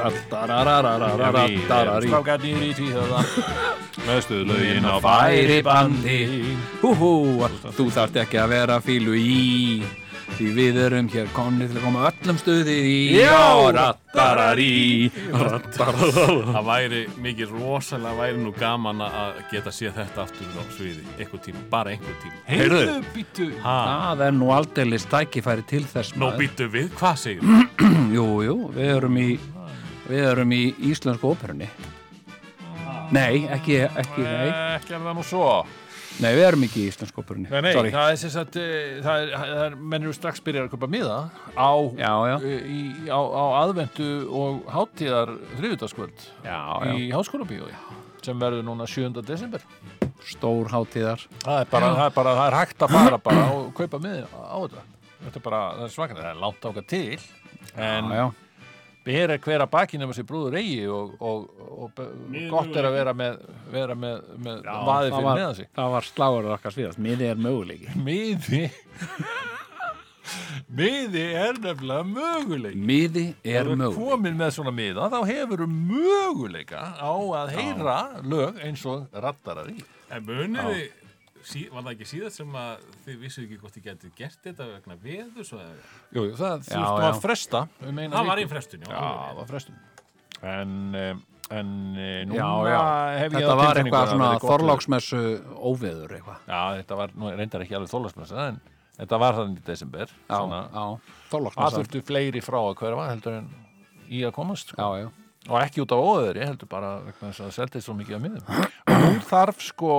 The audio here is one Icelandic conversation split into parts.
Rattarararararararí. Strákarnir í tvíhöfða Með stuðlaugin á Færi bandi Húhú, þú þarft ekki að vera fílu í Því við erum hér konni til að koma öllum stuði í Já! Rattararí. Það væri mikið rosalega væri nú gaman að geta séð þetta aftur á sviði. Einhver tíma, bara einhver tíma. Heyrðu. býttu ha, Það er nú aldeilis tækifæri til þess Nó býttu við, hvað segir Jú, jú, við erum í Við erum í íslensku óperunni. Nei, ekki, ekki, nei. Ekki er það nú svo Nei, við erum ekki í íslensku óperunni Nei, nei, Sorry. það er sem sagt eh, það er, það er, menn eru strax byrjar að köpa miða á, Já, já, eh, í, á, á aðventu og hátíðar þriðutaskvöld já, já. í háskólabíói sem verður núna 7. desember Stór hátíðar það er bara, það er bara, það er hægt að fara bara og kaupa miða á þetta þetta er bara, það er svakandi, það er langt ákvað til en Já, já, ber er hver að baki nema sér brúður eigi og, og, og, og gott er að vera með, vera með, með vaðið það fyrir var, meðan sig. það var sláður okkar svíðast Miði er möguleiki. Miði. Miði er nefnilega möguleik Miði er þú ert möguleiki. komin með svona miða þá hefur þú möguleika á að heyra lög eins og rattarari En munið þið, sí, var það ekki síðan sem að þið vissu ekki hvort þið getur gert þetta vegna veðus og Jú, jú, það já. að fresta um það var í frestun, já. Já, það var frestun En, um, en eh, núna Já, já. hef ég Þetta á var eitthvað að svona þorláksmessu óveður eitthvað Já, þetta var nú reyndar ekki alveg þorlagsmessa en þetta var þannig í desember Já, svona, já, þorláksmessa þurftu fleiri frá að hverfa heldur en í að komast sko. Já, já, og ekki út af óðuri, heldur bara vegna þess að það seldist svo mikið af miðum og nú þarf sko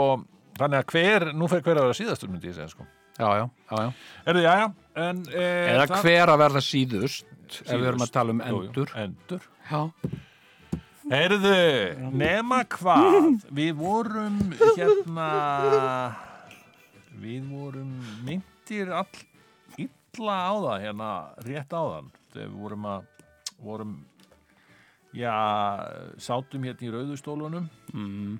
þannig að hver, nú fer hver að vera síðastur myndi ég segja sko. Já, já, já, já. Erðu, já, já, en e, Eða það- hver að verða síðust ef við erum að tala um Jú, jú, endur. endur. Já, Heyrðu, nema hvað við vorum hérna við vorum myndir all illa á það hérna rétt á þann þegar við vorum að vorum já, sátum hérna í rauðustólunum mm,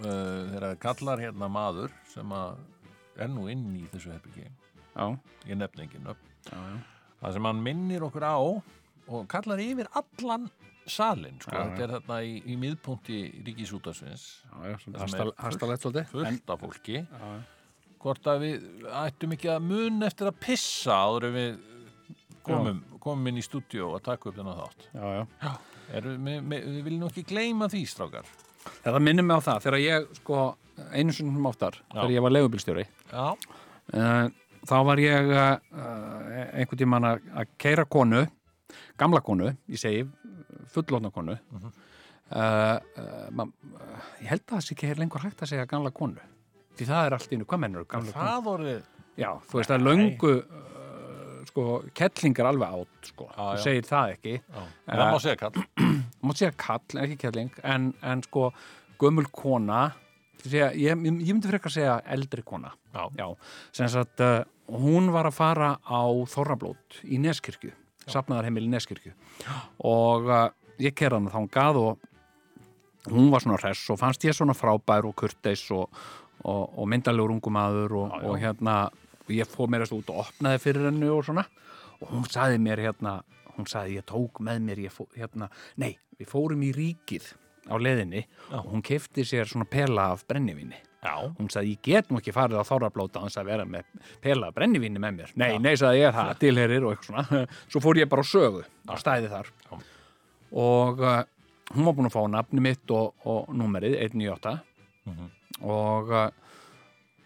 uh, þegar kallar hérna maður sem að er nú inn í þessu herbyggi já, ég nefni ekki nöfn. Það sem hann minnir okkur á og kallar yfir allan salin sko. Já, þetta er þarna í, í miðpunkti ríkisútasvins er hastalett svolítið. fullt af fólki. Já, já. hvort að við ættum ekki að mun eftir að pissa áður en við komum, komum inn í stúdíó að taka upp þennan þátt. Já, já. Erum, við, við, við viljum ekki gleyma því strákar Þetta minnir mig á það þegar ég sko einu sinni oftar þegar ég var leigubilstjóri já, uh, þá var ég uh, einhvern tímann að að keira konu gamla konu, ég segi fullotna konu uh, uh, ma, uh, ég held að það sé ekki lengur hægt að segja gamla konu því það er allt einu, hvað mennur það voru Já, þú veist það er löngu sko, kettlingar alveg átt sko, þú segir það ekki. Já. en það má segja kall mátt segja kall, ekki kettling en, en sko, gömul kona segja, ég, ég myndi frekar segja eldri kona. Já. Já, sem sagt uh, hún var að fara á Þorrablót í Neskirkju safnaðarheimil í Neskirkju. Og uh, ég kerði hann þangað og hún var svona hress og fannst ég svona frábær og kurteis og, og, og myndalegur ungumadur og, og hérna og ég fór mér að út og opnaði fyrir henni og svona. Og hún saði mér hérna hún saði ég tók með mér fó, hérna, nei, við fórum í ríkið á leðinni og hún kefti sér svona pela af brennivíni. Já, hún sagði ég get nú ekki farið á þárablóta hans að vera með pela af brennivíni með mér. Nei, nei, sagði ég, það tilherir og eitthvað svona. Svo fór ég bara á sögu á stæði þar. Já. og uh, hún var búin að fá nafni mitt og, og númerið 198 Mhm. og uh,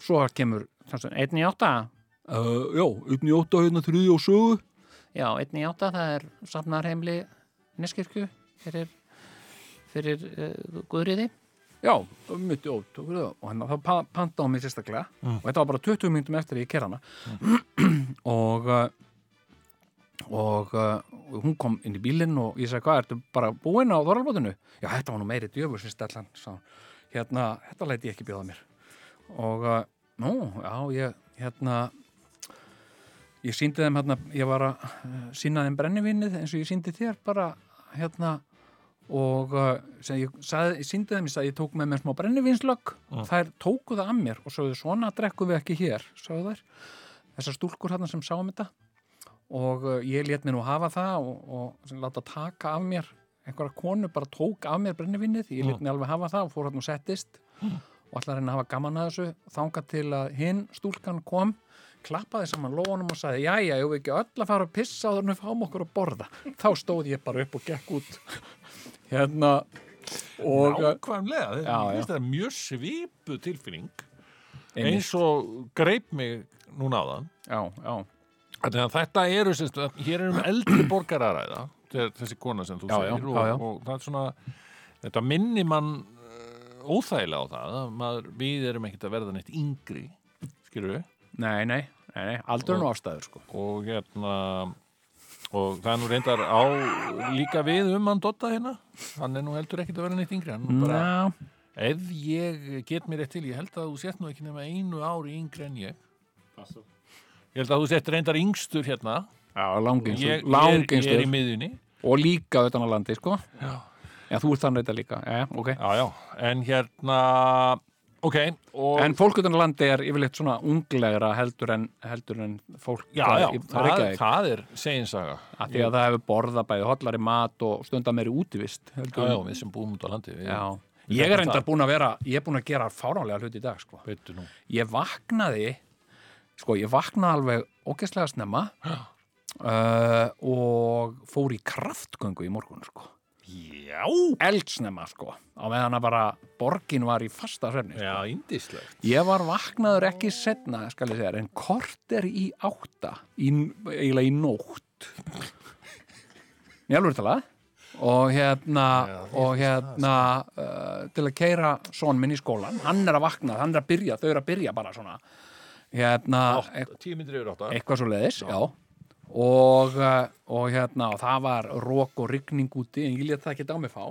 svo kemur þannig, 198 uh, já, 198 hérna þriði og sögu já, 198 það er safnarheimli Neskirkju fyrir, fyrir uh, Guðriði já, mitt í ótt og hann pa- panta á mig sérstaklega og þetta var bara 20 minnum eftir að ég kerra hana og uh, og, uh, hún kom inn í bílinn og ég sagði, hvað, ertu bara búinn á þorralbótinu? Já, þetta var nú meiri djöfur sem stellan, sá. Hérna, þetta læti ég ekki bjóða mér. Og, uh, nú, já, ég, hérna, ég síndi þeim hérna, ég var að uh, sína þeim brennivinnið eins og ég síndi þér bara, hérna, og uh, sem ég, sagði, ég síndi þeim, ég sagði, ég tók með mér smá brennivinnslögg, þær tóku það að mér og sögðu, svona drekkum við ekki hér, sögðu þær, þessar stúlkur hérna sem sáum þetta. Og uh, ég let mér nú hafa það og, og láta taka af mér. Einhverja konu bara tók af mér brennivinnið ég let mér alveg hafa það og fór hann og settist. Og ætlaði að reyna að hafa gaman að þessu þangað til að hinn stúlkan kom klappaði saman lónum og sagði jæja, ég við ekki öll að fara að pissa og þannig fáum okkur að borða? Þá stóð ég bara upp og gekk út. Hérna og uh, Nákvæmlega, þetta Já, er já. þetta mjög svipu tilfinning einmitt, eins og greip mig núna á það já, já, Þannig að þetta eru, sérst, hér erum eldri borgararæða, þessi kona sem þú Já, já, segir já, já. Og, og það er svona, þetta minni mann uh, óþægilega á það, að maður, við erum ekkert að verða neitt yngri, skilur við, nei, nei, nei, aldrei nú ástæður sko. og hérna, og það er nú reyndar á líka við um hann Dotta hérna, hann er nú heldur ekkert að verða neitt yngri, bara, Já, ef ég get mér rétt til, ég held að þú sett nú ekki nema einu ári yngri en ég, ég held að þú sett reyndar yngstur hérna, já ég, langinstur, ég, er, ég er í miðjunni, og líka utan á landi sko. Já. Já, þú ert þannig þetta líka, já, ok. Já, já, en hérna ok, og En fólk utan landi er yfirleitt svona unglegra heldur en, heldur en fólk já, já, í- það, Reykjavík. það er seginsaga því að það hefur borðað bæði hollari mat og stundar meiri útivist Já, já, við sem búum út á landi við, Ég er það. búin að vera ég er búin að gera fáránlega hluti í dag sko. Ég vaknaði sko, ég vaknaði alveg ógeðslega snemma uh, og fór í kraftgöngu í morgun sko. Já, eldsnemma sko á meðan að bara borgin var í fasta svefni sko. já, indislegt Ég var vaknaður ekki setna, skal ég segja, en kort er í átta, í, eiginlega í nótt. Ég alveg talað. Og hérna, Já, og hérna, uh, til að keira son minn í skólan, hann er að vakna, hann er að byrja, þau eru að byrja bara svona, hérna, Átta, Tíu myndir yfir átta eitthvað svo leiðis, já. Og, uh, og hérna, og það var rók og rigning úti, en ég lét það ekki á mig fá.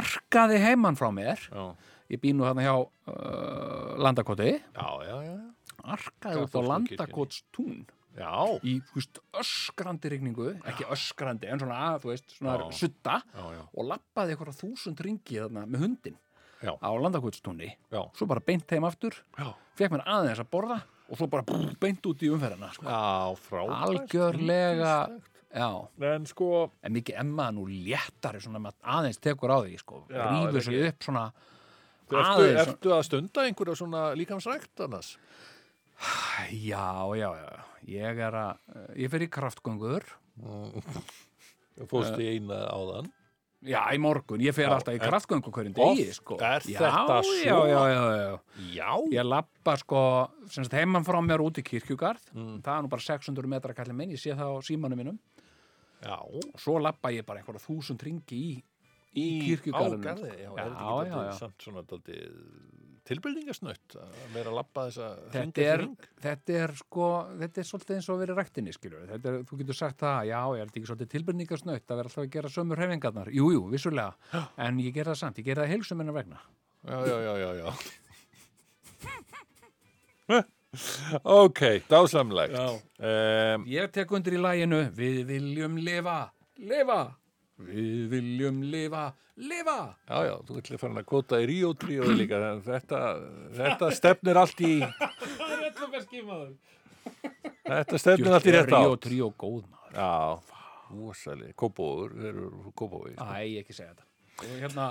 Arkaði heimann frá mér, Já, ég býn nú þarna hjá uh, Landakoti. Já, já, já arkaði út á Landakotstún. Já, í veist, öskrandi rigningu. Ekki öskrandi, en svona, veist, svona Já. sutta já, já, og lappaði eitthvað þúsund ringi þarna með hundin Já. á Landakotstúni já, svo bara beint heim aftur. Já. fekk mér aðeins að borða og svo bara brr, beint út í umferðina sko. Já, frábært. Algjörlega já, En sko, en mikið emma nú léttari svona með að aðeins tekur á því sko, rýfur sig upp svona ertu, ertu að stunda einhverja svona líkamsrækt annars? já, já, já, ég er að ég fer í kraftgöngur. Fórst í eina áðan Já, í morgun, ég fer Já, alltaf í kraftgöngu hverjum degi, sko. er já, þetta já, svo? Já, já, já, Já, Ég lappa, sko, semst heimann frá mér út í kirkjugarð. Mm. Það er nú bara 600 metra kallið minn, ég sé það á símanum mínum. já Og svo lappa ég bara einhverja þúsund ringi í, í kirkjugarðinu. Ágarði, já, Já, er þetta já, ekki já, já. samt svona dálítið tilbyrðingasnött að vera að lappa þessa Þetta er, þetta er, sko, þetta er svolítið eins og að vera í ræktinni, skilur. Er, þú getur sagt það, já, ég er ekki svolítið tilbyrningasnöytt að vera alltaf að gera sömur hefingarnar. Jú, jú, vissulega. En ég ger það samt, ég ger það heilsum minna vegna. Já, já, já, já, já. ok, dásamlegt. Um, Ég tek undir í læginu Við viljum lifa, lifa Við viljum lifa, lifa. Já, já, þú ætlir að fara að kvota í Ríó 3 og líka, en þetta, þetta stefnir allt í, Það er alltaf kannski maður. Þetta stefnir allt í rétt Ríó átt. 3 og góð maður. Já, úsæli, kópóður, þeir eru kópói. Æ, ekki segja þetta. Og hérna,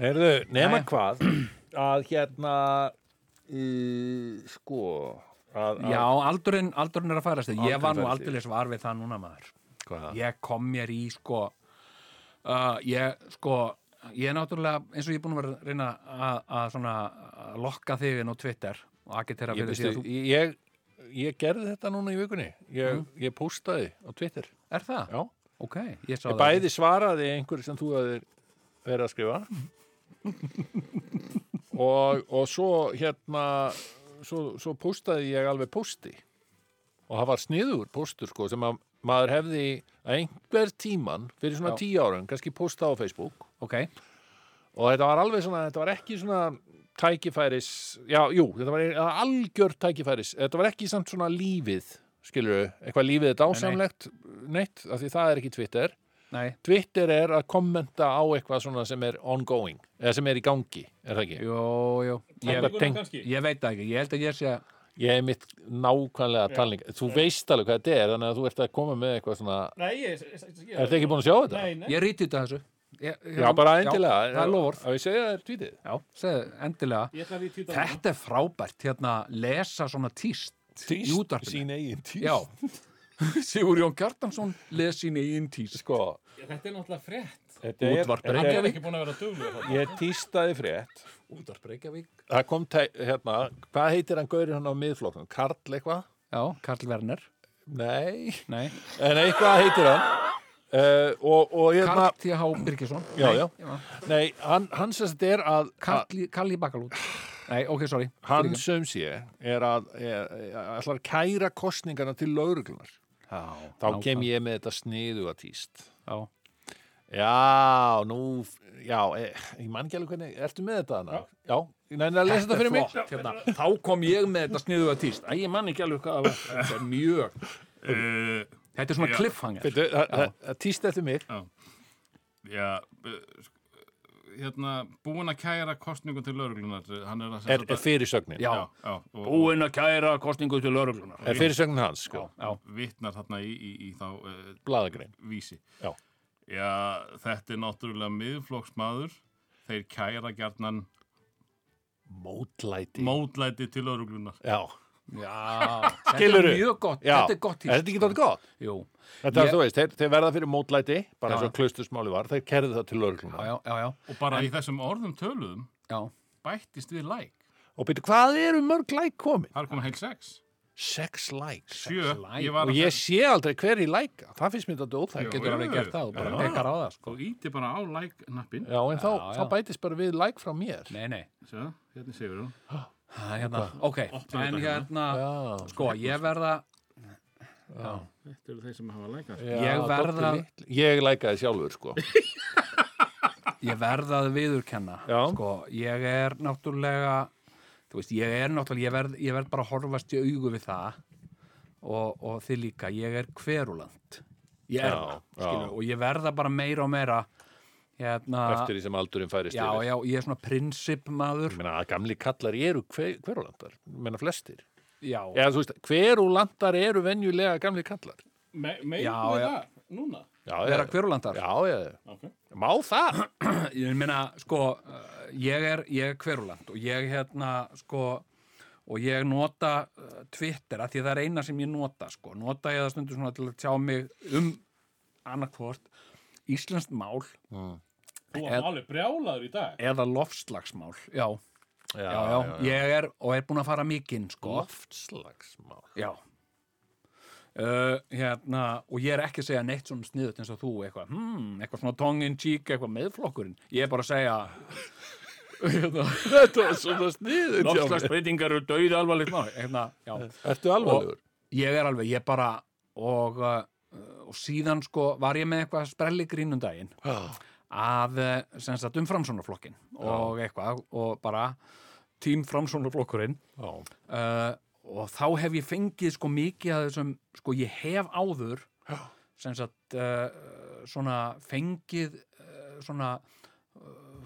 Heyrðu, nema Nei. hvað, að hérna, uh, sko, að, að já, aldurinn, aldurinn er að færast Ég Aldurinn var nú færast aldrei var við það núna maður. Hvað, Ég kom mér í, sko uh, Ég, sko Ég er náttúrulega, eins og ég er búin að vera að reyna að, að svona að lokka þig inn á Twitter og agitera fyrir því að þú ég, ég gerði þetta núna í vikunni, ég, Mm. ég postaði á Twitter, Er það? já. Ok, ég Ég það bæði svaraði einhverju sem þú hefðir verið að skrifa og, og svo hérna svo, svo postaði ég alveg posti og það var sniður postur sko sem að maður hefði að einhver tíman fyrir svona Já. tíu árum, kannski posta á Facebook ok, og þetta var alveg svona, þetta var ekki svona tækifæris, já, jú, þetta var algjör tækifæris, þetta var ekki samt svona lífið, skilur eitthvað lífið er dásamlegt, neitt, af því það er ekki Twitter. nei, Twitter er að kommenta á eitthvað svona sem er ongoing, eða sem er í gangi, er það ekki? jú, jú ég, kannski. ég veit ekki, ég held að ég sé Ég er mitt nákvæmlega talning, þú veist alveg hvað þetta er, þannig að þú ert að koma með eitthvað svona, Nei, ég... ég, ég ertu ekki búin að sjá þetta? Nei, nei. ég ríti þetta þessu ég, Já, bara endilega. það er lofur Að ég segja það er tweetið. já, segðu, endilega þetta er frábært, hérna, lesa svona tíst í útvarpinu Sín eigin tíst. já Sigur Jón Kjartansson les sín eigin tíst Sko, Þetta er náttúrulega frétt. Þetta Útvarp þetta Ég er, ekki búin að vera duglega ég tístaði frétt. útvarp Reykjavík Það kom, hérna, hvað heitir hann gaurið hann á miðflokknum? Karl eitthvað? já, Karl Werner Nei, nei, en eitthvað heitir hann. Uh, og, og hérna, Karl T.H. Birgisson Já, Nei, já. nei, hann, hann sem þetta er að, Karl, í Bakalút nei, ok, sorry hann sem sé er að, ætlar að kæra kostningarna til lauruglunar. já, Þá kem ég með þetta sniðu að tíst. já, Já, nú, já, e, ég man ekki alveg hvernig, ertu með þetta hana? Já, ég næði að lesa þetta fyrir mig. hérna. þá kom ég með þetta sniðu að tíst Æ, ég man ekki alveg hvað það var. þetta er mjög Uh, þetta er svona Já. það tíst eftir mig. já, sk- hérna, búin að kæra kostningu til lauruglunar. Hann er að Er, er fyrirsögnin. já, Já, já. Búinn að kæra kostningu til lauruglunar Er fyrirsögnin hans, já, sko. já, vitnar þarna í, í, í þá uh, Blaðagrein. vísi. Já. Já, þetta er náttúrulega miðflokksmaður. Þeir kæra gjarnan Mótlæti. mótlæti til lauruglunar. Já. já þetta Skilurðu? er mjög gott Já. þetta er gott Er þetta ekki dóttir gott? jú, Þetta er, Ég- þú veist, þeir, þeir verða fyrir mótlæti, bara eins Já. og klaustusmáli var, þeir kerði það til já, laurugluna. já, já, já, Og bara í þessum orðum töluðum já. bættist við like. Og byrju, hvað eru mörg læk komin? Það er komið heil sex. Sex likes. Sjö. like. Ég var Og ég sé aldrei hver í læka. Það finnst mér þetta óþægt. Getur alveg gert það og bara pekar á það sko. Þú íti bara á like-nappin. Já, en þá, Já, þá já. bætist bara við like frá mér. nei, nei, Sjá, hérna séu það er hérna ok, Opnaðu en hérna. hérna Já. sko, ég verða Þetta eru þeir sem hafa lækað. Já, Ég verða-. Ég lækaði sjálfur, sko. ég verða að viðurkenna Já. sko, ég er náttúrulega þú veist, ég er náttúrulega ég verð, ég verð bara að horfast í augu við það og, og þið líka ég er hveruland ég er það, já. skilur, og ég verða bara meira og meira hérna, Eftir því sem aldurinn færist já, yfir. já, ég er svona prinsipmaður Ég meina, að gamli kallar eru hver, hverulandar. Ég meina, flestir. já, Eða, þú veist, hverulandar eru venjulega gamli kallar. Me, Megum Já, það? Núna? Já, vera já. hverulandar Já, já. Ok. Má það? ég meina, sko uh, ég er, ég er hveruland og ég hérna, sko og ég nota uh, Twitter að því það er eina sem ég nota, sko. Nota ég það stundur svona til að tjá mig um annarkvort íslenskt mál Þú Ed- varst alveg brjálaður í dag. eða lofslagsmál já, Já, já, já, ég er og er búin að fara mikinn, sko. Loftslagsmál. já. Uh, hérna, og ég er ekki að segja neitt svona sniðut eins og þú eitthvað, hmm, eitthvað svona tongue in cheek, eitthvað meðflokkurinn. Ég er bara að segja hérna, Þetta er svona sniður. Lofslagsbreytingar eru dauði alvarlegt hérna. Ertu alvarlegur? Ég er alveg, ég bara og, uh, og síðan sko var ég með eitthvað sprelli grínum daginn Já. að uh, sem sagt um framsónaflokkin og eitthvað og bara tím framsónaflokkurinn Já. uh, og þá hef ég fengið sko mikið að þessum, sko ég hef áður sem sagt uh, svona fengið uh, svona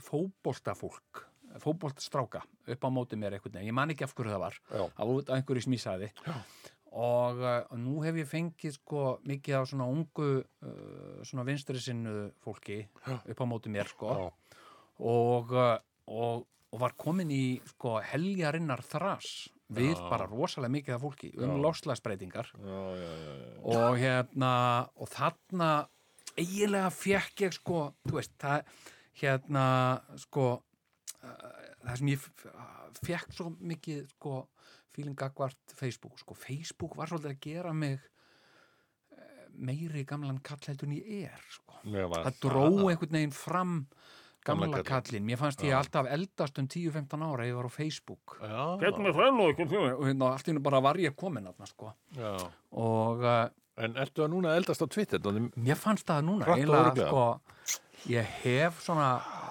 fótboltafólk fótboltstráka upp á móti mér einhvern veginn, ég man ekki af hverju það var Já. af einhverju ég sagði og uh, nú hef ég fengið sko mikið af svona ungu uh, svona vinstri sinnu fólki upp á móti mér sko. Já. og, uh, og, og var komin í sko heljarinnar þras. Við bara rosalega mikið af fólki um lofslagsbreytingar Já, já, já, já. og hérna og þarna eiginlega fekk ég sko þú veist, það hérna sko uh, það sem ég fekk svo mikið sko feeling gagvart Facebook sko, Facebook var svolítið að gera mig eh, meiri gamlan kall heldur en ég er sko. Það dró einhvern veginn fram gamla kallinn, mér fannst ég alltaf eldast um 10-15 ára, ég var á Facebook. Já, Hvernig með það nú, og hérna allt í hennu bara var ég komin þarna sko. Já. og, uh, En ertu að núna eldast á Twitter? Mér fannst það núna, og eiginlega, sko, ég hef svona,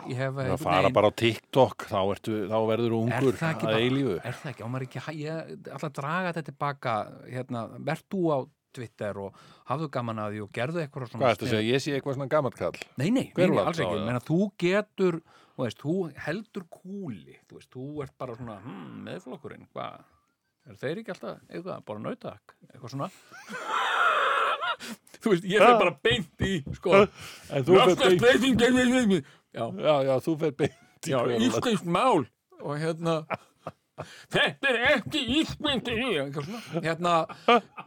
ég hef að einhvern fara bara á TikTok, þá, ertu, þá verður þú Er ungur það að eilífu. er það ekki, á maður ekki, ég ætla að draga þetta tilbaka, hérna, verð þú á Twitter og hafðu gaman að því og gerðu eitthvað svona Hvað ertu að segja? Ég sé eitthvað svona gammalt kall. Nei, nei, nei, alls það, ekki, menn að þú getur, þú veist, þú heldur kúli, þú veist, þú ert bara svona, hm, meðflokkurinn, hvað, er þeir ekki alltaf, eitthvað, bara nautak, eitthvað svona. Þú veist, ég fer bara beint í, sko, fer beint, já, já, já, þú fer beint í íslenskt mál. Og hérna þetta er ekki svona, hérna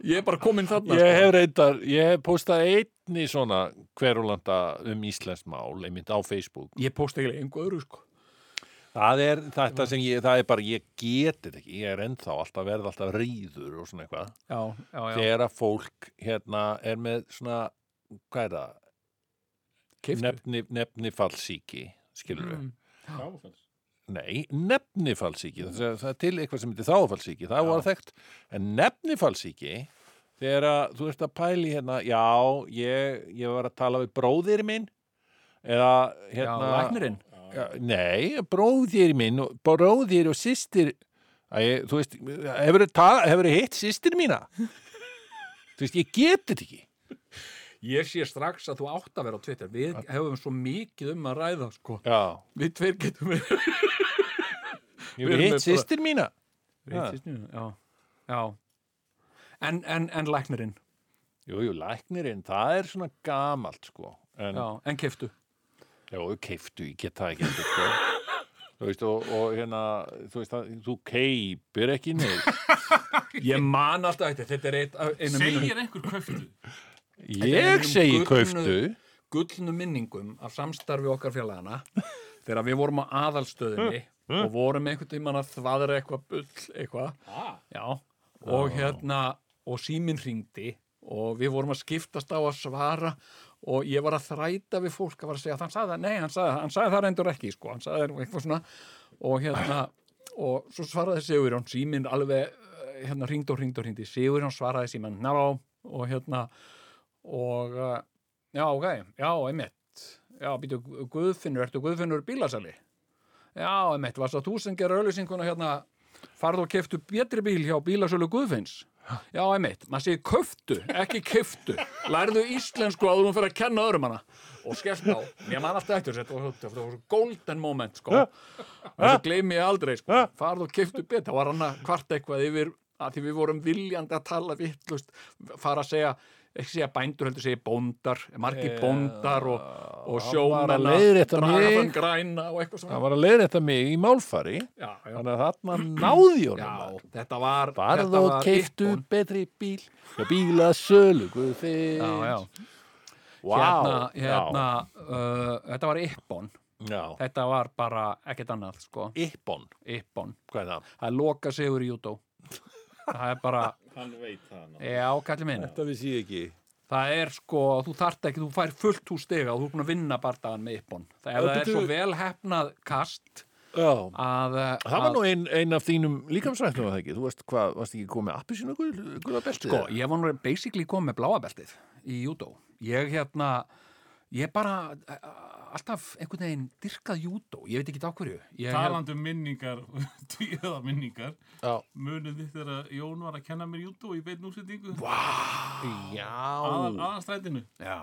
ég er bara komin þarna Ég sko. hef reyndar, ég hef postað einni svona hverulanda um íslensk mál, einmitt á Facebook. ég posta eiginlega einhver öðru sko Það er þetta sem ég, það er bara, ég geti þetta ekki, ég er ennþá alltaf verð alltaf ríður og svona eitthvað. já, já, já, Þegar að fólk hérna er með svona, hvað er það? Nefni, nefnifallsíki, skilur við. Mm. Nei, nefnifallsíki, það, er- það er til eitthvað sem heitir þáfallsíki, það var þekkt. En nefnifallsíki, þegar að þú ert að pæli hérna, já, ég, ég var að tala við bróðir minn, eða já, hérna... læknirinn Já, nei, bróðir minn, bróðir og systir, Æ, þú veist, hefur þið hitt systir mína? þú veist, ég get þetta ekki. ég sé strax að þú átt að vera á Twitter við hefum svo mikið um að ræða sko. Já, við tveir getum við ég Við erum hef hitt með bara- systir mína. já, já. En, en, en læknirinn Jú, jú, læknirinn, það er svona gamalt, sko. En, já, en keftu Já, keiftu, ég get það ekki sko. Þú veist, og, og hérna, þú veist, það, þú keipir ekki neitt. ég man alltaf þetta, þetta er eitt, einu mínum Segir einhver köftu? Ég segi kauftu. gullnu minningum af samstarfi okkar félagana þegar við vorum á aðalstöðinni og vorum einhvern tímann að þvaðra eitthvað bull eitthvað já, og hérna og síminn hringdi og við vorum að skiptast á að svara og ég var að þræta við fólk að var að segja að hann sagði það, nei, hann sagði, hann sagði það reyndur ekki sko, hann sagði það eitthvað svona. Og hérna, og svo svaraði Sigurjón síminn alveg, eh, hérna, hringdi og hringdi og hringdi Sigurjón svaraði síminn, ná, og hérna og uh, já, ok, já, einmitt. Já, býtu, Guðfinnur, ertu Guðfinnur bílasali? Já, einmitt, varst það þú sem gera auðlýsinguna hérna? Farðu og keftu betri bíl hjá bílasölu Guðfinns? Já, einmitt, maður segir köftu, ekki keftu lærðu íslensku áður hún fyrir að kenna öðrum hana. Og skellt á, ég man alltaf eftir þetta var, þetta var svo golden moment sko. Þessu gleymi ég aldrei sko. Farðu og keftu betur, það var hann að kvart eitthvað yfir að því við vorum viljandi að tala vittlust, fara að segja ekki segja bændur, heldur segja bóndar. Margir Já, bóndar og, og hann sjómenn var að leiðrétta draga mig. fram græna og eitthvað svona. Var að leiðrétta mig í málfari, já, já, þannig að þarna náði honum. þetta var þetta og ippon. betri bíl. Já, bíla sölu, guð já, Vá, hérna, hérna uh, þetta var Ippon. Já, þetta var bara ekkert annað sko, Ippon, er það? það er loka sigur í júdó. Það er bara, Hann veit það já, kallir minn. Þetta vissi ég ekki það er sko, þú þarft ekki, þú fær fullt hús stiga og þú er búin að vinna bardagan með Ippon það, það er svo vel hefnað kast Já, að, uh, það var að nú ein, ein af þínum líkamsrættum var það ekki, þú veist hvað, varst ekki komið appisínu guða beltið? Sko, ég var nú basically komið með bláabeltið í júdó. Ég hérna, ég bara eh, alltaf einhvern veginn dyrkað júdó. Ég veit ekki á hverju. Ég, Talandi um minningar, tvíða minningar, Já, munið þitt þegar Jón var að kenna mér jútó í já, aðal, aðalstrætinu. Já.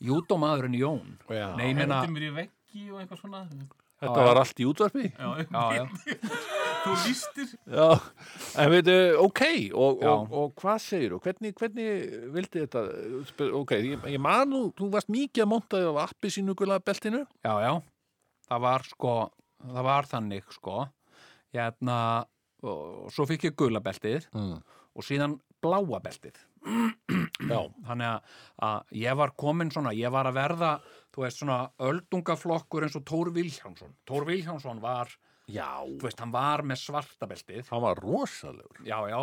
Júdó maðurinn Jón. Já. Nei, ég meina, Hendi mér í veggi og eitthvað svona. þetta var allt í útvarpi Já, já, já. Þú lístir. Já, en veitu, ok og, og, og hvað segir þú? Hvernig, hvernig vildi þetta ok, ég, ég man nú, þú varst mikið að monta á appisínu guða beltinu Já, já. Það var sko, það var þannig sko. Hérna, og svo fikk ég gulabeltið mm. og síðan bláabeltið. Já, þannig að, að ég var komin svona, ég var að verða þú veist svona öldungaflokkur eins og Tór Vilhjánsson Tór Vilhjánsson var, já, þú veist, hann var með svartabeltið, hann var rosalegur. Já, já.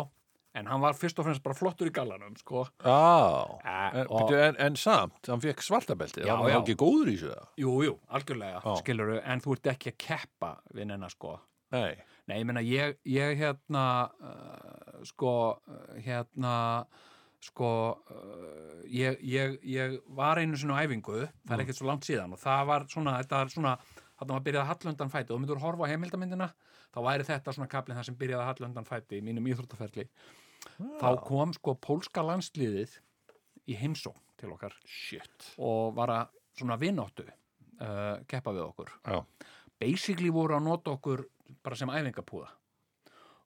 En hann var fyrst og fremst bara flottur í gallanum sko, Já, Eh, en, og- en, en samt, hann fekk svartabelti, Já, hann var já. ekki góður í þessu það? jú, jú, algjörlega Já. skiluru, en þú ert ekki að keppa við nennar sko, Nei, nei, ég meina ég, ég hérna uh, sko, uh, hérna sko uh, ég, ég, ég var einu sinni á æfingu. Það er ekkert svo langt síðan. Og það var svona, þetta er svona þarna var byrjað að hallundan fæti. Og þú myndur horfa á heimildamyndina þá væri þetta svona kaplinn það sem byrjaði að hallundan fæti í mínum íþróttaferli. Þá kom sko pólska landsliðið í heimsókn til okkar Shit. og var að svona vináttu uh, keppa við okkur. Já. basically voru að nota okkur bara sem æfingapúða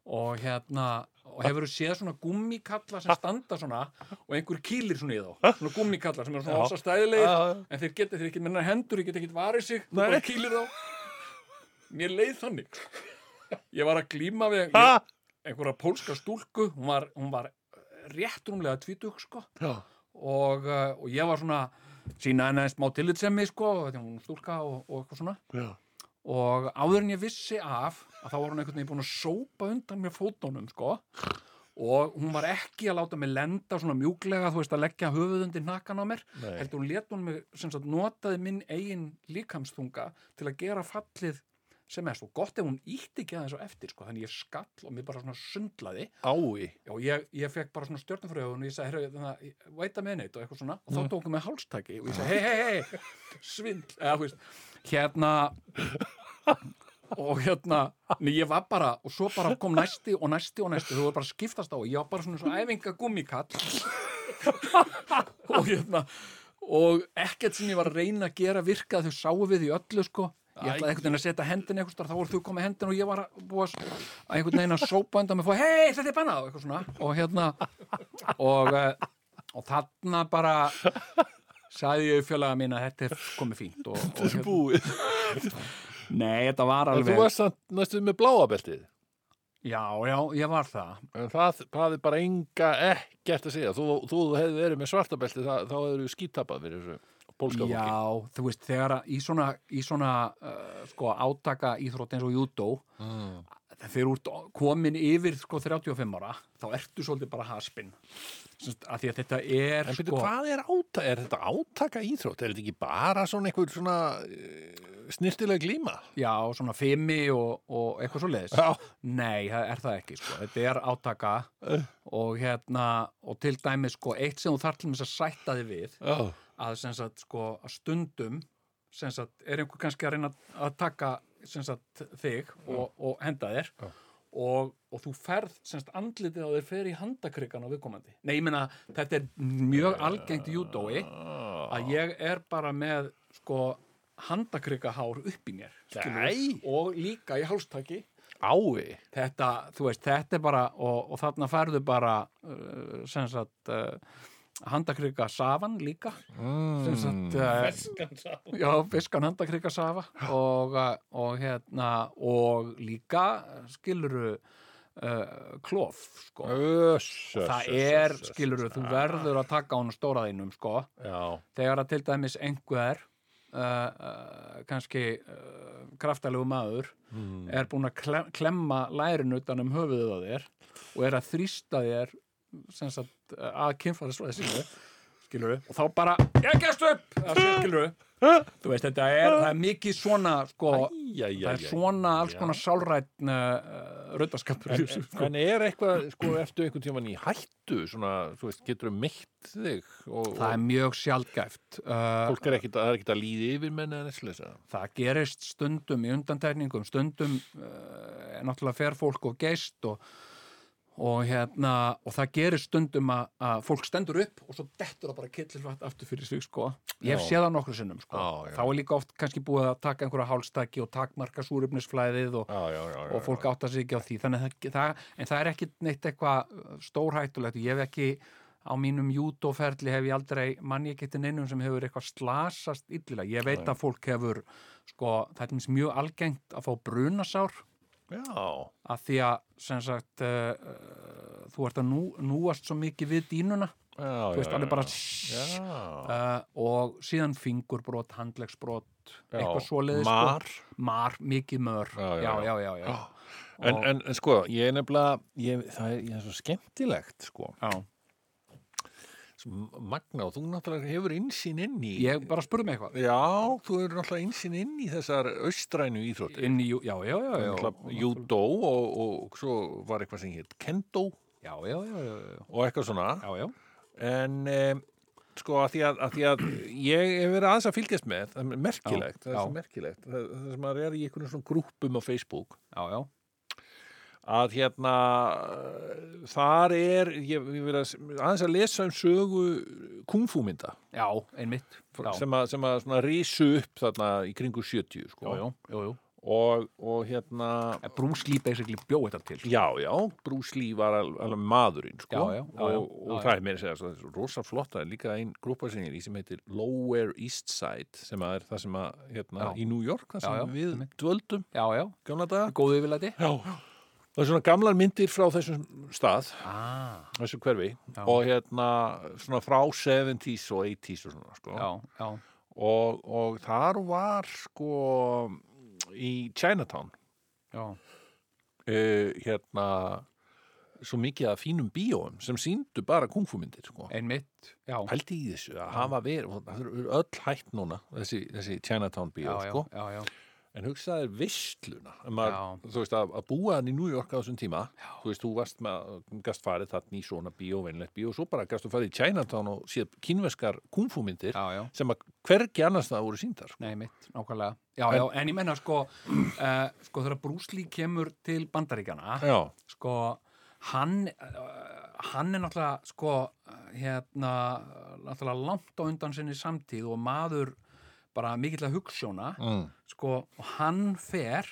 og hérna og hefur séð svona gummikalla sem standa svona og einhver kýlir svona í þá? Svona gummikalla sem eru svona ósa stæðilegir en þeir geta þeir ekki með hendur, þeir geta ekki varið sig þú Nei. bara kýlir þá. Mér leið þannig. Ég var að glíma við einhverja pólska stúlku hún var, hún var rétt rúmlega tvítug sko. Og, uh, og ég var svona sína henni smá tillitsemi sko, stúlka og, og eitthvað svona. Já. Og áður en ég vissi af að þá var hún einhvern veginn búin að sópa undan mér fótónum sko og hún var ekki að láta mig lenda svona mjúklega, þú veist, að leggja höfuð undir nakkan á mér, Nei. heldur hún let hún mig sem sagt notaði minn eigin líkamsþunga til að gera fallið sem er svo gott ef hún ítti ekki aðeins á eftir sko, þannig ég skall og mér bara svona sundlaði. Ái. og ég, ég fekk bara svona stjórnumfröðun og ég sagði, herru, veit að minni og eitthvað svona, og þá tókum við hálstæki og ég sagði, hei, hei, hei, svindl. Eða, þú veist, hérna og hérna nei, ég var bara, og svo bara kom næsti og næsti og næsti, þú var bara að skiptast á og ég var bara svona svo æfinga gummikall og hérna og ekkert sem ég var að reyna að gera virkað þau sáu við í öllu sko ég ætlaði einhvern veginn að setja hendin eitthvað þá voru þú komið hendin og ég var að búa að einhvern veginn að sópa undan mig fóð, hei, þetta er bannað og og hérna og, eh, og þarna bara sagði ég fjölaga mín að þetta er komið fínt og, og, Þetta er búið. nei, þetta var En þú alveg varst samt næstuð með bláa beltið. já, já, ég var það En það, er bara enga ekkert að segja. Þú, þú hefði verið með svarta beltið, það, þá hefur þú skítapað fyrir þessu pólska fólki. Já, þú veist, þegar í svona, í svona uh, sko, átaka íþrótt eins og júdó Mm. þegar ert komin yfir sko 35 ára, þá ertu svolítið bara haspinn að því að þetta er En sko byrju, hvað er átaka? Er þetta átaka íþrótt? Er þetta ekki bara svona einhver svona uh, snirtilega glíma? já, svona fimmi og, og eitthvað svo leiðis Já. Nei, það er það ekki, sko. Þetta er átaka og hérna, og til dæmis, sko, eitt sem þú þarf til að sætta þig við, Já. Að sagt, sko, að stundum, sagt, er einhver kannski að reyna að taka, sagt, þig og, og henda þér og, og þú ferð, andlitið á þér fer í handakrikan á viðkomandi. Nei, ég meina, þetta er mjög algengt júdói að ég er bara með, sko, handakrikahár upp í mér, skilurðu, Nei. og líka í hálstaki Ái. þetta, þú veist, þetta er bara og, og þarna færðu bara uh, sem sagt uh, handakrika safan líka. Sem sagt uh, Feskan sá. já, fiskan handakrika safa. Og, uh, og hérna og líka skiluru uh, klof sko. Öss, það er, skiluru, þú verður að taka á hann stóra þínum, sko. Já. þegar að til dæmis einhver uh, uh, kannski uh, kraftalegu maður Mm. er búin að klem, klemma lærin utan um höfuðið á þér og er að þrýsta þér sagt, að kynfæðisvæði sínu skilur og þá bara, ég gefst upp! Skilur þú veist, þetta er, er mikið svona sko, Æjæjæjæ. það er svona alls konar sálrætn uh, raudaskapur En, en, en er eitthvað, sko, eftir einhvern tímann í hættu, svona, þú veist, getur þú meitt þig? Og, það er mjög sjaldgæft og uh, fólk er ekkit, er ekkit að líði yfir menn eða nesleisa. það gerist stundum í undantekningum stundum uh, náttúrulega fer fólk og geist og, og hérna og það gerist stundum að, að fólk stendur upp og svo dettur það bara killilvægt aftur fyrir sig sko. Ég hef séð það nokkru sinnum sko. Já, já. þá er líka oft kannski búið að taka einhverja hálstaki og takmarka súrefnisflæðið og, Já, og fólk átta sig ekki á því. Þannig að það, en það er ekki neitt eitthvað stórhættulegt. Ég hef ekki á mínum jútóferli hef ég aldrei mann ég geti neinum sem hefur eitthvað slasast illilega, ég veit að fólk hefur sko, það er mjög algengt að fá brunasár Já, að því að sem sagt uh, þú ert að nú, núast svo mikið við dínuna já, þú veist, já, bara uh, og síðan fingurbrot, handlegsbrot Já. eitthvað svoleiðis Mar. sko. mar, mikið mör. En, en, en sko, ég er nefnilega, ég, það er, ég er svo skemmtilegt, sko. Magna og þú náttúrulega hefur insýn inn í... ég bara spurði mig eitthvað. Já, þú hefur náttúrulega insýn inn í þessar austrænu íþróttir. inn í, já, já, já, já, Náttúrulega Judo og, og, og svo var eitthvað sem hétt Kendo. Já, já, já, og eitthvað svona. já, já. en um, sko að því að, að því að ég hef verið aðeins að fylgjast með það er merkilegt, það er merkilegt. Það, það sem maður er í einhvern svona grúppum á Facebook. Já, já, að hérna þar er ég, ég að, aðeins að lesa um sögu kungfúmynda já, einmitt já, sem að, sem að rísu upp þarna í kringu 70 sko. já, já, já, já. Og, og hérna Lee basically bjóð þetta til já, já, Lee var al- alveg maðurinn sko. Já, já, já, já, og, og já, það er meira að segja svo rosa flott það er líka ein grúpa sem ég er í sem heitir Lower East Side sem er það sem að hérna, Já. í New York það sem Já, já, við dvöldum Já, já, góðu yfirlæti já. Það er svona gamlar myndir frá þessum stað ah, þessu hverfi Já. og hérna svona frá 70s og 80s og svona sko. Já, já, og, og þar var sko í Chinatown uh, hérna svo mikið af fínum bíóum sem síndu bara kungfúmyndir sko. Einmitt, já pældi í þessu að hafa verið öll hætt núna þessi, þessi Chinatown bíó já, já, sko. já, já, en hugsaði vissluna að maður, Já. þú veist að, að búa hann í New York á þessum tíma þú veist, þú varst með, gast farið þarna í svona bíó, venlegt bíó, og svo bara gast þú farið í Chinatown og séð kínverskar kungfúmyndir já, já. sem að hvergi annars það voru síndar sko. Nei, mitt, nákvæmlega Já, já, en ég menna sko uh, sko þegar Lee kemur til bandaríkjana já, sko hann uh, hann er náttúrulega sko uh, hérna náttúrulega langt á undan sinni samtíð og maður bara mikill að hugssjóna mm. sko og hann fer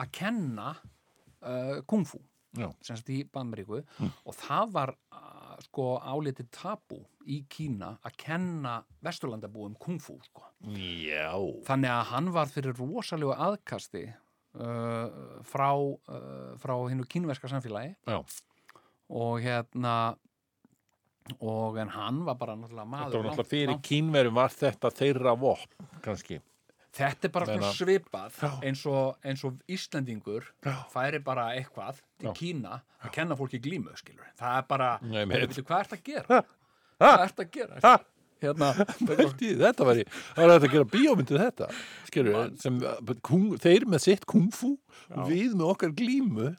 að kenna uh, kungfú já. sem sagt í Bandaríku og það var uh, sko álitið tabú í Kína að kenna vesturlandabúum kungfú sko. þannig að hann var fyrir rosalegu aðkasti uh, frá, uh, frá hinnu kínverska samfélagi já. og hérna og en hann var bara náttúrulega maður Þetta var náttúrulega fyrir langt- kínverum var þetta þeirra vopn, kannski. Þetta er bara Meina- svipað eins og, eins og Íslendingur Já. færi bara eitthvað til Já. Kína að kenna fólki glímu, skilur. Það er bara, Nei, veitu, hvað ert að gera? Hvað ert að gera? Ha? Hérna, þetta var þetta að gera bíómyndið þetta, skilur, sem kung, þeir með sitt kungfú, við með okkar glímu.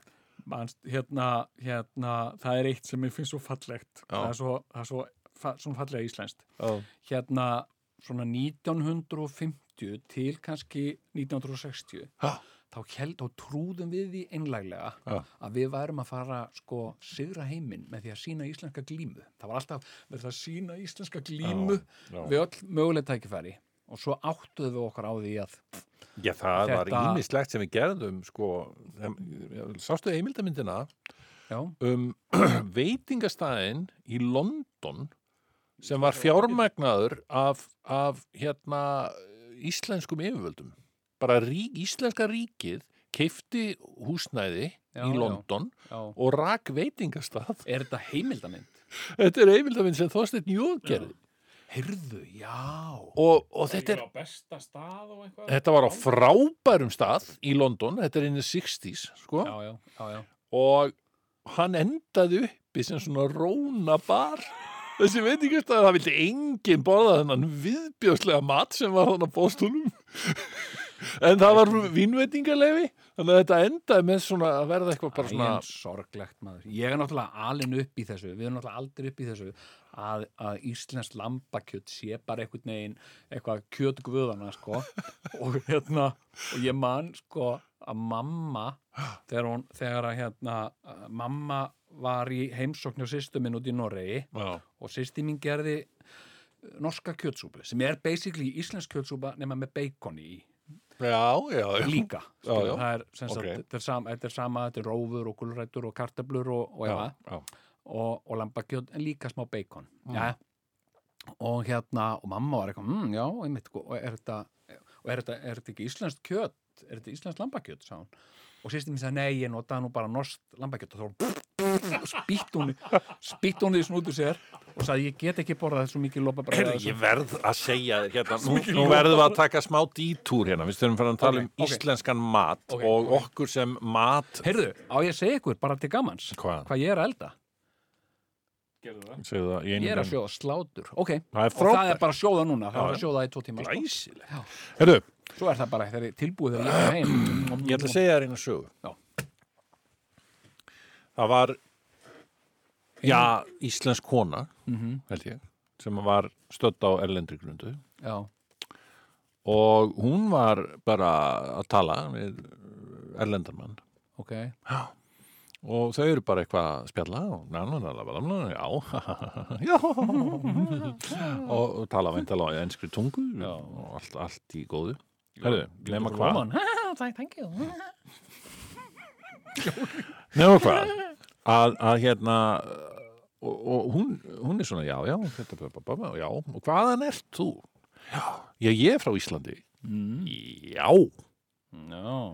Hérna, hérna, það er eitt sem ég finnst svo fallegt. Já. Það er svo, það er svo, svona fallega íslenskt. Já. Hérna, svona 1950 til kannski 1960, Ha? þá, held, þá trúðum við því einlæglega Já. að við værum að fara sko sigra heiminn með því að sína íslenska glímu. Það var alltaf verið að sína íslenska glímu já. við öll möguleg tækifæri og svo áttuðum við okkar á því að Já, það var Þetta- ímislegt sem við gerðum, sko, sástu heimildamyndina já, um veitingastæðin í London sem var fjármagnaður af, af hérna íslenskum yfirvöldum. Bara rík, íslenska ríkið keifti húsnæði Já, í já. London já. og rak veitingastað. Er þetta heimildamind? Þetta er heimildamynd sem Þorsteinn Jóð gerði. Heyrðu, já. Og, og þetta, er, á besta stað og eitthvað þetta var á frábærum stað í London, þetta er inn í 60s, sko. Já, já, já, já. og hann endaði uppi sem svona róna bar þessi veitingastæður, það vildi enginn borða þennan viðbjóðslega mat sem var þannig á bóstólum en það var vínveitingarleifi þannig að þetta endaði með svona að verða eitthvað bara svona Æ, en sorglegt maður. Ég er náttúrulega alin upp í þessu, við erum náttúrulega aldrei upp í þessu að, að Íslands lambakjöt sé bara einhvern veginn eitthvað kjötguðana, sko. og hérna, og ég man, sko, að mamma, þegar hún, þegar að hérna, mamma var í heimsókn hjá sýstu minn út í Noregi já, og sýsti mín gerði uh, norska kjötsúpu, sem er basically íslensk kjötsúpa nema með bacon í já, já, já. líka það er, sem sagt, þetta, er sama, þetta er sama þetta er rófur og gulrætur og kartablur og, og, já. Og, og lambakjöt en líka smá bacon Mm. ja. og hérna og mamma var eitthvað, mm, já, einmitt og er þetta, og er þetta, er þetta ekki íslenskt kjöt er þetta íslenskt lambakjöt, sá hún og sýstum mér sagði, nei, ég notaði nú bara norskt lambakjöt og þá spýtt hún spýtt hún því snútu sér og sagði, ég get ekki borðað svo mikið lopa Heyrðu, ég verð að segja þér hérna, nú, nú verðum við að taka smá dítúr hérna, við styrum fyrir að tala Ok, um ok. íslenskan mat Ok, og ok. okkur sem mat Heyrðu, á ég að segja ykkur bara til gamans Hvað? hvað ég er að elda það. Segðu það, í einu Ég er að sjóða slátur, ok. Það er Og það er bara að sjóða núna, það Já, er já. að sjóða í tvo tíma sko. Já. Herru, Svo er það bara ég tilbúið þegar ég er heim. Ég ætla að segja þér einu sögu. Já. Það var já, íslensk kona, Mhm. held ég, sem var stödd á erlendri grundu. Já, og hún var bara að tala við erlendarmann ok og þau eru bara eitthvað að spjalla og na, na, na, na, na, na, já, já. Og, tala veintalega á enskri tungu og allt, allt í góðu. Herðu, nema hvað? Thank you. Nema hvað? Að, að hérna og, og hún, hún er svona já, já, þetta, já. Og hvaðan ert þú? Já, ég er frá Íslandi. Mm. Já, Já,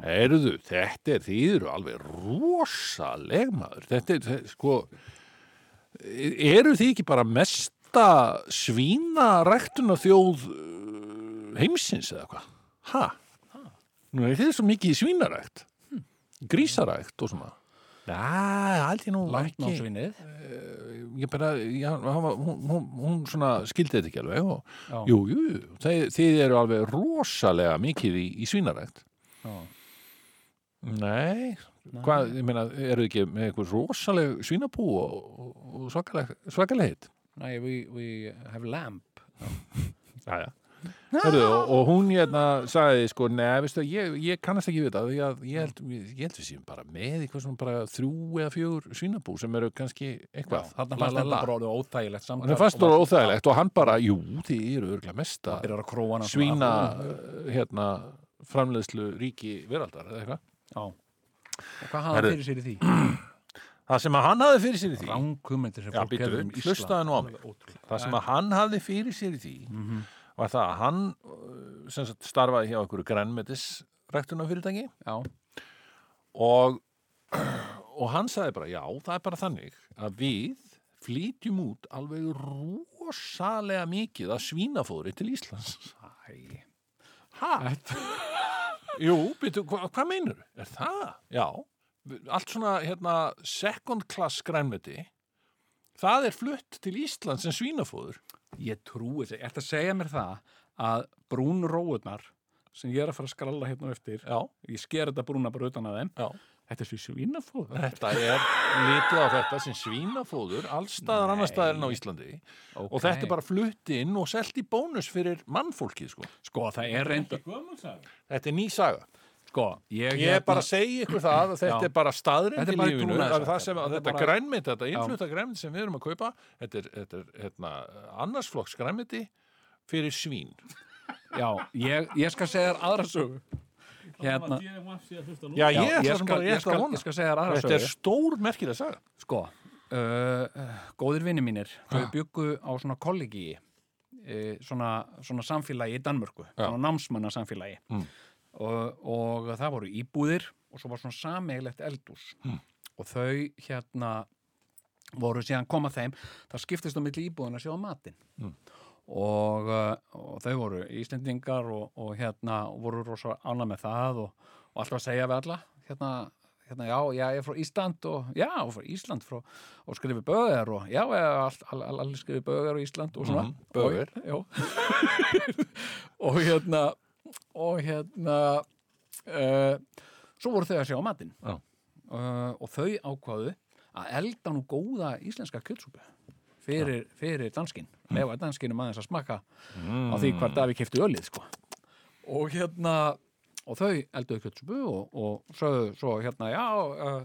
heyrðu, þetta er, þið eru alveg rosaleg maður. Þetta er, þetta, sko, eru þið ekki bara mesta svínaræktuna þjóð heimsins eða hvað? Ha? Nú er þið svo mikið svínarækt, grísarækt og svona. Já, aldrei nú ekki. landnámsvinnið Ég bara, já, hún, hún, hún svona skildi þetta ekki alveg og, jú, jú, þið, þið eru alveg rosalega mikið í, í svínarækt. Nei, hvað, ég meina, eru þið ekki með eitthvað rosaleg svínabú og, og, svakaleg, hitt? Nei, we, we have lamp. Já, já. Hörðu, og, og hún hérna sagði, sko, neða, ég, ég kannast ekki við það, ég, ég held, ég held við séum bara með eitthvað svona bara þrjú eða fjögur svínabú sem eru kannski eitthvað. Fannst la, þetta bara orðið óþægilegt samtal. Það fannst bara óþægilegt og hann bara, jú, þið eru örgulega mesta að svína, uh, hérna, framleiðslu ríki veraldar, eða eitthvað. Já Og hvað hafði hann fyrir sér í því? Það sem að hann hafði fyrir sér í því, Ránkumendir sem Já, fólk býttu, hefur um Ísland hlustaðu nú á mig. Alveg ótrúlegt. það sem að hann hafði fyrir sér í því Mhm. var það að hann uh, sem sagt starfaði hjá einhverju grænmetis ræktunarfyrirtæki Já, og, og hann sagði bara já, það er bara þannig að við flýtjum út alveg rosalega mikið af svínafóðri til Íslands æ Hæ? Jú, byrju, hva, hvað meinur? Er það? Já, allt svona hérna, second class grænmeti það er flutt til Íslands sem svínafóður Ég trúi þessi, eftir að segja mér það að brún róurnar sem ég er að fara að skralla hérna eftir Já, ég sker þetta brúna bara utan að þeim já Þetta er svo svínafóður. Þetta er litið á þetta sem svínafóður allstaðar annar staðar en á Íslandi. Og þetta er bara flutt inn og selt í bónus fyrir mannfólkið sko. Sko, það er reynda Þetta er ný saga. Sko, ég, Ég er bara að segja ykkur það að þetta Já. er bara staðrind Þetta í er bara lífinu það sem að Þetta þetta bara- grænmeti, þetta innflutta grænmeti sem við erum að kaupa. Þetta er, þetta er hérna, annarsflokks grænmeti fyrir svín. Já, ég, ég skal segja þér aðra sögu Hérna Já, ég ég ætla skal, ég, rétt skal, að ég skal segja þér aðra Þetta sögu er stór merkilega saga. Sko, uh, góðir vinni mínir þau byggu á svona kollegi uh, svona, svona samfélagi í Danmörku, Já. svona námsmanna samfélagi Mm. og, og það voru íbúðir og svo var svona sameigilegt eldús Mm. og þau hérna voru síðan koma þeim það skiptist á milli íbúðina að sjóða matinn Mm. Og, uh, og þau voru Íslendingar og, og hérna voru rosa ánað með það og, og alltaf að segja við alla hérna, hérna já, já, ég er frá Ísland og já, frá Ísland frá, og skrifi bögar og já, ég all, all, all, all skrifi bögar á Ísland og svona bögar. og, já. og hérna og hérna uh, svo voru þau að sjá matinn uh, og þau ákvaðu að elda nú góða íslenska kjötsúpu fyrir, fyrir danskinn ef að danskinum aðeins að smakka á því hvar Daví kefti ölið sko. og hérna og þau elduðu kjötsúpu og, og sögðu svo hérna já uh,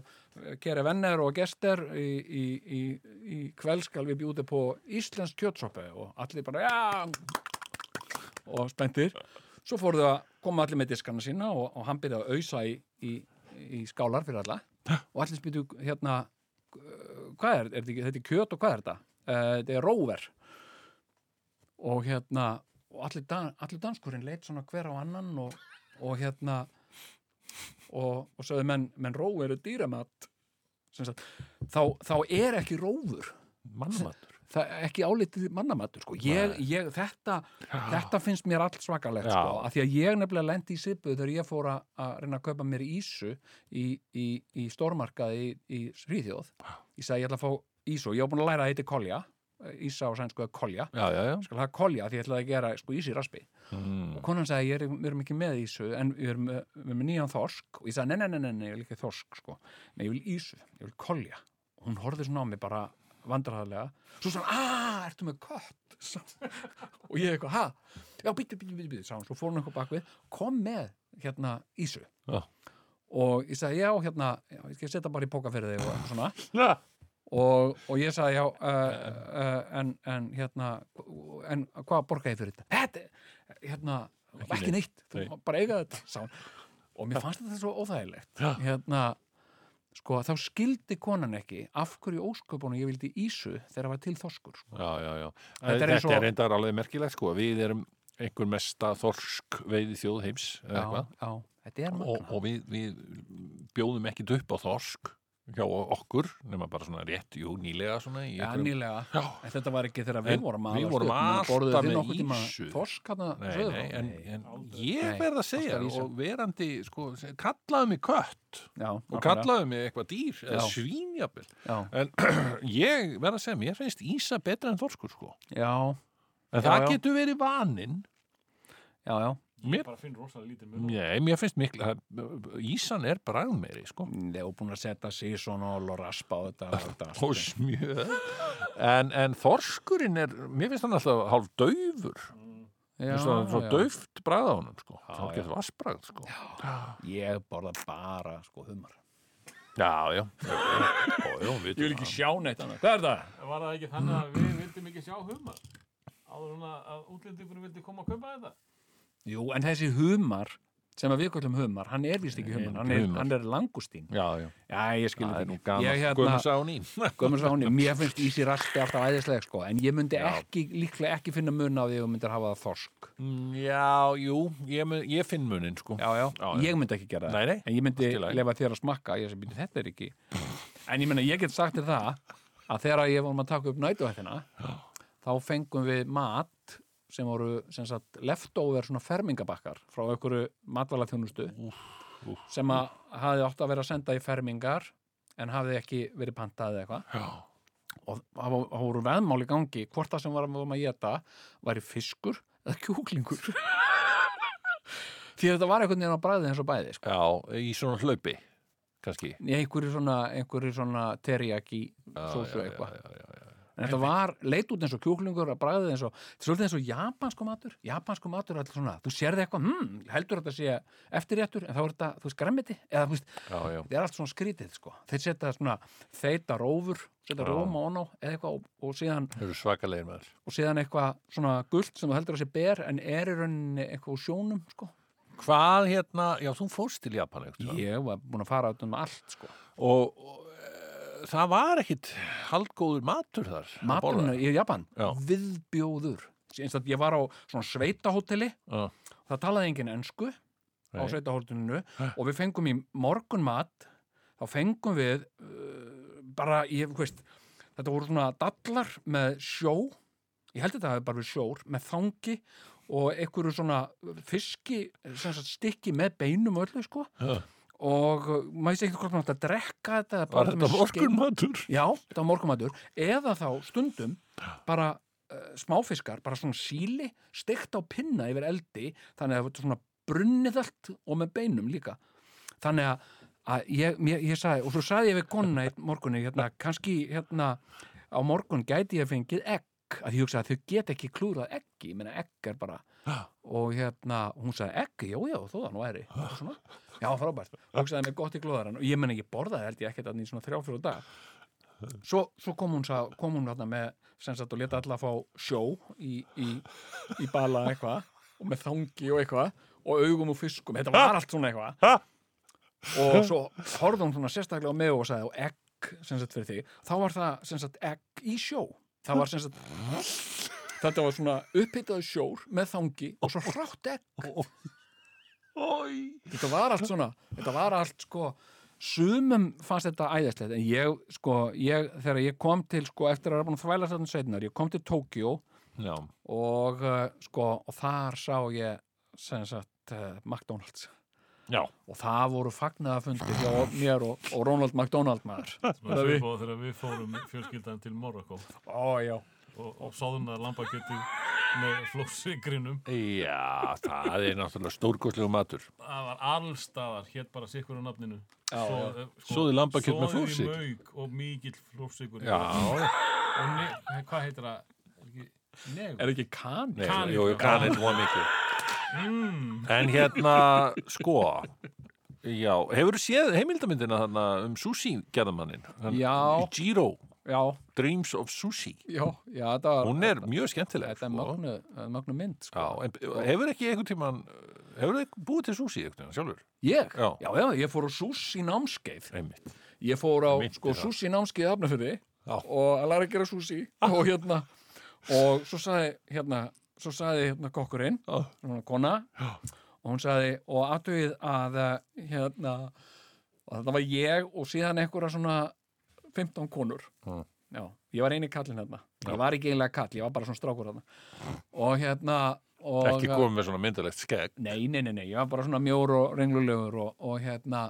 kæri venner og gestir í, í, í, í kveld skal við bjúti på íslensk kjötsúpu. Og allir bara já. Og spenntir. Svo fóru þau að koma allir með diskarna sína og, og hann byrjaði að ausa í, í, í skálar fyrir alla. Og allir spytu hérna hvað er, er þetta, þetta er kjöt og hvað er þetta? Uh, þetta er róver og hérna og allir, dan, allir danskurinn leit svona hver á annan og, og hérna og, og sagði menn, menn róver er dýramat. Sem sagt, þá, þá er ekki rófur Mannmatur. það er ekki álitið mannamatur sko. ég, ég, þetta, þetta finnst mér allt svakalegt sko, af því að ég nefnilega lendi í sipu þegar ég fór að reyna að kaupa mér ísu í, í, í stórmarkaði í, í Svíþjóð ég sagði ég ætla að fá og ég var búin að læra að þetta kolja. Ísa á sænsku er kolja. Já, já, já. skal hafa kolja því ég ætlaði að gera sko ísi raspi. Mm. og konan sagði ég er, erum ekki með ísu en við erum erum nýjan þorsk. Og ég sagði nei, nei, nei, nei, nei, ég vil ekki þorsk sko. nei, ég vil ísu, ég vil kolja. Og hún horfði svona á mig bara vandræðarlega svo svona, aaa, ertu með kött? Og ég eitthvað, ha? Já, býttu, býttu, býttu, býttu, sá hann, svo fór hann eitthvað bakvið kom með, hérna, Ísu Já. og ég sagði, já, hérna já, ég skal setja bara í póka fyrir þig og svona. Og, og ég sagði, já uh, uh, en, en, hérna en hvað borga ég fyrir þetta? Þetta, hérna, ekki, neitt, þú Nei. bara eiga þetta sá hann, og mér fannst þetta svo óþægilegt hérna sko, þá skildi konan ekki af hverju ósköpunum ég vildi ísu þegar það var til þorskur sko. Já, já, já. Þetta er og- er reyndar alveg merkilegt sko. Við erum einhver mesta þorsk veiði þjóð heims já, já, þetta er og, magna og við, við bjóðum ekkit upp á þorsk hjá okkur, nema bara svona rétt, jú, nýlega svona Já, einhverjum- nýlega, Já. en þetta var ekki þegar við vorum við alast vorum alltaf með nokkuð tíma ýsu. Þorsk hana Nei, nei, en, en ég Nei, verð að segja og verandi, sko, kallaðu mig kött. Já, og kallaðu mig eitthvað dýr eða Já, en ég verð að segja, mér finnst Ísa betra en þorskur, sko. Já, en það getur verið vaninn. Já, já Mér- bara finn rosalega lítið mun Nei, mér finnst miklu að Ísan er bragðmeiri, sko Ég hef búin að setja sísonol og raspa á þetta, þetta allt. og smjöð en, en þorskurinn er, mér finnst hann alltaf hálf daufur Já, Mér finnst hann svo já. dauft bragð á honum sko. Já, þá já. getur vassbragð sko. Ég borða bara, sko, humar já, já, já, já, já Ég vil ekki sjá neitt annað Hvað er það? Var það ekki þannig að við vildum ekki sjá humar? Áður en að, útlendingur vildi koma að kaupa þetta? Jú, en þessi humar sem að við kallum humar, hann er vist ekki humar hann er, hann er langustín. Já, já, Já, ég skil það er þetta hérna... gömur sáni, mér finnst ísi raspi alltaf æðislega, sko En ég myndi ekki, líklega ekki finna mun á því að þú myndir hafa það þorsk. Já, jú, ég, mun- ég finn munin sko. Já, já, ég myndi ekki gera það. En ég myndi lefa þér að smakka. Ég sem byrja, þetta er ekki En ég meina, ég get sagt þér það að þegar ég vorum að taka upp nætuhættina þá fengum við mat sem voru sem sagt, leftover fermingabakkar frá einhverju matvælaþjónustu sem að hafði átt að vera að senda í fermingar en hafði ekki verið pantað eða eitthvað. Og það voru veðmál í gangi. Hvort það sem var að að geta væri fiskur eða kjúklingur. Því þetta var einhvern veginn á bræði eins og bæði sko. já, í svona hlaupi kannski. Einhverju svona, svona teriyaki Já, sósu eitthvað. En þetta var leit út eins og kjúklingur að bræðið eins og, svolítið eins og japansku matur japansku matur alltaf svona, þú sérði eitthvað hm, heldur þetta sé eftirréttur en þá er þetta, þú veist, gremmiti eða þú veist, já, já. þetta er allt svona skrítið sko. þeir setja svona þeita rófur setja róma ón á eða eitthvað og, og síðan og síðan eitthvað svona gult sem þú heldur að sé ber en er í rauninni eitthvað úr sjónum sko. Hvað hérna, já, þú fórst til Japan eitthvað. ég var búin að fara út um allt sko. og, og það var ekkit haldgóður matur þar að borða. í Japan, Já. viðbjóður Eins og ég var á svona sveitahóteli Já, það talaði engin ensku á Nei. sveitahótelinu og við fengum í morgunmat þá fengum við uh, bara, ég veist þetta voru svona dallar með sjó ég held þetta hafi bara við sjór með þangi og einhverju svona fiski, sagt stykki með beinum öllu sko Já. Og maður sé ekki hvort maður átti að drekka þetta var þetta morgunmatur? Já, þetta var morgumatur eða þá stundum bara uh, smáfiskar, bara svona síli steikt á pinna yfir eldi þannig að þetta er svona brunnið allt og með beinum líka. Þannig að, að ég, ég, ég sagði og svo sagði ég við konuna einn morgunni hérna, kannski hérna á morgun gæti ég fengið egg að ég hugsa að þau get ekki klúrað eggi ég meina egg er bara og hérna, hún sagði egg, já já, þó það nú svona, já frábært, hugsaði mig gott í glóðarann og ég meina ég borðaði held ég ekkert að í svona þrjá fyrir dag svo, svo kom hún, sá, kom hún hérna með sem sagt og leta alla fá sjó í, í, í bala eitthvað og með þangi og eitthvað og augum og fiskum, þetta var allt svona eitthvað. Og svo horfði hún svona sérstaklega mig og sagði og egg sem sagt fyrir þig, þá var það sem sagt egg í sjó, það var sem sagt þetta var svona upphitaðu sjór með þangi og svo hrátt egg. Þetta var allt svona þetta var allt sko sumum fannst þetta æðislegt en ég sko, ég, þegar ég kom til sko eftir að vera búin að þvæla þetta sveinar ég kom til Tókjó og uh, sko og þar sá ég sem sagt uh, McDonalds já, og það voru fagnaðafundi hjá mér og, og Ronald McDonald maður Svona svipað þegar við fórum fjölskyldan til Morocco ó og, og sáðuna lambakjöti með flóssigrinum. já, það er náttúrulega stórkoslegu matur. Það var allstaðar, hétt bara sikkur á nafninu. Já, Svo- eh, sko, Soðið lambakjöt með í flórsykur. mauk og mikill flósigur. Já, Og hvað heitir það? Er ekki- Negur. Er ekki kan? Nei, Kanil. jú, jú, kanil var mikið Mm. En hérna, sko Já, hefur séð heimildamyndina þarna um sushi gerðamannin Já. Jiro, Já, Dreams of Sushi já, já, þetta var Hún er mjög skemmtileg Þetta er sko. magnu, mynd sko. Já, en hefur ekki einhvern tíman Hefur þið búið til sushi tíman sjálfur? Ég? Já. já, já, ég fór á sushi námskeið Einmitt Ég fór á Meinti sko, sushi námskeið hafnafyrði Já. og að læra að gera sushi og hérna og svo sagði hérna svo sagði hérna kokkurinn svona kona Já. og hún sagði og aðtöið að eh, hérna og þetta var ég og síðan einhverja svona 15 konur. Já. Já, ég var eini kallinn hérna ég var ekki einlega kall, ég var bara svona strákur hérna og hérna og, Ekki komið með svona myndalegt skegg. Nei, nei, nei, nei, ég var bara svona mjór og renglulegur og, og hérna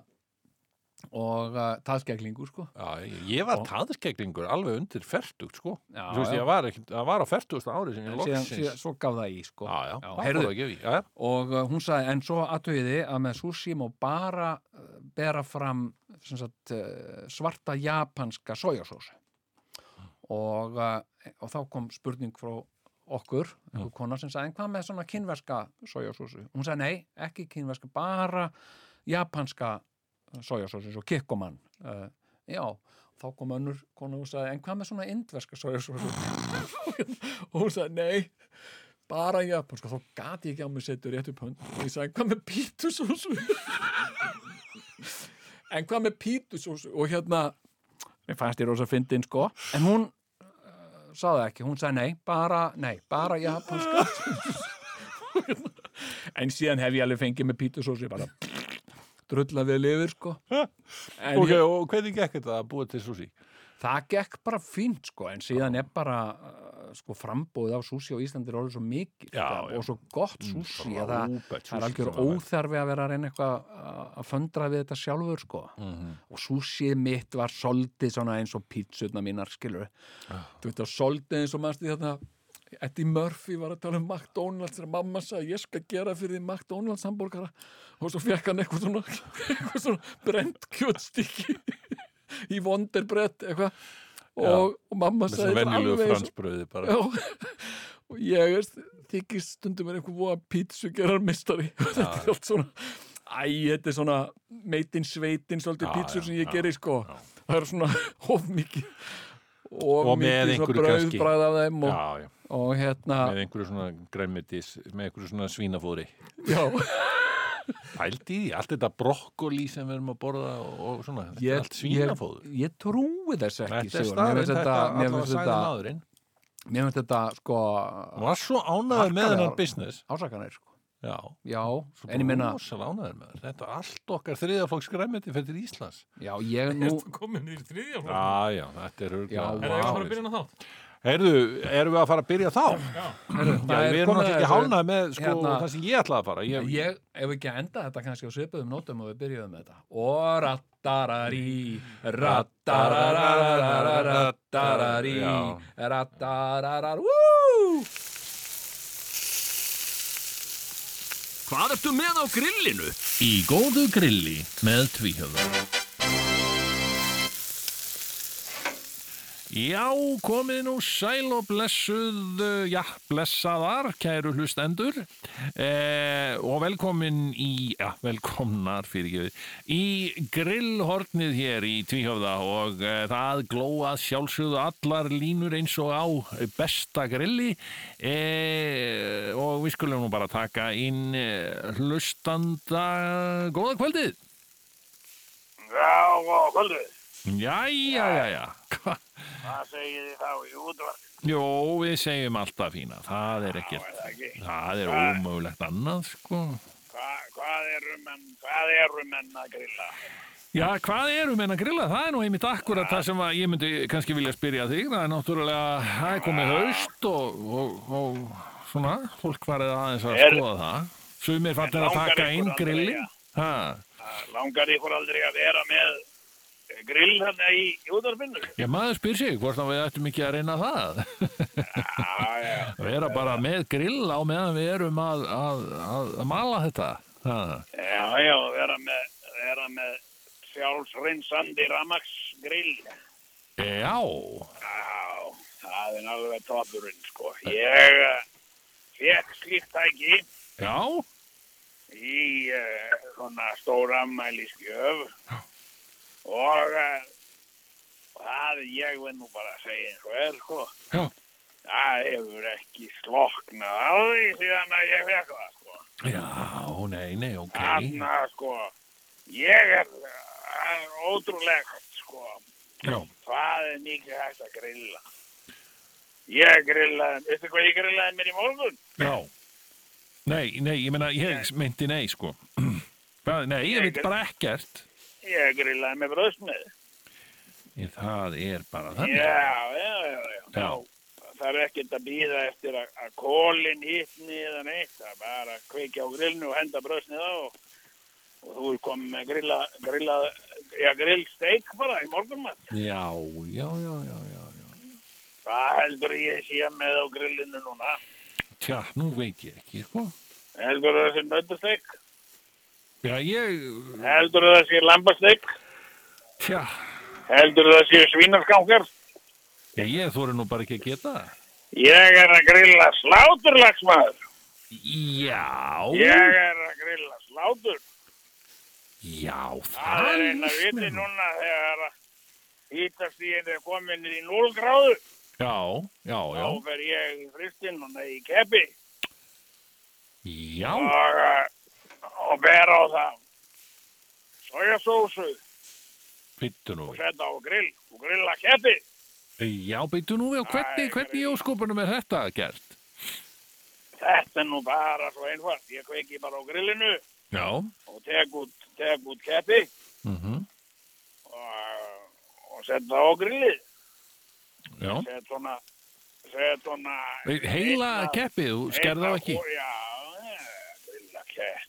og uh, taðskeglingur sko. Já, ég, var taðskeglingur alveg undir fertugt sko. Já, veist, ég var, ekki, það var á fertugasta ári sem ég síðan, loksins. síðan, svo gaf það í sko. Já, já, og uh, hún sagði, en svo aðtögiði að með sushi má bara uh, bera fram sagt, uh, svarta japanska sojasósu. Og, uh, og þá kom spurning frá okkur, einhver kona sem sagði, en hvað með svona kynverska sojasósu? Hún sagði, nei, ekki kynverska, bara japanska sojasósu, svo kikkoman uh, já, þá kom önnur kona og sagði, en hvað með svona indverska sojasósu? og hún sagði, nei bara japanska, þá gati ég ekki á mig setja rétt upp hönd og ég sagði, hvað með pítusósu? en hvað með pítusósu? og hérna, mér fannst ég rosa fyndin sko, en hún uh, sagði ekki, hún sagði nei, bara nei, bara japanska en síðan hef ég alveg fengið með pítusósu, ég bara drulla við lifir sko Ok, ég, og hvernig gekk þetta að búa til sushi? það gekk bara fínt sko, en síðan er bara uh, sko frambóðið af súsi á Íslandi er orðið svo mikið Já, sko, já. og svo gott súsi að það, Frábært það er sushi algjör að óþarfi að vera að reyna eitthvað að- að föndra við þetta sjálfur sko Mhm. og súsið mitt var soldið eins og pítsutna mínar skilur Ah. þú veit að soldið eins og mannstu þetta Eddie Murphy var að tala um McDonalds þegar mamma sagði ég skal gera fyrir því McDonalds hambúrgara og svo fekk hann eitthvað svona, eitthvað svona brent kjötstykki í Wonderbrett eitthvað. Og, og mamma sagði "Þetta alveg og- og ég veist, þykist stundum er einhver voða pítsu gerar mistari og þetta er allt svona æ, þetta er svona meitin sveitin svolítið pítsur sem ég já, geri sko það er svona of mikið Og með mikið svona brauðbræð af þeim og, Já, já, og hérna með einhverju svona græmitis með einhverju svona svínafóðri. Já, Pældi í því, allt þetta brokkoli sem við erum að borða og, og svona, þetta er ég, allt ég, svínafóður. ég trúi þess ekki Þetta er finnst þetta finnst sagði þetta, maðurinn. mér finnst þetta sko var svo ánæður með hennar business. ásakanir sko. Já, já, en ég það Þetta er allt okkar þriðaflokks græmiti fyrir til Íslands já, ég nú Ertu komin í þriðja flokk? Já, já, þetta er Já, hurglega Er það að fara að byrja ná þátt? Heyrðu, erum við að fara að byrja þá? Já. Heyrðu, Já, við erum náttúrulega ekki hálnað með sko, hérna- það sem ég ætlaði að fara ég, Ég, ef við ekki að enda þetta kannski á svipuðum nótum og við byrjuðum með þetta Og rattarari, rattararararararararari Já. Hvað ertu með á grillinu? Í góðu grilli með tvíhjöfða Já, komið nú sæl og blessuð, uh, já, blessaðar, kæru hlustendur eh, og velkomin í, já, velkomnar fyrir ekki í grillhornið hér í Tvíhöfða og eh, það glóað sjálfsögðu allar línur eins og á besta grilli eh, og við skulum nú bara taka inn eh, hlustanda, góða kvöldið. Já, og kvöldið. Jæja, jæja, hvað? Hvað segir þið þá í útvarp? Jó, við segjum alltaf fína, það er ekkert, Er það það er ómögulegt annað, sko. Hva, hvað eru menn, hvað eru menn að grilla? Já, hvað eru menn að grilla? Það er nú einmitt akkurat það sem að ég myndi kannski vilja spyrja þig. Það er náttúrulega, það er komið haust og, og, og svona, fólk farið aðeins að Er- skoða það. Sumir fannir að taka ykkur inn aldrei grillin. Langar ykkur aldrei að vera með grill þarna í útvarpinu? já, maður spyr sig hvort að við ættum ekki að reyna það. Já, já. Vera bara með grill á meðan við erum að, að, að, að mala þetta. Ha. Já, já, vera með, vera með sjálfsreynsandi ramagsgrill. Já, Já, það er alveg topurinn, sko. Ég uh, fekk slíkt tæki Já, í uh, svona stóra ammæliskjöf og uh, það ég vil nú bara segja eins og er, sko. já, Það hefur ekki sloknað á því síðan að ég fekk það, sko. já, nei, nei, ok. Þannig að, sko, ég er, það er ótrúlegt, sko. Já, Hvað er mikið hægt að grilla? Ég grillaði, veistu hvað ég grillaði mér í morgun? já. Nei, nei, ég meina, ég meinti nei, sko. Nei, ég veit bara ekkert. Ég grillaði með bröðsmið. Það er bara þannig. Já, já, já, já. Já. Það er ekkert að býða eftir að, að kólinn hittni eða neitt. Það er bara að kveikja á grillinu og henda bröðsmið á og, og þú er komið með grilla, grilla, já, grillsteik bara í morgunmat. Já, já, já, já, já. Hvað heldur ég sé með á grillinu núna? Tja, nú veit ég ekki, sko. Heldur það sé nöttasteik? Já, ég, Heldur það sé lambasteik? tja, Heldur það sé svínarskankar? já, ég þóri nú bara ekki að geta það. Ég er að grilla sláturlagsmaður. Já, Ég er að grilla slátur. já, Það það er eina viti núna þegar að hýtast í er komin í 0 gráðu. Já, já, já, Þá fer ég í fristinn og nei í keppi já, og, og ber á það sojasósu og setja á grill og grilla keppi. Já, byttu nú við og hvernig, hvernig í óskopunum er þetta gert? Þetta er nú bara svo einfalt. Ég kveiki bara á grillinu Já, og tek út, út keppi mhm, og, og setja á grillið. já. Set svona, set svona... Heila keppið, það ekki? Já,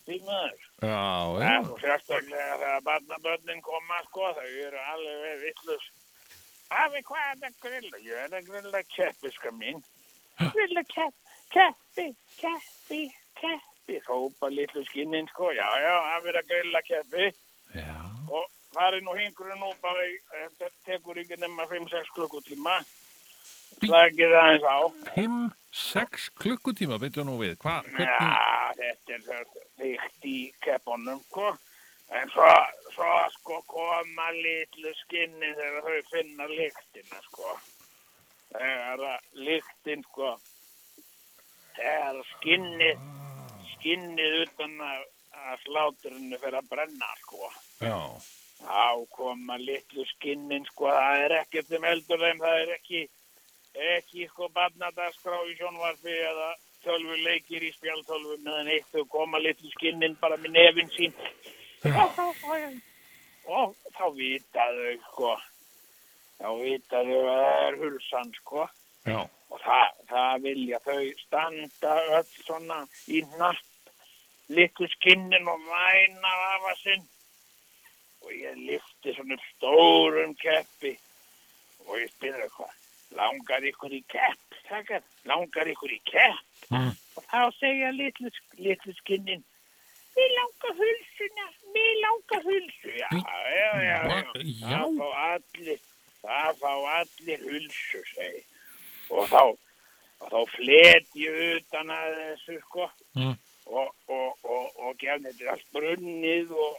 keppi maður. Já, Það já, er svo sérstaklega þegar barnabörnin koma, sko, þau eru alveg villus. Afi, hvað er þetta að grilla? Ég er að grilla keppi, sko mín. Grilla keppi, keppi, keppi, keppi. Hópa litlu skinnin, sko. Já, já, afi er að grilla keppi. já, Og það er nú hingurinn nú bara, í- þetta tekur ekki nema 5-6 klukkutíma. Slagið aðeins á. 5-6 klukkutíma, byttu nú við. Hva, hvernig? Já, þetta er þygt í keppunum, sko. En svo, svo sko koma litlu skinni þegar þau finna lyktina, sko. Þegar að lyktin, sko, þegar skinnið, skinnið utan að, að sláturinu fyrir að brenna, sko. Já, Þá koma litlu skinnin, sko, það er ekkert um eldur þeim, það er ekki, ekki, sko, barnadagskrá í sjónvarfi eða tölvu leikir í spjáltölvu meðan eitt þau koma litlu skinnin bara með nefin sín. Og þá vita þau, sko, þá vita þau að það er hulsan, sko. já, Og það, það vilja þau standa öll svona í natt, litlu skinnin og væna afa sinn. Og ég lifti svona stórum keppi og ég spyrir hvað, langar ykkur í kepp, takkar, langar ykkur í kepp? Mm. Og þá segja litlu, litlu skinnin, við langar hulsuna, við langar hulsu. Já, já, já, já, það fá allir, það fá allir hulsu, segi. Og þá, og þá flet ég utan að þessu, sko, Mm. og, og, og, og gefn þetta allt brunnið og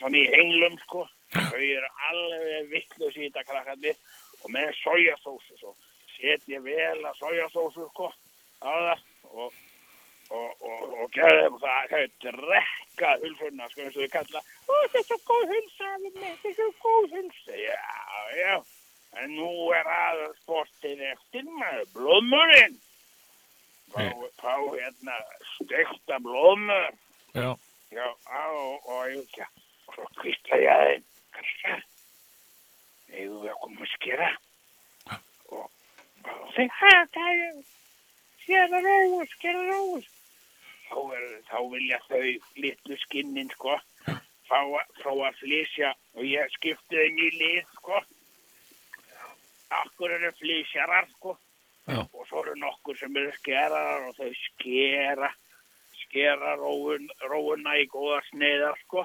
þannig í henglum, sko. Þau eru alveg vittlust í þetta krakkandi og með sojasósu, svo set ég vel að sojasósu, sko, á það og, og, og, og gefði þeim það, drekka hulsuna, sko, eins og þau kalla, þetta er svo góð hulsa, þetta er svo góð hulsa, já, já, en nú er aðeins sportið eftir maður, blóðmurinn, fá hérna stekta blóðmur, já, já, á, og, og, já, og svo kvistla ég að þeim, krakkar, eigum við að koma að skera, og, og er, skera róus, skera róus, þá, er, þá vilja þau litlu skinnin, sko, fá, að- fá að flysja og ég skipti þeim í lið, sko. Akkur eru flysjarar, sko. Já. Og svo eru nokkur sem eru skerarar og þau skera, skera róun, róuna í góða sneiðar, sko.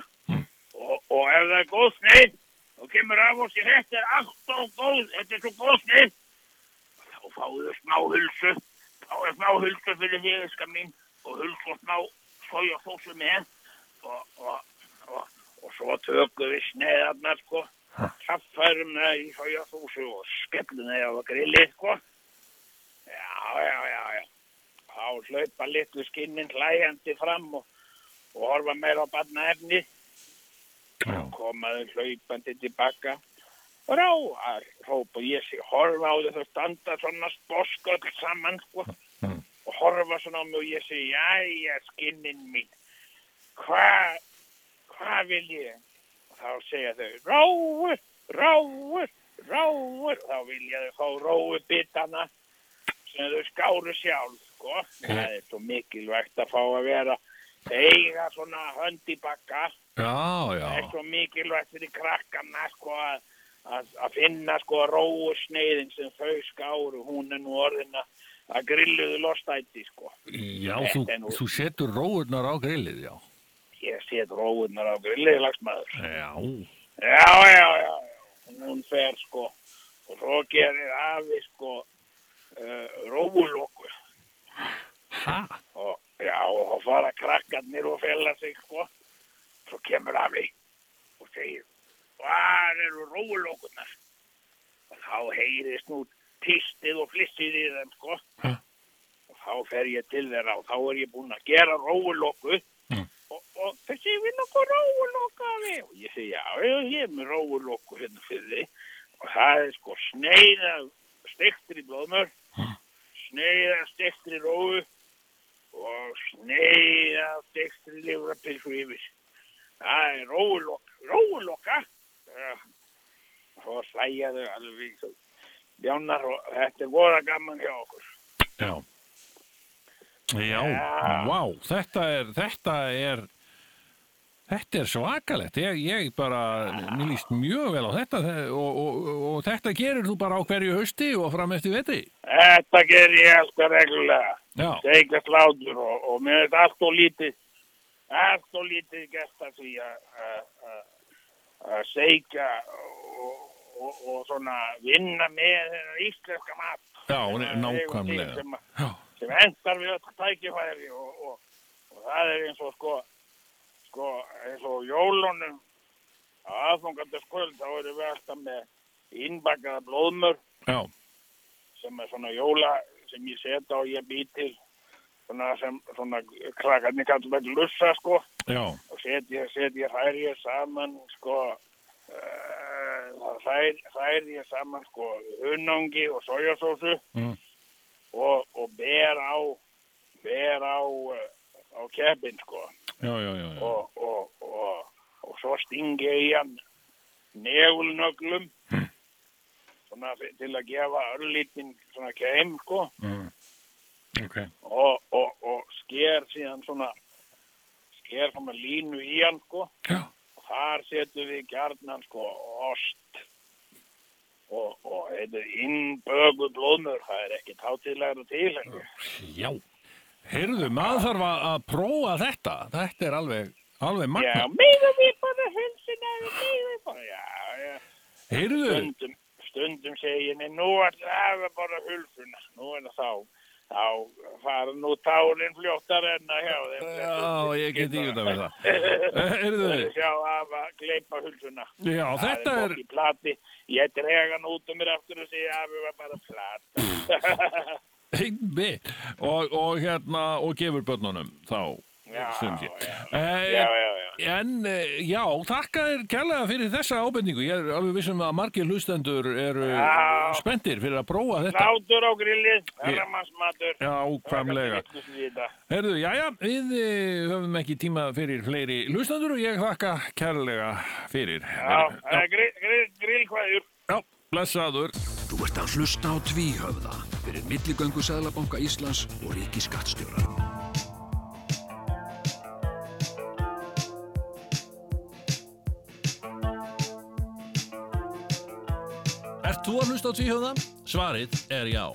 Og, og ef það er góð sneið, þá kemur af og sér, þetta er allt og góð, þetta er svo góð sneið. Þá fáðu smá hulsu, fáðu smá hulsu fyrir þig, skam mín, og hulsu og smá sojasósu með, og, og, og, og svo tökum við sneiðarnar, sko, kaffærum það í sojasósu og skellum það á grillið, sko. Já, já, já, já. Þá hlaupa litlu skinnin hlæjandi fram og, og horfa meira á barnaefni. Já. Komaðu hlaupandi tilbaka. Ráar, hópa ég sig, horfa á þau þau standa svona sposköld saman, sko. Og horfa svona á mig og ég segi, jæja, skinnin mín, hvað, hvað vil ég? Og þá segja þau, róu, róu, róu. Þá vilja þau fá róu bitana sem þau skáru sjálf, sko. Það er svo mikilvægt að fá að vera, eiga svona hönd bakka. Já, Það er já. svo mikilvægt fyrir krakkarna, sko, að, að, finna, sko, róu sneiðin sem þau skáru. Hún er nú orðin að, grilluðu lostæti, sko. Já, þú, nú- þú setur róurnar á grillið, já. Ég set róunar á grillið, lagsmaður. Já. Já, já, já, já. Hún fer, sko, og svo gerir afi, sko, uh, róulokku. Hæ? já, og fara krakkarnir og fela sig, sko. Svo kemur afi og segir, hvað eru róulókunar? Og þá heyrist nú pistið og flissið í þeim, sko. Ha. Og þá fer ég til þeirra og þá er ég búinn að gera róulóku. Mm. Og, og þessi vil okkur róulóka afi. Og ég segi, já, ég ég er með róulóku hérna fyrir því. Og það er sko sneiða stektir í blóðmör, sneiða stektir í róu og sneiða dekstri livrapilsu yfir. Það er róulokka, róulokka. Ja. Svo slæja þau alveg svo bjánar og þetta er voða gaman hjá okkur. Já. Já, vá, þetta er, þetta er, þetta er svakalegt. Ég, ég bara, mér líst mjög vel á þetta þe- og, og, og þetta gerir þú bara á hverju hausti og fram eftir vetri. Þetta ger ég alltaf reglulega. Seika slátur og, og mér er allt og lítið, allt og lítið gert að því að- seika og, og, og svona vinna með íslenska mat. já, Sem nákvæmlega. Sem, Já, sem endar við öll tækifæri og, og, og það er eins og sko, sko eins og jólunum á aðfangandaskvöld þá erum við alltaf með innbakaða blóðmör já, sem er svona jóla sem ég setja og ég bý til svona sem svona krakarnir kallar það glussa sko. Já, og setja set ég hær ég saman sko uh, hær, hær ég saman sko hunangi og sojasósu. Mm. og, og ber á ber á uh, á keppin sko. Já, já, já, já. og, og, og, og svo stingi ég hann negulnöglum svona fi- til að gefa örlítinn svona keim sko. Mm. Ok, og, og, og sker síðan svona sker svona línu í hann sko. Já, og þar setum við gjarnan sko ost og, og innbögu blóðmör. Það er ekki tátilegra til já. Heyrðu, maður þarf að prófa þetta. Þetta er alveg, alveg já, magna. meðum við bara hulsina meðum við bara, já, já. Heyrðu, stundum, stundum segi ég, "Nei, nú er það bara hulsuna, nú er það þá, þá fara nú tárin fljóttar enn að hjá þeim. já, ég get ekki þetta með það. Heyrðu, Sjá af að gleipa hulsuna. já, þetta það er, er í plati, ég drega hann út um mér aftur og segja að við var bara plata. einmitt, og, og hérna, og gefur börnunum þá, Ég. já. Eh, já, já, já. En eh, já, þakka þér kærlega fyrir þessa ábendingu. Ég er alveg vissum að margir hlustendur eru Já. spenntir fyrir að prófa þetta. Látur á grillið, herramannsmatur. Já. Já. Herðu, já, já, við eh, höfum ekki tíma fyrir fleiri hlustendur og ég þakka kærlega fyrir. Já, já, grill, grill, grillkvæður. já blessaður. Þú ert að hlusta á tvíhöfða fyrir milligöngu Sæðlabanka Íslands og Ríki þú að hlusta á tvíhjóða? Svarið er já.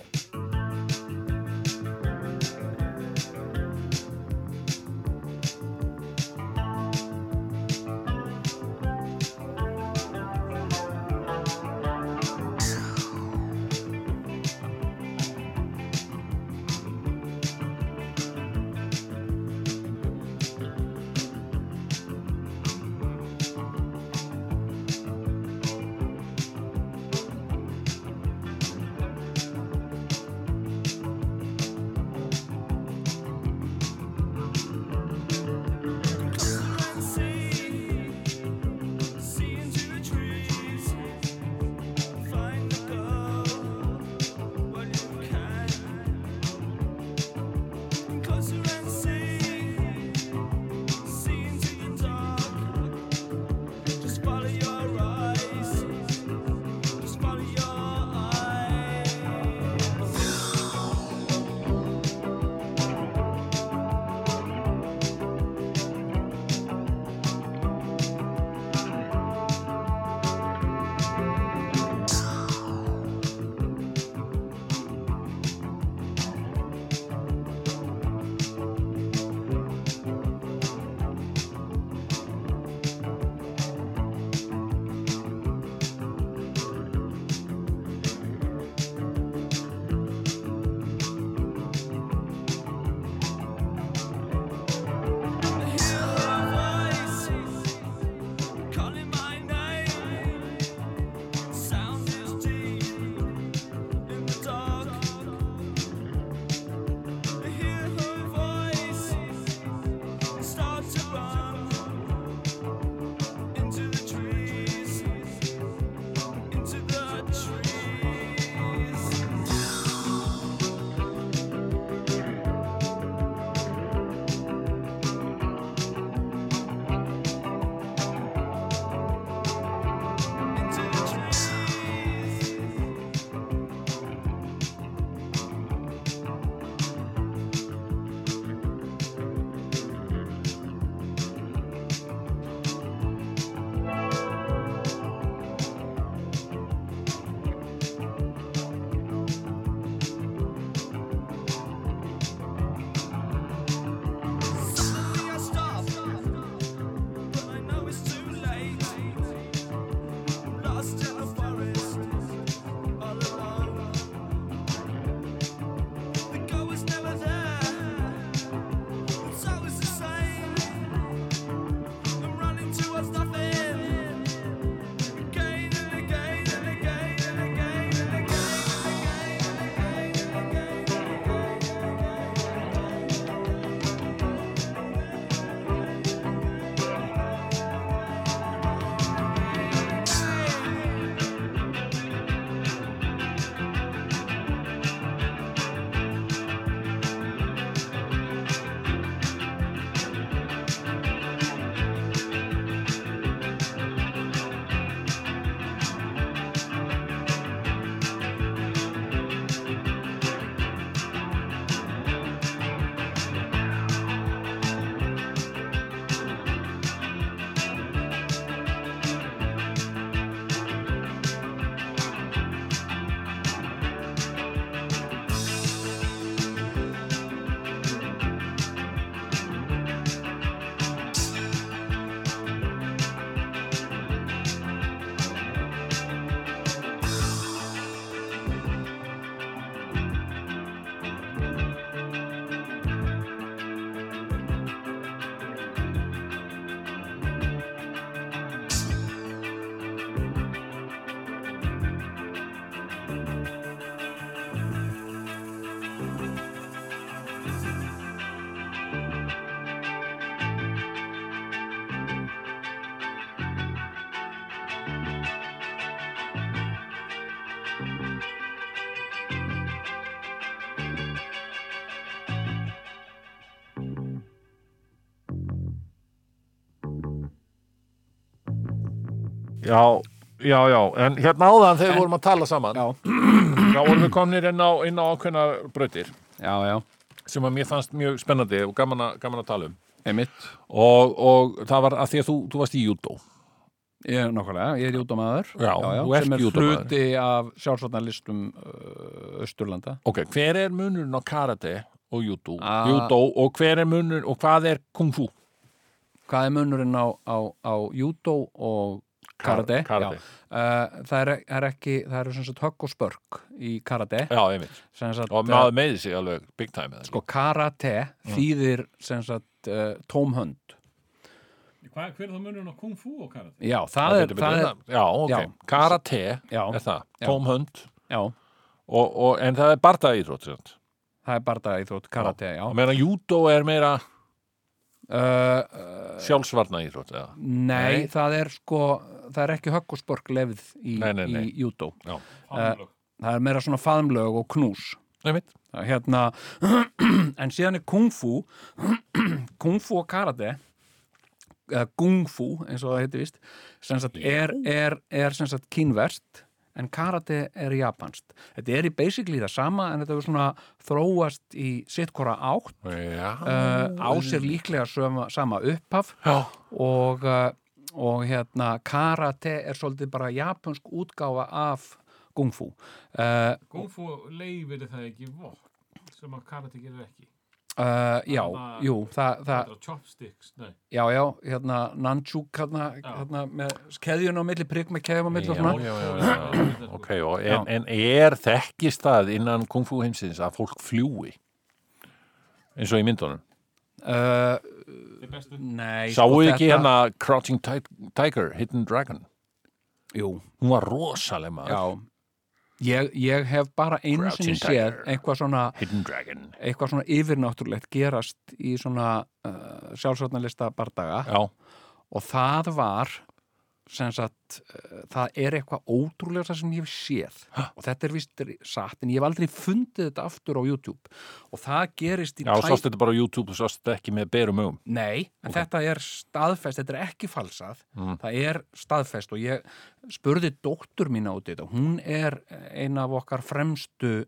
Já, já, já, en hérna áðan þegar við vorum að tala saman Já, þá vorum við komnir inn á, á ákveðna já, sem að mér fannst mjög spennandi og gaman að, gaman að tala um. Og, og það var að því að þú, þú varst í júdó. Ég er nokkulega, ég er júdómaður. Sem er hluti af sjálfsvarnarlistum uh, Östurlanda Ok, hver er munurinn á karate og júdó, Ah. júdó og hver er munur og hvað er kung fu? Hvað er munurinn á, á, á júdó og karate? Karate. Uh, það, er, er ekki, það eru sem sagt högg og spörk í karate Já, einmitt. sagt, Og maður meði sig alveg big time eða sko karate þýðir sem sagt uh, tómhönd Hvað, hver er það munurinn á kung fu og karate? Já, það er, Bíddu, það er Já, ok, Já. karate Já. er það, Já. tóm hönd já, og, og, en það er barda íþrótt sem sagt. það er bardaga íþrótt karate, já, og meðan júdó er meira Uh, uh, sjálfsvarna íþrótt eða? nei, Nei. það er sko það er ekki högg og spörk lefð í, Nei, nei, nei. í júdó Faðmlög. það er meira svona faðmlög og knús hérna en síðan er kung fu kung fu og karate eða gung fu eins og það heitir vist sagt er, er, er kínverst en karate er japanst þetta er í basically það sama en þetta er svona þróast í sitt hvora átt Já. uh, á sér líklega sama, sama upphaf Já. og, uh, og hérna karate er svolítið bara japansk útgáfa af kung fu uh, Kung fu leifir það ekki vopn sem að karate gerir ekki. uh, já, Þarna- jú það, það, Það er chopsticks, nei. Já, já, hérna Nanchuk hérna, hérna með keðjun á milli, prigg með keðjum á milli og Já, svona. já, já, já. Ok, og en, en er þekkist það innan kung fu heimsins að fólk fljúi eins og í myndunum Uh. Nei, Sáu sko, ekki þetta- hérna Crouching Ti- Tiger, Hidden Dragon? Jú, hún var rosaleg maður. Já. Ég, ég hef bara einu Crouching sinni séð eitthvað svona, Hidden Dragon. eitthvað svona yfirnáttúrulegt gerast í svona uh, sjálfsvotnarlista bardaga. Já, og það var sem sagt, uh, það er eitthvað ótrúlega sem ég hef séð. Og þetta er vist satt, en ég hef aldrei fundið þetta aftur á YouTube. Og það gerist í já sást þetta bara á YouTube og sást þetta ekki með berum augum? Nei, en þetta er staðfest, þetta er ekki falsað, Mm. það er staðfest og ég spurði dóttur út í þetta, hún er ein af okkar fremstu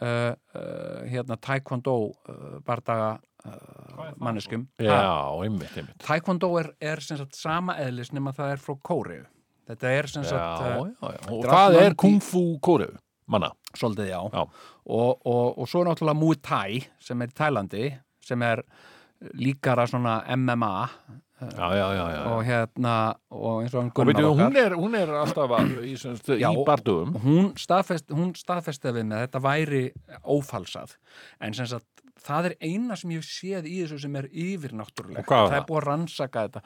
uh, uh, hérna taekwondo bardaga Það manneskum. Já, Ha, einmitt, einmitt Taekwondo er, er sem sagt sama eðlis nema það er frá Kóreu. Þetta er sem Já, sagt já, uh, já. Og Drafnandi- hvað er kung fu kóru? Manna svolítið já. Já. Og, og, og svo er náttúrulega Muay Thai sem er í Tælandi, sem er líkara svona MMA Já, já, já, já. og hérna og eins og hann Og Gunnar okkar hún er, hún er alltaf að, í, Já, í bardugum hún staðfest, hún staðfesti við með þetta væri ófalsað en sem sagt það er eina sem ég séð í þessu sem er yfirnáttúrulegt. Og hvað var það er það? búið að rannsaka þetta.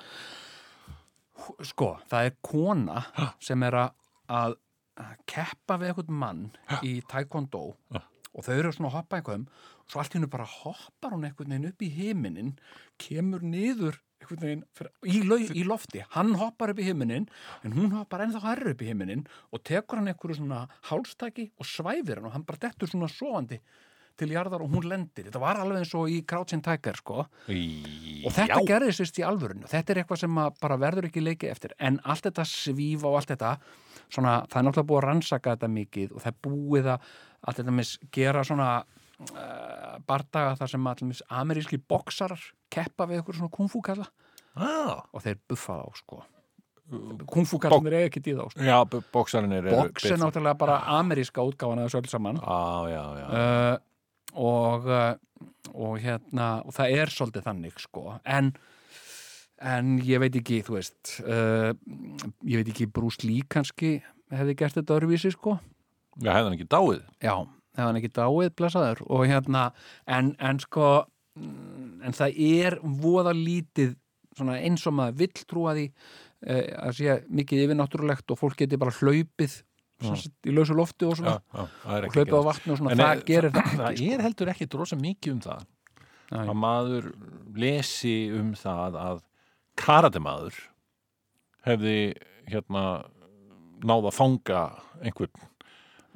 Sko, það er kona sem er að, að keppa við eitthvað mann í taekwondo og þau eru svona að hoppa einhverjum og svo allt hennu bara hoppar hún einhvern veginn upp í himinin kemur niður einhvern veginn fyrir, í, lau, í lofti. Hann hoppar upp í himinin en hún hoppar ennþá hærri upp í himinin og tekur hann einhverju svona hálstæki og svæfir hann og hann bara dettur svona sofandi til jarðar og hún lendir. Þetta var alveg eins og í Crouching Tiger sko. Í, og þetta já. gerðist í alvörinu þetta er eitthvað sem bara verður ekki leikið eftir. En allt þetta svífa og allt þetta svona, það er náttúrulega búið að rannsaka þetta mikið og það er búið að allt þetta mis gera svona uh, bardaga þar sem allir ameríski boksarar keppa við eitthvað svona kungfúkalla ah, og þeir buffa þá sko. Kungfúkallarnir er ekki í þá sko. Já, b- boksarinn er náttúrulega bara ameríska að þessu öll saman. Já, já, já. Uh, og uh, og hérna og það er svolítið þannig sko. En, en ég veit ekki þú veist uh, ég veit ekki Bruce Lee kannski hefði gert þetta öðruvísi sko. Já, hefði hann ekki dáið? Já, hefði hann ekki dáið blessaður. Og hérna en, en sko en það er voða lítið svona eins og maður vill trúa því uh, að sé mikið yfirnáttúrulegt og fólk geti bara hlaupið sagt, í lausu lofti og svona. Já, það er og ekki hlaupið á vatni og svona, En það er- gerir það Það ekki er heldur ekki drosa mikið um það. Nei. að maður lesi um það að karatemaður hefði hérna náð að fanga einhvern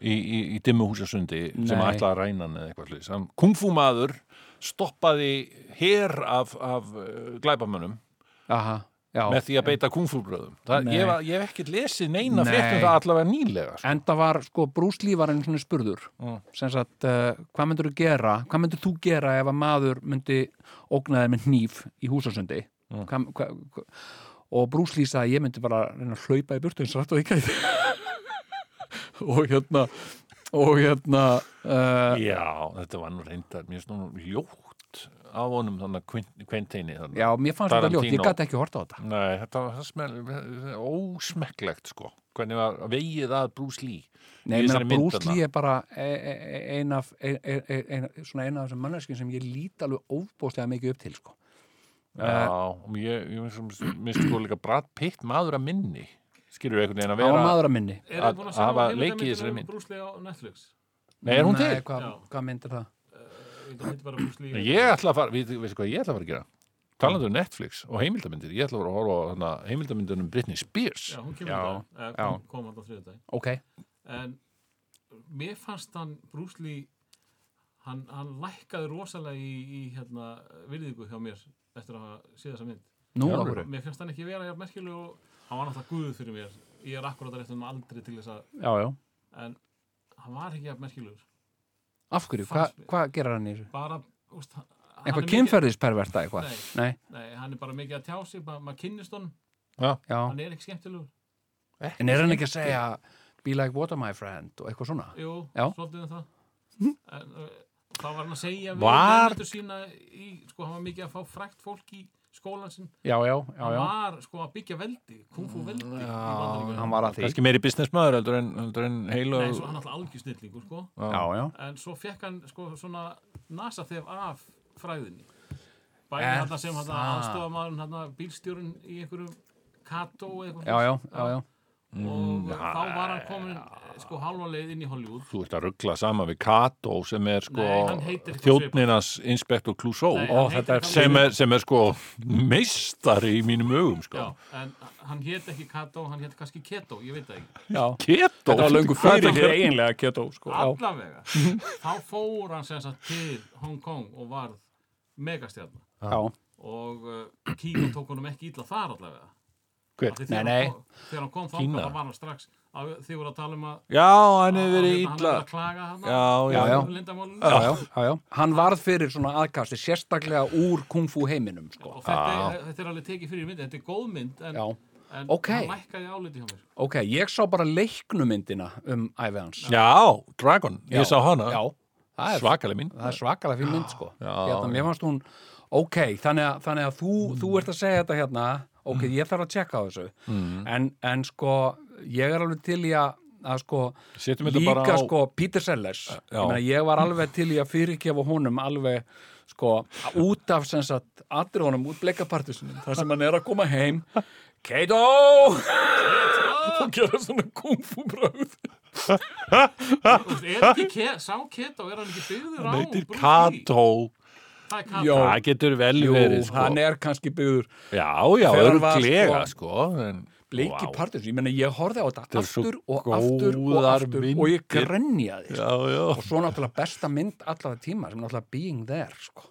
í, í, í dimmuhúsasundi sem ætlaði að ræna hann eða eitthvað slís. Kungfúmaður stoppaði her af, af uh, glæpamönnum. Aha, Já. með því að beita kungfúrbröðum ég, ég hef ekkert lesið neina Nei. fréttum það allavega nýlega sko. Enda var, sko, Bruce Lee var einu svona spurður Mm. sem sagt, uh, hvað myndur þú gera hvað myndur þú gera ef að maður myndi ógna þér með hníf í húsasundi Mm. hvað, hvað, og Bruce Lee sagði ég myndi bara reyna að hlaupa í burtu eins rætt og ekki og hérna og hérna uh, já, þetta var nú reyndar mér finnst nú ljótt af honum þannig að kventeini já, mér fannst þetta ljótt, ég gæti ekki horta á þetta Nei, þetta var ósmekklegt sko hvernig var vegið að Bruce Lee Nei, í ég þessari meina, mynd Bruce þarna. Lee er bara e- e- e- ein af, ein, ein, ein, svona eina af þessum manneskinn sem ég lít alveg óbóðslega mikið upp til, sko. Já, og ég, ég minnst sko líka Brad Pitt maður að minni skilur einhvern veginn að vera maður að minni. Er Að- að að hafa leikið þessari um mynd? Bruce Lee á Netflix? Nei, er hún Nei, til? Hvað myndir það? Ég ætla að fara, við, veistu hvað ég ætla að fara að gera talandi um Netflix og heimildamindir ég ætla að fara að horfa á hana, heimildamindunum Britney Spears Já, hún. Kom, alltaf þriðu dag. Ok. En mér fannst hann, Bruce Lee, hann, hann lækkaði rosalega í, í hérna, virðingu hjá mér eftir að hafa séð þessa mynd. Nú. Mér finnst hann ekki vera jafn merkileg og hann var náttúrulega guð fyrir mér. Ég er akkurat að réttum aldrei til þess að, Já, já. en hann var ekki jafn merkilegur. Af hverju? Hva, hvað gerir hann í þessu? Bara, úst, Eitthvað mikið- kynferðisperverta eitthvað? Nei. Nei. Nei, hann er bara mikið að tjá sig, ma- maður kynnist honum, Já. hann er ekki skemmtilegur. En er hann ekki að segja be like water my friend og eitthvað svona? Jú, Já. svolítið um það. En uh, þá var hann að segja við Var- nefndur sína í, sko, hann var mikið að fá frækt fólk í skólan sinn. Já, já, já, Hann já. var, sko, að byggja veldi, kungfu veldi bandaríkjunum. Hann var að því. kannski meiri businessmaður heldur en, heldur en heilu Nei, svo hann alltaf algjör snillingur, sko. Já, já. En svo fekk hann, sko, svona nasa þef af fræðinni. Bæði hann sem hann það? aðstofamaðurinn, hann bílstjórinn í einhverjum kató eitthvað. Já, já, já, já. Og þá var hann komin, sko, halva leið inn í Hollywood. þú ert að ruggla saman við Kato sem er sko þjóðninas Inspector Clouseau er sem er, sem er sko meistari í mínum augum sko Já, en hann hét ekki Kato, hann hét kannski Keto, ég veit það ekki. já. Keto Þetta var er fyrir hér eiginlega keto, sko. Já. Allavega. Þá fór hann sem sagt til Hong Kong og varð megastjarnar. Já. Og uh, Kína tók honum ekki illa þar allavega. Hver? Nei, nei. Þegar hann kom þangað, þá var hann strax, þið voru að tala um að Já, hann hefur verið að- hann illa hefur verið að klaga hann. Já, já, Já, já. Lindamálinu. Já, já, já, já. Hann varð fyrir svona aðkasti, sérstaklega úr kung fu heiminum, sko. Og þetta, er, þetta er alveg tekið fyrir mynd, þetta er góð mynd, en, en Ok. hann lækkaði áliti hjá mér. Ok, ég sá bara leiknumyndina um æfi hans. Já, Dragon, Já. ég sá hana Já, það er, Svakaleg minn það er svakalega fyrir mynd, sko. Já, hérna, já. mér fannst hún, ok, þannig að, þannig að þú, þú ert að segja þetta hérna, ok, ég þarf að tjekka á þessu. mm. En, en sko, ég er alveg til í að, að sko, líka á sko Peter Sellers ég, meina, ég var alveg til í að fyrirgefa honum alveg sko út af sem sagt atriðunum út bleikapartisunum þar sem hann er að koma heim Kato og gera svona kungfu bröð Er ekki, Keto, er hann ekki byggður á? Hann heitir? Kato Kato. Jó. Það getur vel Jú, verið sko. hann er kannski byggður Já, já, örglega sko, en, bleiki Vá. partisum, ég meina ég horfði á þetta er aftur og aftur og aftur og ég myndir. grenjaði sko. Já, já og svo náttúrulega besta mynd allavega tíma sem náttúrulega Being There sko.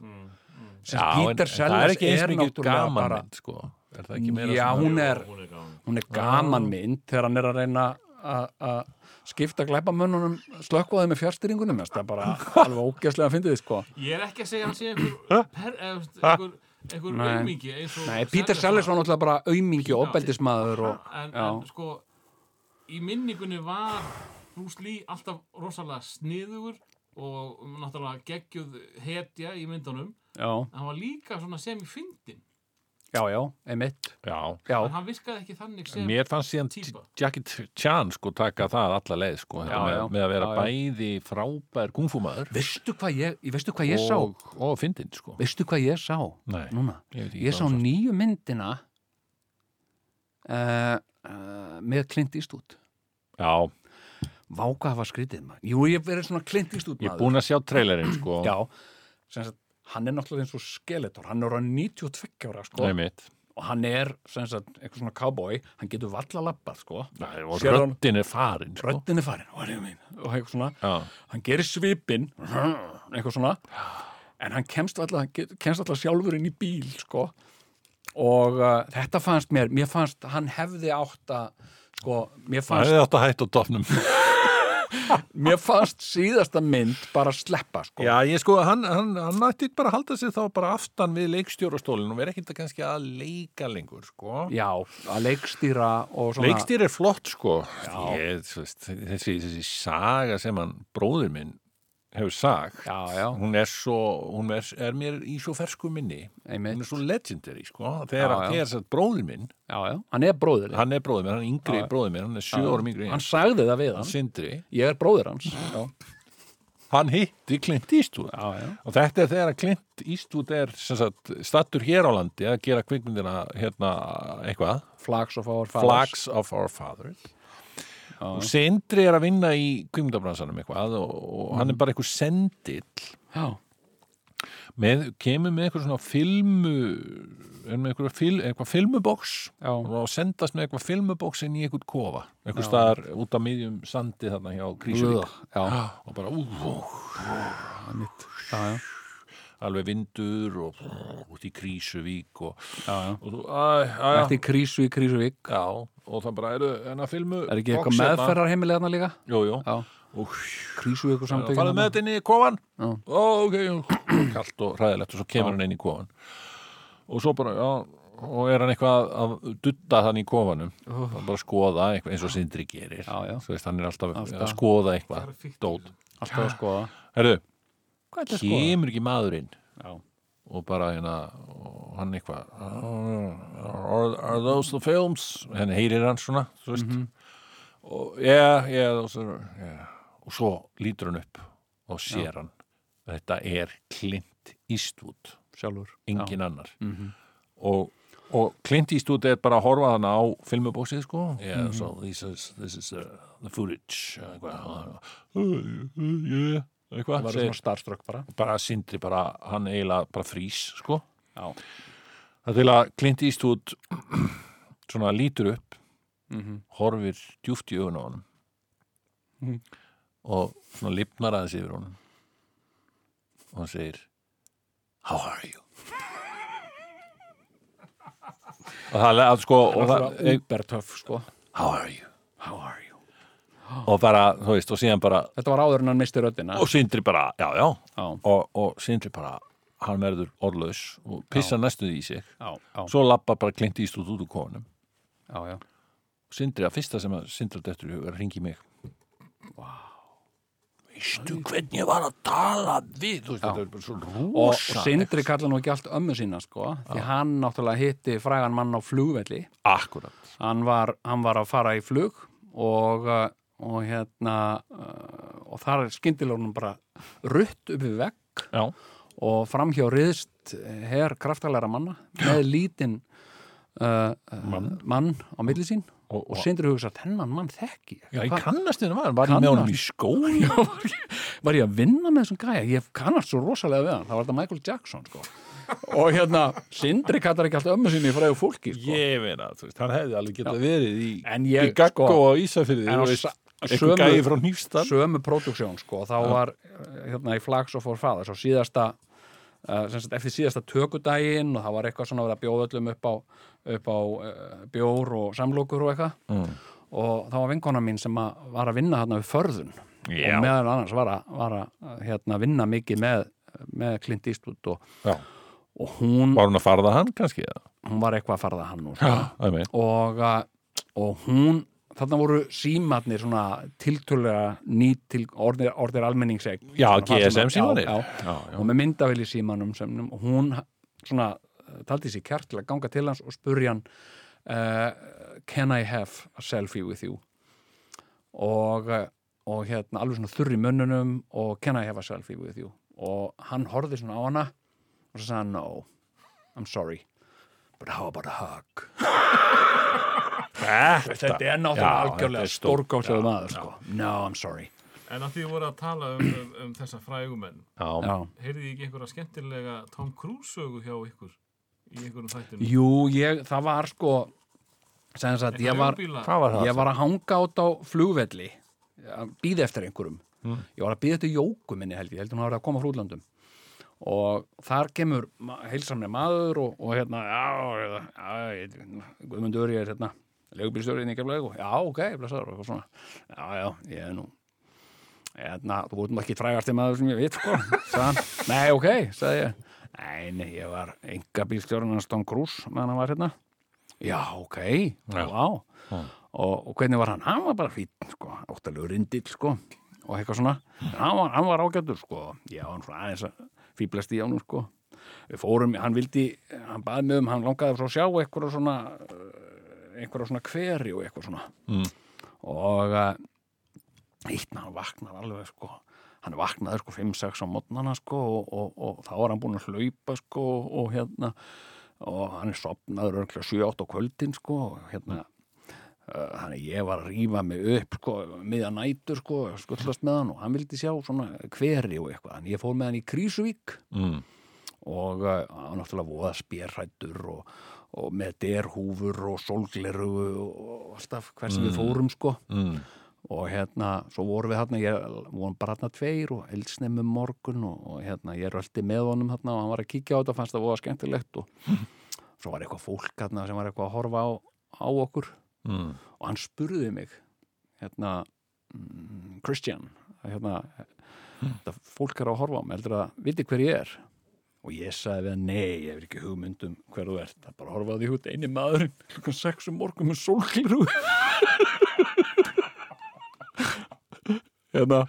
sem Peter en það er Sellers er mikið náttúrulega gaman bara mynd sko. Er það ekki meira Já, hún er, Hún er gaman. er mynd þegar hann er að reyna að- að skipta glæpamönnunum slökkvaði með fjárstyringunum það er bara alveg ógeðslega að fyndið þið sko. Ég er ekki að segja að hann sé einhver, einhver, einhver Nei. aumingi eins og Nei, Peter Sellers var náttúrulega bara aumingi og og en, en sko í minningunni var Bruce Lee alltaf rosalega sniðugur og náttúrulega geggjuð hetja í myndunum. Já, en hann var líka svona sem í fyndin já, já, einmitt. Já, já, en hann virkaði ekki þannig sem mér fannst síðan Týpa. Jackie Chan sko taka það alla leið sko, Já, með, já. með að vera Já, já. bæði frábær kungfúmaður veistu hvað ég, veistu hvað ég sá? og, og fyndin sko. Veistu hvað ég sá Nei, núna, ég ég sá nýju myndina uh, uh, með Clint Eastwood. Já, Váka hafa skrítið maður. Jú, ég verið svona Clint Eastwood ég er maður. búin að sjá trailerinn sko. Já, sem sagt, hann er náttúrulega eins og skeletor, hann er orðinn 92 ára, sko, Nei og hann er, sagt, eitthvað svona cowboy, hann getur valla lappað, sko, Nei, og hann- röddin er farin sko. röddin er farin, mín, og eitthvað svona, Já, hann gerir svipinn, eitthvað svona, en hann kemst alltaf, kemst alltaf sjálfur inn í bíl, sko, og uh, þetta fannst mér mér fannst hann hefði átt að sko, mér Það fannst, hefði átt að hætta á topnum mér fannst síðasta mynd bara sleppa sko. Já, ég sko, hann, hann, hann ætti bara að halda sig þá bara aftan við leikstjórastólinn og vera ekkert að kannski að leika lengur, sko. Já, að leikstýra og svona Leikstýr er flott, sko. Ég, þessi, þessi saga sem hann bróðir minn hefur sagt já, já, hún er svo, hún er, er mér í svo fersku minni. Einmitt. Hún er svo legendary, sko. Þegar er satt bróðir minn. Já, já, hann er er bróðir minn, hann er yngri bróðir minn hann er sjö árum yngri hann sagði það við hann Sindri, ég er bróðir hans. Já, hann hitti Clint Eastwood. Og þetta er þegar að Clint Eastwood er sagt, stattur hér á landi að gera kvikmyndina hérna eitthvað. Flags of Our Fathers Flags of Our Fathers Já, og Sindri er að vinna í kvikmyndabransanum eitthvað og, og hann er bara eitthvað sendill. Já, með, kemur með eitthvað svona filmu er með eitthvað, fil, eitthvað filmuboks já, og sendast með eitthvað filmuboks inn í eitthvað kofa. Eitthvað staðar út af miðjum sandi þarna hjá já, og bara ú, ú, mitt. Já, já, alveg vindur og út í Krísuvík og, já, já. og þú, æ, æ, æ, Þetta er Krísu í Krísuvík já, og það bara eru enna filmu Er ekki eitthvað meðferðarheimili þarna líka? Jú, jú. Já, og Krísuvík og samtökin farið með þetta inn í kofan Já. ó, ok, kallt og hræðilegt og svo kemur hann inn í kofan og svo bara, já og er hann eitthvað að dutta þann í kofanum? Oh. bara skoða eitthvað eins og Sindri gerir. Já, já. Veist, hann er alltaf, Alltaf. að skoða Það eitthvað er Alltaf að skoða. Herru, Að skoða? kemur ekki maðurinn Já, og bara hérna og hann eitthvað are, are those the films? Henni heyrir hann svona þú veist. Og yeah, yeah, those are, yeah. og svo lítur hann upp og sér hann. Þetta er Clint Eastwood. Sjálfur. Engin annar. Mhm. og, og Clint Eastwood er bara að horfa hann á filmubóksið sko. Yeah, Mhm. so this is, this is uh, the footage. Eitthvað. Uh, yeah, Það eitthvað var segir- svona starstruck bara bara sindri bara, hann eiginlega bara frís sko Já, það er til að Clint Eastwood svona lítur upp mhm, horfir djúft í augun á honum Mhm. og svona lifnar aðeins yfir honum og hann segir How are you? og það að sko og það það, var ubertöff sko How are you? How are you? Og bara, þú veist, og síðan bara Þetta var áður en hann misti röddina. Og Sindri bara, já, já. Já, og, og Sindri bara, hann verður orðlaus og pissa næstuð í sig. Já, já, svo lappa bara Clint Eastwood út úr kofunum já, já. Sindri, að fyrsta sem að Sindri dettur í hug er að ringi mig. Veistu hvernig ég var að tala við Þú veist, þetta er bara svo Og, og rosa Sindri kallar nú ekki allt ömmu sína sko Því hann náttúrulega hitti frægan mann á flugvelli. Akkurat. Hann var, hann var að fara í flug og, uh, og hérna uh, og þar er skyndilegunum bara rutt upp við vegg. Já, og framhjá riðst her kraftalega manna með lítinn uh, mann. mann á milli sín. Og- og, og- Sindri hugsa að hennan mann þekki ég. já ég kannast þinn var Var ég með honum í skóli var ég að vinna með þessum gæja? Ég kannast svo rosalega við hann, það var þetta Michael Jackson sko. og hérna Sindri kallar ekki alltaf ömmu sinni fræðu fólki sko. Ég meina, þú veist, hann hefði alveg getað verið í, í Gaggo sko, og Ísafyrði en Eitthvað gæði frá Nýfstan sömu próduksjón sko, þá var eh, hérna í Flags of Our Fathers á síðasta uh, sagt, eftir síðasta tökudaginn og það var eitthvað svona að bjóða öllum upp á, upp á uh, bjór og samlokur og eitthvað. Mm. og þá var vinkona mín sem að, var að vinna hérna við förðun. Já. og meðal annars var að, var að hérna, vinna mikið með, með Clint Eastwood og, og hún, Var hún að farða hann kannski? hún var eitthvað að farða hann og, uh, og hún þarna voru símatnir svona tiltölulega nýtt til orðir, orðir almenningseig Já, GSM símanir. og með myndavel í símanum sem, og hún svona eh, taldi sér kjart til að ganga til hans og spurja hann uh, can I have a selfie with you? Og, eh, og hérna alveg svona þurr í munnunum og can I have a selfie with you? Og hann horfði svona á hana og svo sagði hann no, I'm sorry but how about a hug þetta er náttúrulega algjörlega stórgátlega maður sko. no, I'm sorry. En að því voru að tala um, um, um þessa frægumenn heyrði ég ekki einhverja skemmtilega Tom Cruise sögu hjá ykkur í einhverjum þættunum Jú, ég, það var sko sem sagt, ég var, var það? ég var að hanga át á flugvelli að býða eftir einhverjum. Mm. ég var að býða eftir jóku minni held ég, held hún að vera að koma frá útlandum og þar kemur heilsamlega maður og, og hérna, já, já, já ég- Guðmundur, ég er hérna legubílstjórinn í kemlaug og já, ok, blessaður og svona, já, já, ég er nú hérna, þú nú ekki frægasti maður sem ég veit, sko hann, nei, ok, sagði ég. Nei, ég var enga bílstjórinn hans Tom Cruise meðan hann var hérna. Já, ok, já, og, og hvernig var hann? Hann var bara fýtt, sko, óttalegur rindill, sko og eitthvað svona, en hann var, hann var ágættur, sko, já, hann svona aðeins að fýblast í ánum, sko. Við fórum, hann vildi, hann baði mig um hann langaði svo að sjá eitthvað svona einhverja svona hveri og eitthvað svona Mm. og uh, eitt hann vaknar alveg sko hann vaknaði sko 5-6 á mótnana sko og, og, og þá var hann búin að hlaupa sko og hérna og hann er sopnaður örglega 7-8 á kvöldin sko og hérna uh, þannig ég var að rífa mig upp sko miðan nætur sko skullast með hann og hann vildi sjá svona hveri og eitthvað þannig ég fór með hann í Krísuvík Mm. og uh, hann var náttúrulega voða spérrættur og, og með derhúfur og sólgleru og alltaf hversi við fórum sko. Mm. og hérna, svo vorum við hérna ég vorum bara hérna tveir og eldsnefnum morgun og, og hérna, ég röldi með honum hérna og hann var að kíkja á þetta, fannst það voða skemmtilegt og svo var eitthvað fólk hérna sem var eitthvað að horfa á, á okkur. Mm. og hann spurði mig hérna mm, Christian hérna, þetta fólk er að horfa á mig heldur að viti hver ég er og ég sagði við hann, nei, ég hef ekki hugmyndum hver þú ert, það bara að horfa á því hút eini maðurinn klukkan sex um morgun með sólgliru hérna.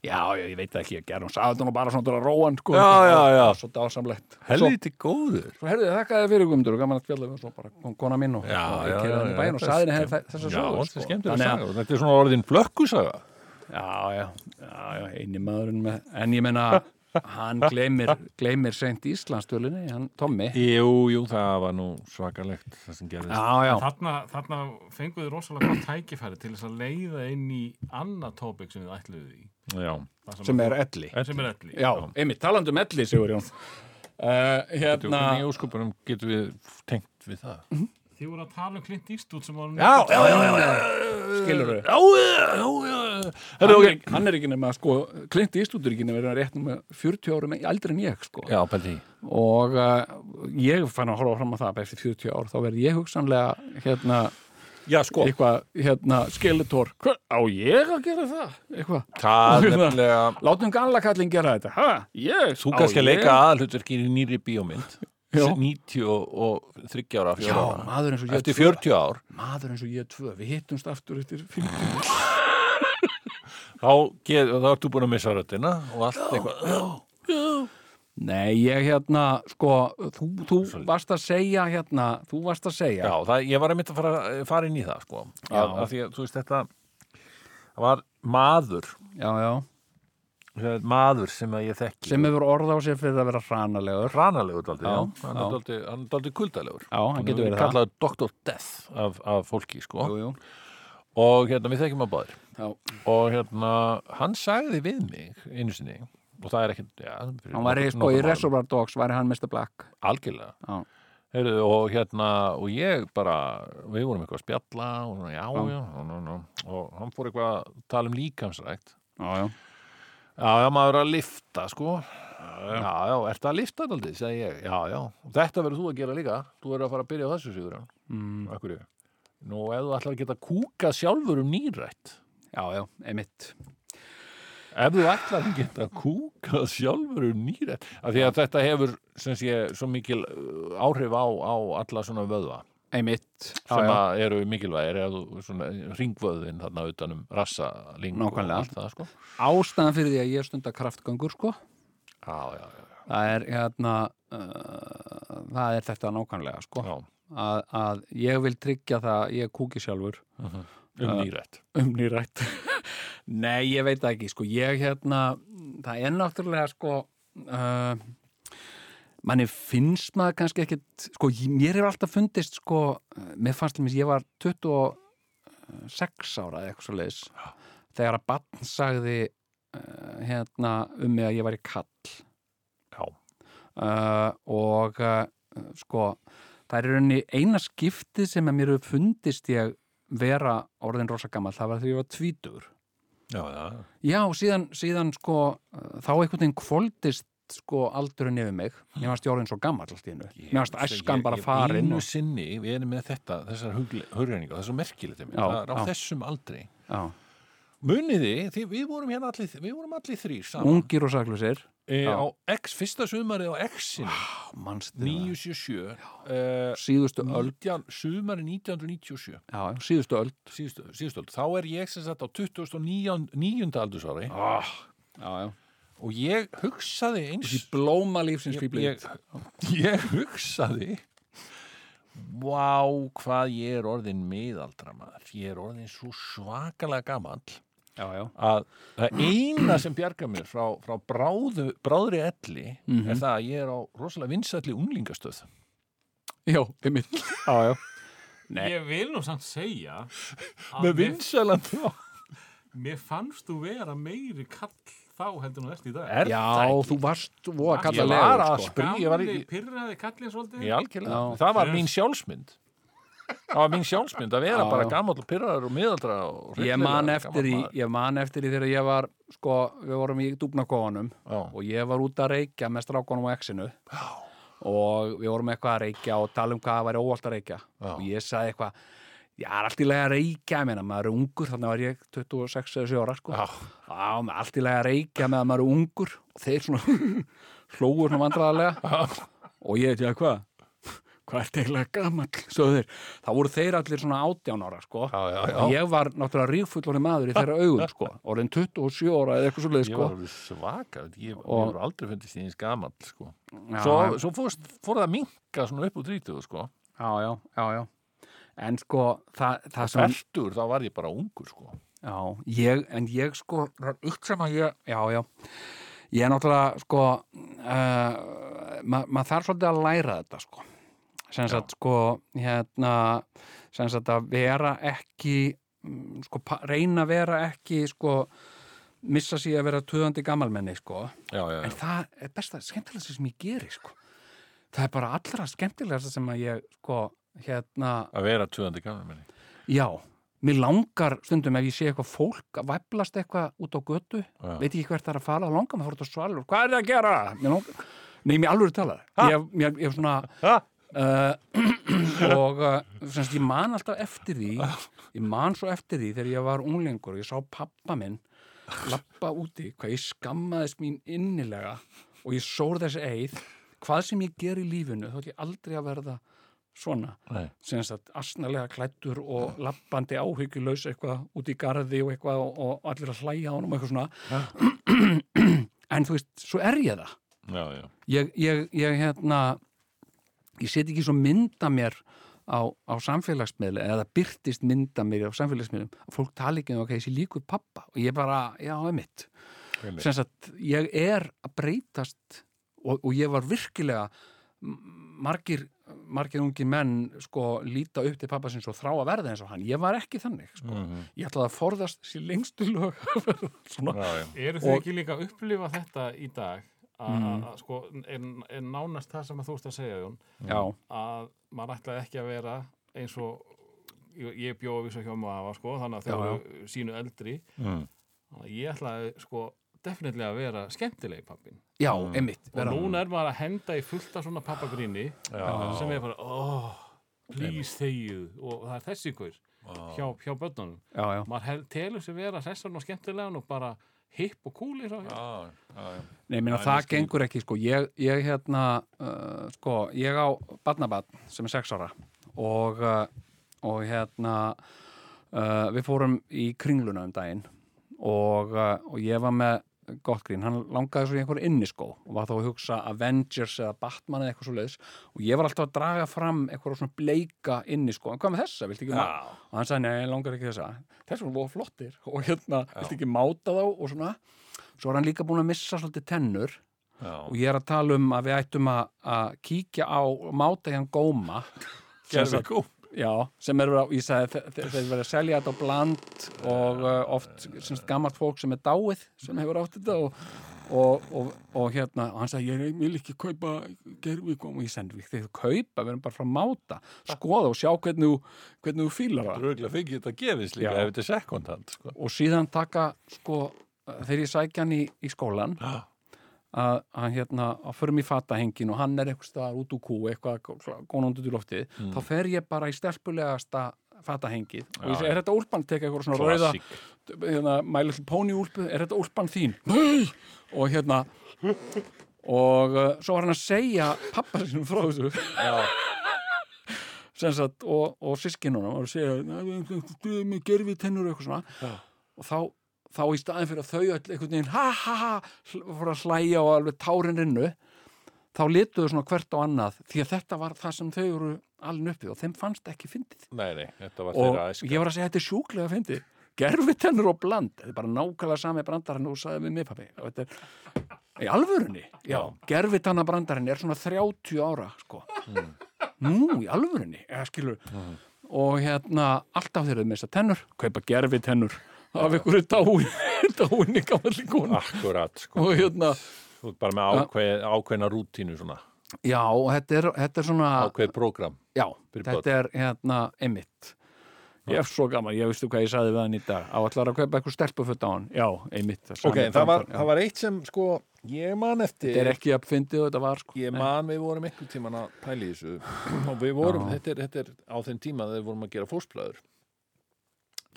Já, já, ég veit ekki, ég gerði hún sagði nú bara svona til að róa hann sko, Já, já, já. svo dásamlegt. Helviti góður. Svo herðu, þakka þið fyrir Guðmundur og gaman að spjalla við svo bara kom kona mín og, og ég kerði hann í já, bæinn og saði henni skemmtilega Þannig að- og Þetta er svona orðin flökkusaga. Já, já, já, eini maðurinn með en ég meina, hann gleymir gleymir seint Íslandstölinni hann Tommi. Jú, jú, það var nú svakalegt það sem gerðist. Já, já, Þarna, þarna fenguðu rosalega gott tækifæri til þess að leiða inn í annað tópik sem við ætluðu í. Já, Það sem er elli. sem er elli. Já, einmitt, talandi um elli, Sigur Jón uh, Hérna í óskupunum getum við tengt við það Þið voru að tala um Clint Eastwood sem var Já, já, já, já, já. Skilur þau Já, já, já, já hann, er- er ekki nema, sko, Clint Eastwood er ekki nema verið rétt með 40 árum aldrei en ég, sko. Já, pælti og uh, ég fann að horfa fram á það bara eftir 40 ár, þá verð ég hugsanlega hérna, Já, sko. eitthvað hérna, skeletor, Hva, á ég að gera það? Eitthvað, Það er nefnilega látum gamla kallin gera þetta. Ha, ég, Þú kannski að leika aðhlutverkir í nýri bíómynd Já. 90 og, og 30 ára, 4 Já, ára maður eins og ég Eftir tvö. 40 ár maður eins og ég tvö, við hittumst aftur eftir 50 þá, get, þá ertu búin að missa röddina og allt eitthvað Nei, ég hérna, sko þú, þú varst að segja hérna þú varst að segja Já, það, ég var einmitt að fara, fara inn í það sko. Já. að, að því að, þú veist, þetta var maður já, já, maður sem að ég þekki sem hefur orð á sér fyrir að vera hranalegur hránalegur daldið, hann er daldið, hann er kuldalegur Já, hann getur verið það. kallaður Dr. Death af, af fólki, sko. Jú, jú, og hérna, við þekkjum að báðir. Já, og hérna, hann sagði við mig einu sinni, og það er ekki já, hann var í, sko, í. Reservoir Dogs var hann Mr. Black. Algjörlega. Heyrðu, og hérna, og ég bara við vorum eitthvað að spjalla og já, já, já, já, og hann fór eitthvað að tala um líkamsrækt. Já, já Já, já, maður er að lifta, sko. Já, já, ertu að lifta daldið, segi ég. Já, já, og þetta verður þú að gera líka. Þú verður að fara að byrja á þessu, Sigur. mm, Akkur ég. Nú, ef þú ætlar að geta kúkað sjálfur um nýrætt. Já, já, einmitt Ef þú ætlar að geta kúkað sjálfur um nýrætt. Af því að þetta hefur, sem sé, svo mikil uh, áhrif á, á alla svona vöðva. Einmitt, já, Sem já, að eru mikilvægir, ringvöðin þarna utanum rassa, það, sko. ástæðan fyrir því að ég stunda kraftgöngur, sko. Já, já, já. það er hérna uh, það er þetta nákvæmlega, sko. Já. að, að ég vil tryggja það ég kúki sjálfur. Um nýrætt. um nýrætt. Nei, ég veit það ekki, sko. Ég hérna, það er náttúrulega sko uh, manni finnst maður kannski ekkit sko, mér hefur alltaf fundist sko, mér fannst til mér, ég var 26 ára eða eitthvað svo leiðis þegar að bann sagði uh, hérna um mig að ég var í kall Já. uh, og uh, sko, það er rauninni eina skiptið sem að mér hefur fundist ég vera orðin rosa gammal, það var þegar ég var tvítur Já, já, já. já, síðan, síðan sko þá einhvern veginn kvóldist sko aldurinn yfir mig. Mér varst ég orðin svo gammal allt í hennu mér varst æskan bara farin Einu og, sinni, við erum með þetta, þessar hugreiningar, það er svo merkilegt það er á þessum aldri. já, Muniði, því við vorum hérna allir, við vorum allir þrýr saman. ungir og saklusir E, á X, fyrsta sumarið á mannstu 977, uh, síðustu öld. 19, sumarið 1997, já, síðustu öld. Síðustu, síðustu öld, þá er ég sem sagt á 29. aldursári. Oh, já, já. Og ég hugsaði eins, í blóma lífsins ég, fýbli ég, ég hugsaði, vá, hvað ég er orðin miðaldra maður, ég er orðin svo svakalega já, að það eina sem bjargar mér frá, frá bráðu, bráðri elli Mhm. er það að ég er á rosalega vinsætli unglingastöð já, einmitt. Já, já. Nei. Ég vil nú samt segja með mér, vinsælan þá mér fannst þú vera meiri kall þá heldur nú ert í dag. er já, þú varst voða ég kallarlegur var að sko. sprí, ég var Gamli í, pyrraði kallin svolítið. í algjörlega Já. það var mín sjálfsmynd það var mín sjálfsmynd að vera Já, bara já. gamall og pyrraður og miðaldra og ég hryllilega man gamall eftir í maður. ég man eftir í þegar ég var sko, við vorum í dúbnakóanum Já. og ég var út að reykja með strákonum á exinu og við vorum eitthvað að reykja og tala um hvað það væri óvalt að reykja Já. og ég sagði eitthvað Já, er allt í lagi að reykja, ég meina, maður er ungur, þannig var ég 26 eða 7 ára, sko. Allt í lagi að reykja með að maður er ungur og þeir svona hlóður svona vandræðarlega og ég veit, já, hvað? Hvað er? Sögðu þeir. Það voru þeir allir svona 18 ára, sko. Já, já, já. Og ég var náttúrulega rífullori maður í þeirra augum, sko. Orðin 27 ára eða eitthvað svo leið, ég sko. var alveg svaka ég, ég var aldrei fundist í eins gamall sko. Já, svo, svo fórst, fór það að minka svona upp úr 30 sko. já, já, já, já. En sko, það, það sem... Fertur, þá var ég bara ungur sko. Já, ég, en ég sko, það er eitt sem að ég, já, já, ég er náttúrulega, sko, uh, ma maður þarf svolítið að læra þetta, sko. Sem sagt, sko, hérna, sem sagt að vera ekki, mm, sko, reyna að vera ekki, sko, missa sig að vera töðandi gammalmenni, sko. já, já, En já. það er besta, skemmtilegast sem ég geri, sko. Það er bara allra skemmtilegast sem að ég, sko, hérna, að vera 200 gammal menni Já, mér langar stundum ef ég sé eitthvað fólk að væplast eitthvað út á götu, Já. veit ég hvert það er að fara, langar maður að fara út á svalur, hvað er það að gera? Mér langar, nei, mér alveg tala, ég, mér, ég er svona, ha? uh, og uh, semst, ég man alltaf eftir því, ég man svo eftir því þegar ég var unglingur og ég sá pappa minn lappa úti, hvað ég skammaðist mín innilega og ég sór þessi eið, hvað sem ég ger í lífinu, þá ætlum ég aldrei að verða svona. Nei. sem sagt asnalega klættur og lappandi áhyggjulaus eitthvað út í garði og eitthvað og, og allir að hlæja á honum og eitthvað svona. En þú veist, svo er ég það. Já, já, ég, ég, ég hérna ég set ekki svo mynda mér á, á samfélagsmiðli eða byrtist mynda mér á samfélagsmiðlum. Að fólk tala ekki um ok, þessi líkur pappa og ég bara, já, emitt Einmitt. sem sagt, ég er að breytast og, og ég var virkilega margir, margir ungi menn sko líta upp til pappa sinns og þrá að verða eins og hann, ég var ekki þannig sko. Mhm. ég ætlaði að forðast sér lengstu lög. Eru þið Og- ekki líka að upplifa þetta í dag að Mm. að, sko, er, er nánast það sem að þú ert að segja Jón já, að maður ætlaði ekki að vera eins og ég, ég bjóði við svo hjá maður sko, þannig að þau eru sínu eldri Mm. ég ætlaði sko definitílega að vera skemmtilegi pappin já, Mm. einmitt og vera, núna er maður að henda í fullt af svona pappagríni sem er bara, oh, please þegið. Og það er þessi hver hjá, hjá börnunum. Já, já, maður telur sér vera hressan og skemmtilegan og bara hipp og cool í svo Já, já, já. Nei, minna, Já, það gengur ekki, sko. Ég, ég hérna, uh, sko, ég á barnabarn sem er sex ára og, uh, og hérna, uh, við fórum í kringluna um daginn og, uh, og ég var með gott grín, hann langaði svo í einhver inniskó og var þá að hugsa Avengers eða Batman eða eitthvað svo leiðis og ég var alltaf að draga fram eitthvað svona bleika inniskó, en hvað með þessa, viltu ekki má Já. og hann sagði, nei, ég langar ekki þessa. Þess var voru flottir. Og hérna, viltu ekki máta þá og svona, svo er hann líka búin að missa svolítið tennur. Já. og ég er að tala um að við ættum að, að kíkja á máta hérna góma. Sagt- kú. Já, sem eru á, ég sagði þe- þe- þeir verið að selja þetta á bland og uh, oft semst gammalt fólk sem er dáið sem hefur átt þetta og, og, og, og hérna, og hann sagði ég vil ekki kaupa gerfigóm og ég sendi við þeir kaupa, við erum bara frá að máta skoða og sjá hvernig þú, hvernig þú fílar það Röglega fengið þetta gefist líka Já. ef þetta er second hand sko. og síðan taka sko, þegar ég sækja hann í, í skólan Já. Að, að hérna, að förum í fatahengin og hann er eitthvað staðar út úr kú, eitthvað gónandi út í loftið, Mm. þá fer ég bara í stelpulegasta fatahengið og ég segi, er þetta úlpan, teka eitthvað svona rauða Klassík. hérna, My Little Pony úlpu, er þetta úlpan þín? Og hérna og uh, svo var hann að segja pappa sinum frá þessu og, og sískinunum og segja, gerfi tennur eitthvað svona Já. og þá, þá í staðin fyrir að þau öll einhvern veginn ha ha ha, fór að hlæja og alveg tárin rinnu þá lituðu svona hvert á annað því að þetta var það sem þau eru alveg uppið og þeim fannst ekki fyndið. Nei, nei, og ég var að segja þetta er sjúklega fyndið. Gerfi tennur og bland. Þetta er bara nákvæmlega sami brandarinn og sagði við mig pappi er í alvörunni? Já, gerfi tanna brandarinn er svona 30 ára sko. Nú, í alvörunni? Eða skilur og hérna, alltaf þeir eru með þessar tennur. Kaupa gerfi tennur af einhverju dáin dáin í gamalli konu. Akkurat, sko. og hérna, Þú ert bara með ákveð, ákveðna rútínu svona, já, þetta er, þetta er svona ákveð prógram. já, þetta er hérna einmitt. Ég er svo gaman, ég veistu hvað ég sagði við hann í dag. Áallar að kaupa eitthvað stelpufutt á hann? Já, einmitt Ok, það var, það var eitt sem, sko, ég man eftir, þetta er ekki að fyndið þetta var sko. Ég man við vorum einhvern tíman að pæla í þessu. Og við vorum, þetta er, þetta er á þeim tíma þegar við vorum að gera fósblæður.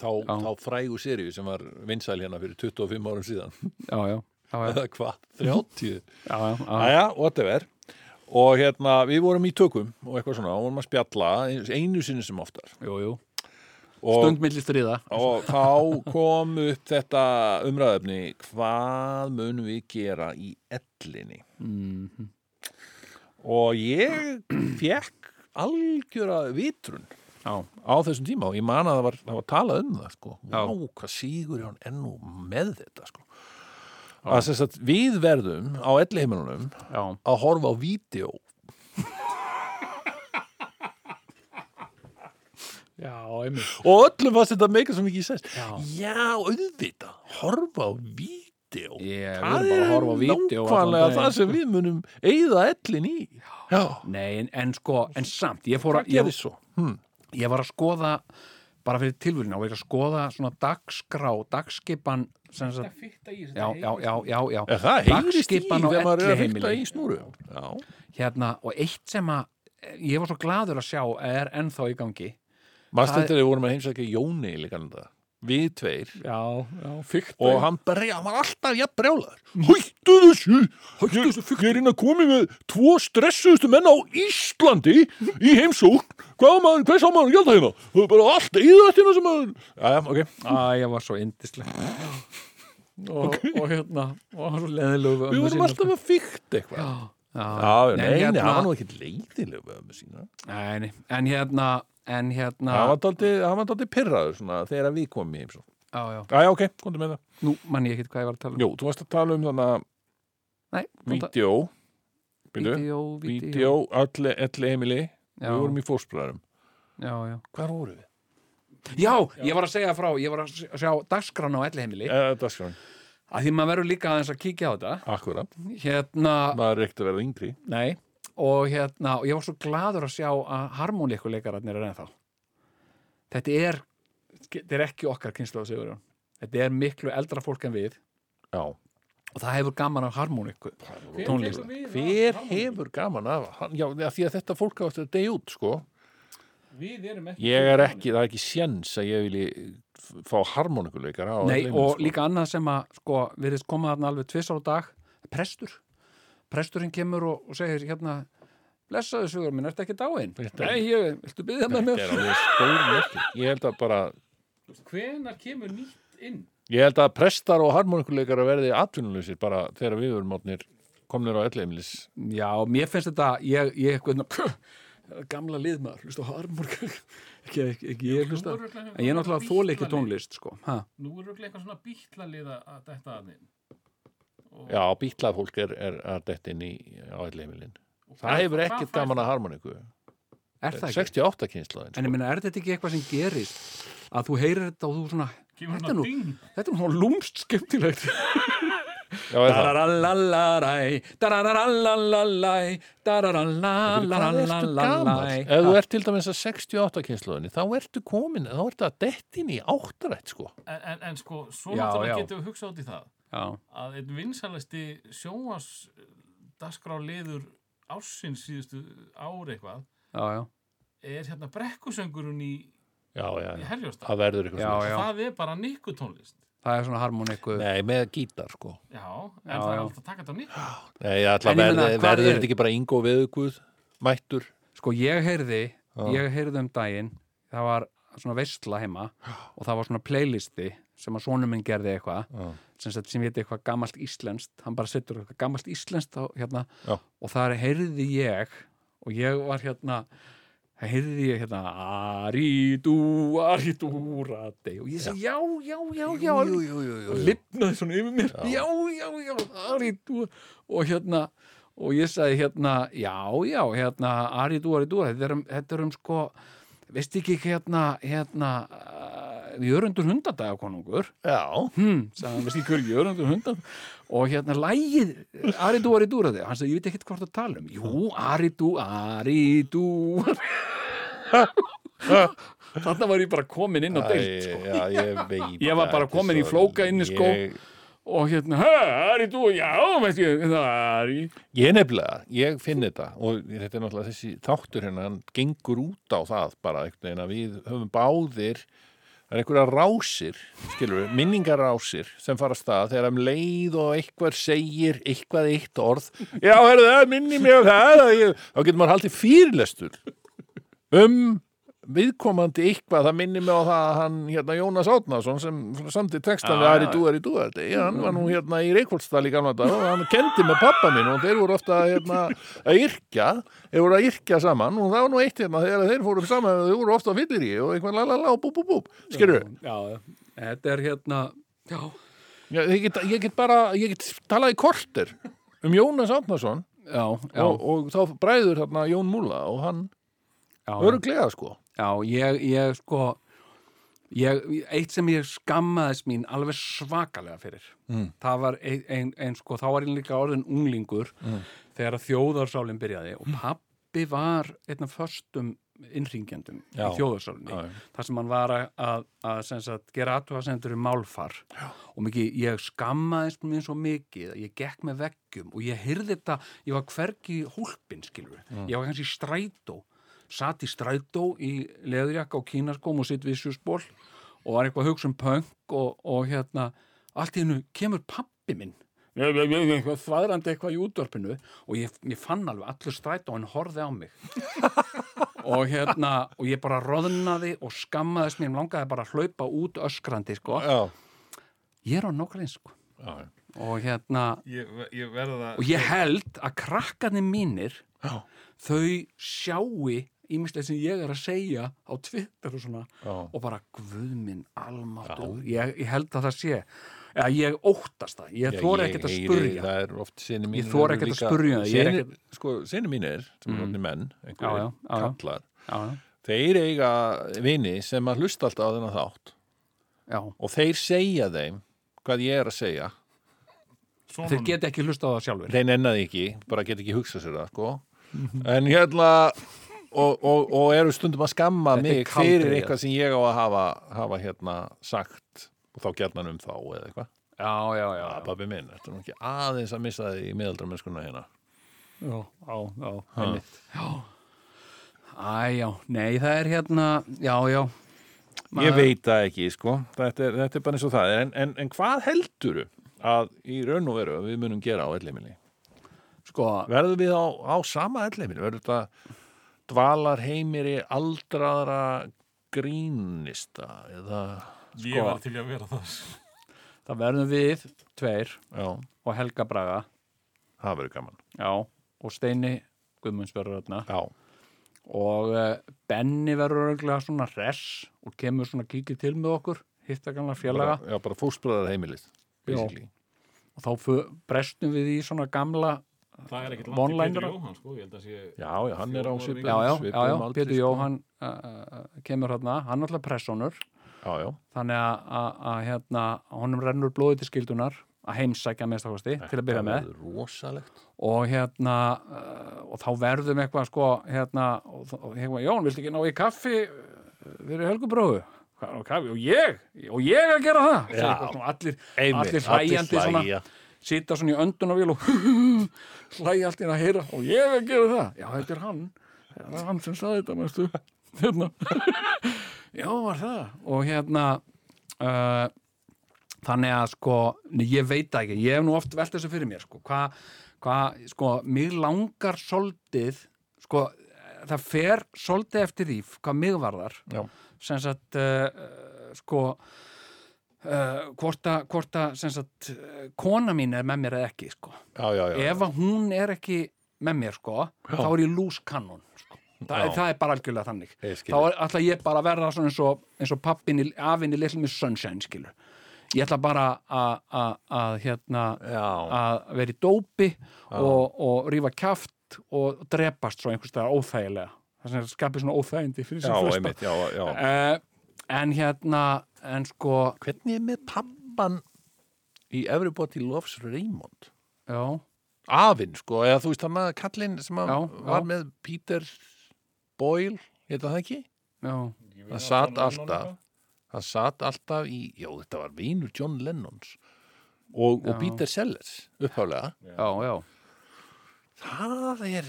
Þá, þá frægu seríu sem var vinsæl hérna fyrir 25 árum síðan. já, já, Eða hvað? 30? já, já, já. Æja, whatever. Og hérna, við vorum í tökum og eitthvað svona, og vorum að spjalla einu sinni sem oftar. Jú, jú. Og, stund milli stríða og þá kom upp þetta umræðefni, hvað munum við gera í ellinni? mm Og ég fekk algjöra vitrun já, á þessum tíma og ég man að það var, það var talað um það, sko. Vá, hvað sígur hann ennú með þetta, sko. Að að við verðum á elliheimunum já, að horfa á vídeo já, einmitt. Og öllum fannst þetta meika svo mikið sens. Já. já, auðvitað, horfa á vídeo Ég, við erum bara að horfa á vídeo nákvæmlega það sem við munum eigða ellin í. Já, Nei, en, en sko, en samt ég fór að, ég? Hm. Ég var að skoða bara fyrir tilvíðina og ég var að skoða svona dagskrá, dagskipan sem Þetta sagt, fitta í já, já, já, já, já. Er það heyrist í Dagskipan þegar er að elliheimili. fylgta í snúru? Já, hérna, og eitt sem að ég var svo gladur að sjá er ennþá í gangi. Maður Það- stundir við vorum að heimsækja Jóni líka um það við tveir. Já, já, fyrkt og hann brjá, hann var alltaf jafn brjálar hættu þessu! Hættu þessu ég er inn að komi með tvo stressuðustu menn á Íslandi í heimsókn. Hvað maður, hvers á maður að gjalda hérna? Það er bara allt íðrættina sem maður já, já, ok, ég var svo indisleg og, og hérna og hann var svo leðilegu við vorum alltaf að fykta eitthvað. Já, já, nei, nei, hérna, hann var ekki nei, en hérna en hérna hann var daldið pirraður svona þegar við komum í heimsókn já, já, ok, komdu með það. Nú mann ég ekkert hvað ég var að tala um. Jú, þú varst að tala um þannig að vídeo vídeo, vídeo, allir elli heimili við vorum í fórspröðarum já, já. Hvar voru við? já, ég var að segja frá, ég var að sjá dagskrána á elliheimili Uh, Dagskráin, að því maður verður líka aðeins að kíkja á þetta. Akkurat. Hérna, Maður er ekkert að verða yngri. Nei og hérna, og ég var svo gladur að sjá að harmoníkuleikararnir er ennþá. Þetta er þetta er ekki okkar kynslu á Sigurjón. Þetta er miklu eldra fólk en við. Já. Og það hefur gaman af harmoníku tónlist. Hver hefur gaman af Já, af því að þetta fólk átti að deyja út, sko. Við erum ekki Ég er ekki, það er ekki sjens að ég vilji fá harmonikuleikar á Nei, ellinni, og sko. líka annað sem að sko, virðist koma þarna alveg tvisar á dag prestur presturinn kemur og, og segir hérna blessaðu sugur minn, ertu ekki dáinn? Þetta- Nei, ég, viltu byggja með Þetta mér? er alveg stór merki Ég held að bara Hvenar kemur nýtt inn? Ég held að prestar og harmonikuleikar verði atvinnuleysir bara þegar við erum átnir komnir á ellimilis Já, mér finnst þetta ég, ég eitthvað gamla liðmaður, hlusta á harmoníku ekki, ekki, ekki ég hlusta er en ég er náttúrulega þól ekki bítlalið. tónlist sko. ha, Nú er örugglega eitthvað svona bítlalið að detta að inn Já, bítlað fólk er, er að detta inn í á ellihemilin Og Það hefur ekkert gaman að harmoniku er það ekki? 68 kynslaðin En ég meina, er þetta ekki eitthvað sem gerist? Að þú heyrir þetta og þú svona Kemur Þetta er nú- ding. þetta er nú lúmst skemmtilegt. Ertu gamall? dararalalæ Ef þú ert til dæmis að 68 kynslaðinni þá ertu komin, þá ertu að dettin í áttarætt sko. En, en, en sko, svo náttúrulega já. getum við hugsað út í það já, að einn vinsalasti sjónvars dagskrá liður ársins síðustu ári eitthvað já, já, er hérna brekkusöngurinn í, í já. Herjóstad það er bara nikkutónlist. Það er svona harmoniku Nei, með gítar sko. Já, en Já, það er alltaf að taka þetta á nikku. Nei, alltaf En ég meina, verður, er- þetta ekki bara Ingo Veðuguð mættur? Sko ég heyrði ég heyrði um daginn það var svona veistla heima og það var svona playlisti sem að sonur minn gerði eitthvað. Sem, sem veit eitthvað gamalt íslenskt hann bara setur eitthvað gamalt íslenskt á, hérna, og þar heyrði ég og ég var hérna það heyrði ég hérna Aridú, Aridú, Rati og ég segi já, já, já, já. Jú, jú, jú, jú, og jú. lifnaði svona yfir mér. Já, já, já, Aridú og hérna og ég sagði hérna, já, já, hérna Aridú, Aridú, þetta er um, þetta er um sko, veist ekki hérna hérna Jörundur hundadaga konungur Já, hm, sagði veist ekki hver Jörundur hundadaga og hérna lægið Aridú, Aridú, hann sagði, ég veit ekkert hvort að tala um. Jú, Aridú, Aridú. Þarna var ég bara komin inn á deilt sko. já, ég Ég var bara kominn í flóka inn í skó. Ég, og hérna, Aridú, já, veist ég, í. Ég nefnilega, ég finn þetta og þetta er náttúrulega þessi þáttur hérna hann gengur út á það bara einhvern veginn að við höfum báðir það er einhverja rásir, skilur við, minningarrásir sem fara að stað þegar um leið og eitthvað segir eitthvað eitt orð já, herðu það, minni mig á það þá getur maður haldið fyrirlestur um viðkomandi eitthvað, það minni mig á það að hann, hérna, Jónas Átnason sem samti textan við Já, Ari já. Dú, Ari Dú hann var nú hérna í Reykjólfsdal í gamla dag og hann kendi með pappa minn og þeir voru ofta hérna, að yrkja þeir voru að yrkja saman og það var nú eitt hérna þegar þeir fóru saman, þeir voru ofta á fyllir í og eitthvað lalala og bú bú bú skilur Já, já, þetta er hérna Já, ég, ég, get, ég get bara, ég get talað í korter um Jónas Átnason já, já, og, og þá bræður hérna Jón Múla og hann já, öruglega sko. Já ég, ég sko ég, eitt sem ég skammaðist mín alveg svakalega fyrir Mm. það var ein, ein, ein sko, þá var ég líka orðin unglingur þegar að þjóðarsálinn byrjaði og pappi var einn af föstum innringjandum í þjóðarsálinni þar sem hann var að, að, að sagt, gera aðtúasendur um málfar. Já. og mikið, ég skammaðist mér svo mikið að ég gekk með veggjum og ég hyrði þetta, ég var hvergi hólpin skilur við, ég var kannski strætó satt í strætó í leðurjakka og kínaskóm og sitt við sjúsból og var eitthvað að hugsa um punk og, og hérna, allt í hennu kemur pappi minn eitthvað þvaðrandi eitthvað í útvarpinu og ég, ég fann alveg allur strætó og hann horfði á mig og hérna og ég bara roðnaði og skammaðist mér langaði bara að hlaupa út öskrandi sko. já, ég er á nokkra eins sko. já, já. og hérna ég, ég verða og ég held að krakkarnir mínir Já. þau sjáu ímislega sem ég er að segja á Twitter og svona Já. og bara guðminn almáttur ég, ég held að það sé eða ég óttast það, ég Já, þóra ekkert að spurja það er oft sinni mínir Ég eru ekkert að spurja er ekkert- sko, sinni mínir, sem er mm. menn Já, einhverjir já, já, já. kallar já, já, þeir eiga vini sem að hlusta alltaf á þennan þátt já. og þeir segja þeim hvað ég er að segja þeir geta ekki hlusta á það sjálfur þeir nennaði ekki, bara get ekki hugsað sér það sko. Mhm. en hérna og, og, og eru stundum að skamma Þetta mig fyrir eitthvað sem ég á að hafa, hafa hérna sagt og þá gætnan um þá eða eitthvað já, já, já, að babbi minn, þetta er ekki aðeins að missa þið í miðaldramennskuna hérna já, já, já, einmitt. já. Æ, já, nei, það er hérna, já, já. Ég Maður- veit það ekki, sko. Þetta er, þetta er bara eins og það. En, en, en hvað helduru að í raun og veru við munum gera á ellimili? Sko, Verðum við á, á sama ellimili? Verður þetta dvalar heimiri aldraðra grínista eða... ég Sko. var til að vera það. Það verðum við tveir Já, og Helga Braga, það verður gaman. já, og Steini Guðmunds verður þarna. Já, og uh, Benni verður örgulega svona res og kemur svona kíkið til með okkur, hitta gamla félaga. Bara, já, bara fósbræðar heimilið, og þá brestum við í svona gamla það er ekkert langt í. Pétur Jóhann sko, ég held að sé Já, já, hann er á svipum, já, já, já, svipum já, aldri, Pétur sko. Jóhann uh, kemur hérna, hann er alltaf pressónur Já, já, þannig að, hérna, honum rennur blóði til skildunar að heimsækja með stakkosti til að byrja með rosalegt. og hérna uh, og þá verðum eitthvað sko hérna og, og hérna, Jón, viltu ekki ná í kaffi uh, fyrir helgubróðu? og, ég, og ég að gera það Já. allir, allir hlæjandi svona, hlæja. Sita svona í öndunarvél og hlæja allt inn að heyra. Og ég að gera það, já þetta er hann. Það er hann sem saði þetta mestu hérna. Já var það. Og hérna uh, þannig að sko nei, ég veit ekki, ég hef nú oft velt þessu fyrir mér sko, hvað, hva, sko mig langar soldið sko, það fer soldið eftir því hvað mig varðar. Já. sem sagt uh, uh, sko uh, hvort að, hvort að sagt, uh, kona mín er með mér eða ekki sko. Já, já, já. ef að hún er ekki með mér sko, þá er ég lús kannon sko. Þa, það er bara algjörlega þannig. Þá er, ætla ég bara að verða eins og, eins og pappin í, afinn í Little Miss Sunshine skilur. Ég ætla bara að- hérna vera í dópi og, og rífa kjaft og drepast svo einhvers staðar óþægilega. Það skapir svona óþægindi fyrir sem flesta. einmitt, já, já. uh, en hérna en sko Hvernig er með pappan í Everybody Loves Raymond? já, Afinn, sko, eða þú veist hann að kallinn sem Já, var já. með Peter Boyle, heita það ekki? já, Það satt alltaf, það satt alltaf í, já, þetta var vinur John Lennons og, og. Peter Sellers upphálega. já, já Það er,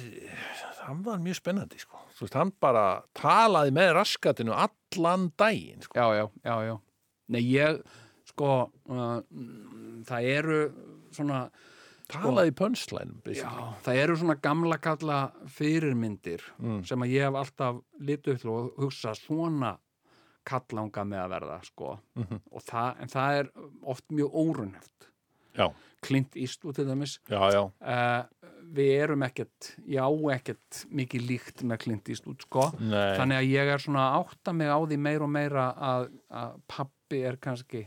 það var mjög spennandi, sko. Þú veist, hann bara talaði með raskatinu allan daginn, sko. já, já, já, já. Nei, ég, sko, uh, mm, það eru svona, Talaði í pönslæn, já, það eru svona gamla kalla fyrirmyndir Mm. sem að ég hef alltaf litið upp til og hugsa svona kallanga með að verða, sko. Mhm. Og það, en það er oft mjög órunheft. Já, Clint Eastwood til dæmis. já, já. Uh, við erum ekkert, ég á ekkert mikið líkt með Clint Eastwood, sko. Nei. Þannig að ég er svona átta mig á því meira og meira að, að pappi er kannski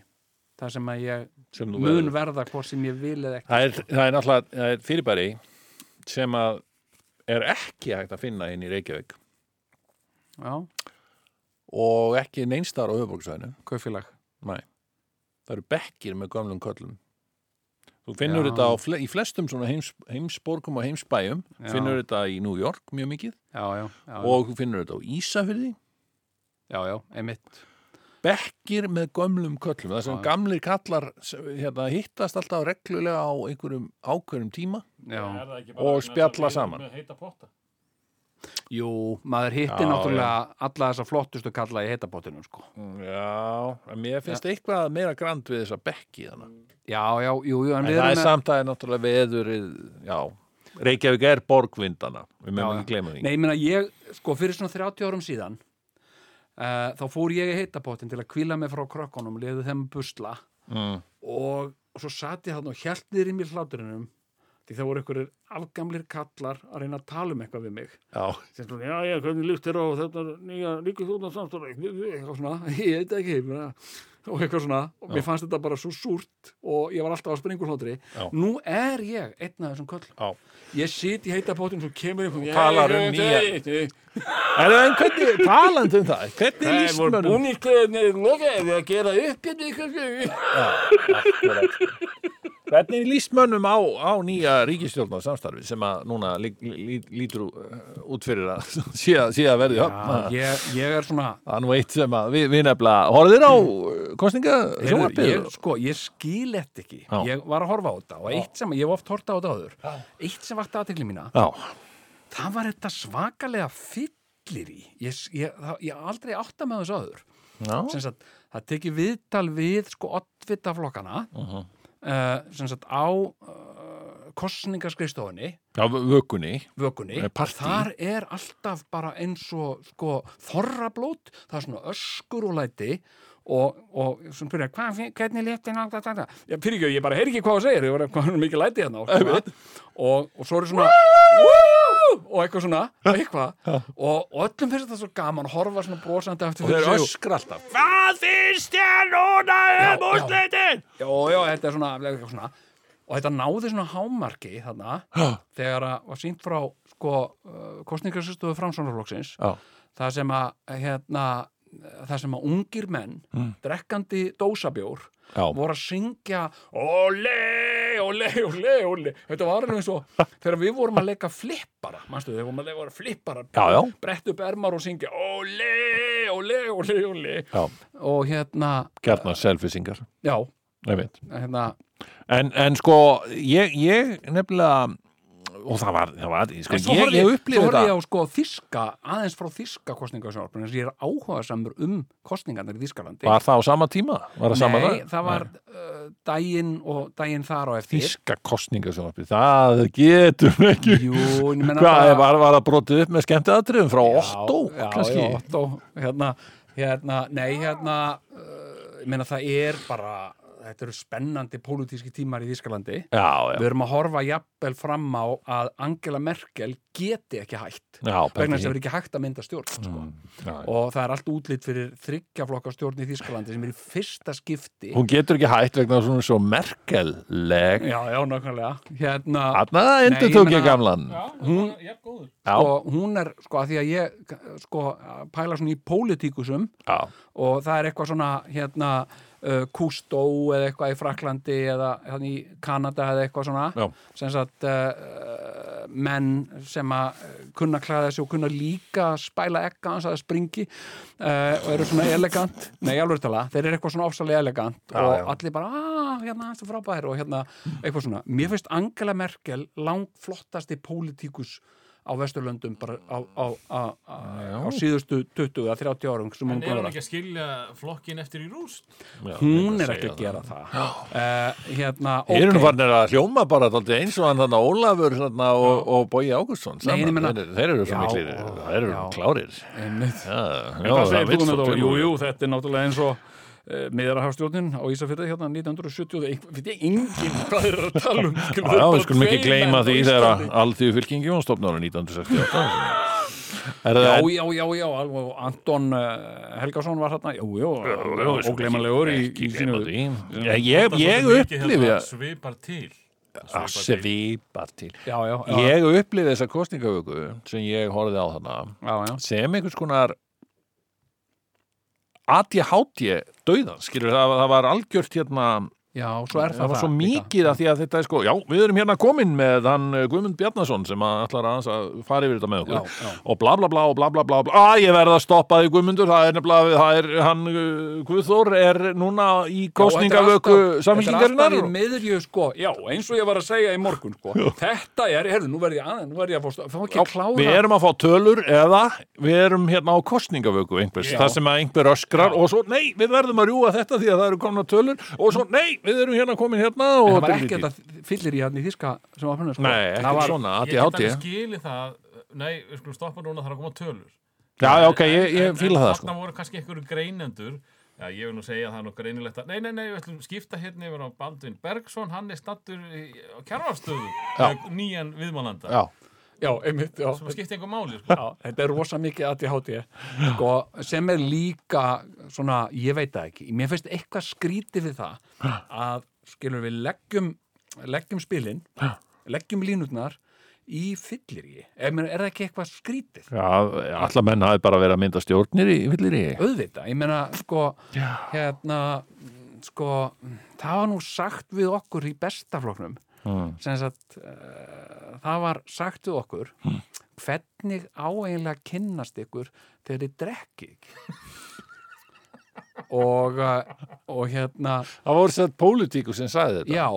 það sem að ég sem mun verða hvort sem ég vil eða ekki. Það er, það er náttúrulega það er fyrirbæri sem að er ekki hægt að finna inn í Reykjavík Já, og ekki neinstar á höfuborgsvæðinu. kaufélag. Nei. Það eru bekkir með gömlum köllum. Þú finnur Já. þetta á, fle í flestum svona heims, heimsborgum og heimsbæjum. Já. Finnur þetta í New York mjög mikið Já, já, já, og þú finnur þetta á Ísafyrði. já, já, einmitt. Bekkir með gömlum köllum. Það sem Já. gamlir kallar hérna, hittast alltaf reglulega á einhverjum ákveðum tíma. Já, Og spjalla saman. Með heita potta. jú, maður hitti náttúrulega alla þessa flottustu kalla í heitapottinu, sko. Já, en mér finnst eitthvað meira grand við þessa bekki þannig. Já, já, jú, jú, en, En það er samt að það er náttúrulega veðurið, já, Reykjavík er borgvindana, við meðum ekki gleyma því. Nei, ég meina, ég, sko, fyrir svona 30 árum síðan uh, þá fór ég í heitapottin til að kvíla mig frá krökkunum, liðu þeim busla Mm. og, og svo sat ég þarna og hjælt niður í mér hláturinnum því það voru einhverjir afgamlir kallar að reyna að tala um eitthvað við mig. Sem svona, já, já, hvernig þér á þetta nýja líka þúna svona, ég veit ekki bara, og eitthvað svona, og mér fannst þetta bara svo súrt og ég var alltaf hlátri Já. nú er ég einn af þessum köllum. Já. ég sit í heita pottin svo kemur einhvern talar um nýja- En, hvernig, talandi um það, hvernig Það líst voru mönnum? búningarnir lokaði að gera upp hérna eitthvað Hvernig líst mönnum á, á nýja ríkistjórnar samstarfi sem að núna lí, lí, lítur uh, út fyrir að sé að, að verði höfn? Já, ég, ég er svona Það er nú eitt sem að við, við nefnilega, horfðir á kostninga ég, sko, ég skil þetta ekki. Já. ég var að horfa á þetta og eitt sem, ég hef oft horta á þetta áður. Eitt sem vakti aðtekli mína. Já, það var þetta svakalega fyllir í. Ég, ég, aldrei átta með þessu áður. Já, sagt, það teki viðtal við sko oddvita flokkana Mhm. Uh, sem sagt á uh, kostningaskristofunni já, vökunni. vökunni partí. þar er alltaf bara eins og sko þorrablót, það er svona öskur og læti og, og svona byrja, hvað, hvernig lefti náttúrulega já, fyrir ekki, ég bara heyri ekki hvað það segir ég var mikið læti hérna og, og, og svo er svona og eitthvað svona, eitthvað. Og, öllum finnst þetta svo gaman horfa svona brosandi eftir Og þeir öskra alltaf. Hvað finnst þér núna um Já, já. Já, þetta er svona, eitthvað svona. Og þetta náði svona hámarki þarna, þegar að var sínt frá sko, uh, kostningarstöðu framsvonarflokksins Já, það sem að hérna, það sem að ungir menn drekkandi dósabjór já, voru að syngja ole, ole, ole, ole þetta var eins og þegar við vorum að leika flippara, manstu, þegar við vorum að leika flippara Já, já. brett upp ermar og syngja ole, ole, ole, ole og hérna, gerna selfisingar já, hérna En, en sko, ég, ég nefnilega og það var, það var sko, ég, horfði ég horfði þetta ég á sko þíska, aðeins frá þíska að ég er áhuga samur um kostningarnar í Þískalandi. Var það á sama tíma? Var það sama Nei, dag? það var uh, daginn og daginn þar á eftir. Þíska kostningasjónarpi, það getur ekki Jú, Hvað, var, var það brotið upp með skemmti aðdrifum frá Já, Otto, já, kannski? Já, Otto, hérna, hérna, nei, hérna, uh, ég meina það er bara, þetta eru spennandi pólitíski tímar í Þískalandi. Já, Við erum að horfa jafnvel fram á að Angela Merkel geti ekki hægt. já, Vegna þess að það er ekki hægt að mynda stjórn, sko. Mm, já, já. og það er allt útlýtt fyrir þryggjaflokka stjórn í Þískalandi sem er í fyrsta skipti Hún getur ekki hætt vegna svona svo merkelleg já, já, nákvæmlega hérna, Nei, endur ég tók meina- ég gamlan Já, Hún- og hún er, sko, að því að ég sko, pæla svona í pólitíkusum já, og það er eitthvað svona hérna, uh, Kustó eða eitthvað í Fraklandi eða hérna í Kanada eða eitthvað svona. Sem sagt uh, menn sem að kunna klæða sig og kunna líka spæla ekka hans að springi uh, og eru svona elegant. Nei, alveg tala, þeir eru eitthvað svona ofsalega elegant Já, og já. allir bara, að, hérna, þetta er frábær og hérna, eitthvað svona, mér finnst Angela Merkel langt flottasti pólitíkus á Vesturlöndum bara á, á, á, á, á síðustu 20 eða 30 árum sem hún En er að hún ekki að skilja flokkin eftir í rúst? já hún er ekki að það. gera það uh, hérna, Ég er ok farin að hljóma bara eins og hann þarna Ólafur þarna, og, og Bói Ágústsson Nei, ég saman. meina- þeir, þeir eru svo miklir, þeir eru já. klárir það. Jú, jú, þetta er náttúrulega eins og uh, miðarahafstjórnin á Ísafjörði hérna 1970 veit ég enginn hvað er að tala um Já, við skulum ekki gleyma því þegar allþjóðu fylkingi var ára 1968 Er Já, já, já, já, og Anton uh, Helgason var hérna, jú, ógleymanlegur í, í sínu Ég, ég, ég upplifi að Svipar til. að svipar til. Já, já, já, Ég upplifi þessa kostningavöku sem ég horfði á þarna já, já. sem einhvers konar ADHD dauðan, skilur það, það var algjört hérna, Já, svo er það það var svo mikið að því að þetta er sko, já, við erum hérna komin með hann uh, Guðmund Bjarnason sem að ætlar aðeins að fara yfir þetta með okkur. Já, já. og bla bla bla og bla bla bla, bla. að ég verð að stoppa því Guðmundur, það er nefnilega það er, hann, uh, Guðþór er núna í kostningavöku Þetta er alltaf í miðju, sko, já, eins og ég var að segja í morgun, sko, þetta er, heyrðu, nú verð ég aðeins, nú verð ég að fá, fá ekki að klára. Við erum að fá tölur eða við erum hérna á kostningavöku einhvers, Já. það sem að einhver öskrar og svo, nei, við verðum að rjúa þetta því að það eru komna tölur og svo, nei, við erum hérna komin hérna En og það var þetta er ekki lítið. þetta fyllir í hann í þíska sem var sko. Nei, Það ekki var, svona, Ég get alveg skilið það, nei, við skulum stoppa núna þar að koma tölur. Já, já, ok, ég, ég en það Þarna sko voru kannski einhverju greinendur Já, ég vil nú segja að það er nú greinilegt að Nei, nei, nei, við ætlum skipta hérna yfir á Baldvin Bergson Hann er stattur í- á kjærfarstöðu Já. Nýjan viðmálanda Já, já, einmitt, já, Sem skipta einhver máli, sko. Já, þetta er rosa mikið ADHD sko, sem er líka svona, ég veit það ekki. Mér finnst eitthvað skrítið við það að skilur við leggjum leggjum spilin leggjum línutnar í fyllir er, er það ekki eitthvað skrítið? Já, allar menn hafi bara verið að mynda stjórnir í villir í auðvitað, ég meina sko hérna sko, það var nú sagt við okkur í bestafloknum Mm. sagt uh, það var sagt við okkur hvernig áeiginlega kynnast ykkur þegar þið drekki ekki og uh, og hérna Það voru sett pólitíku sem sagði þetta já,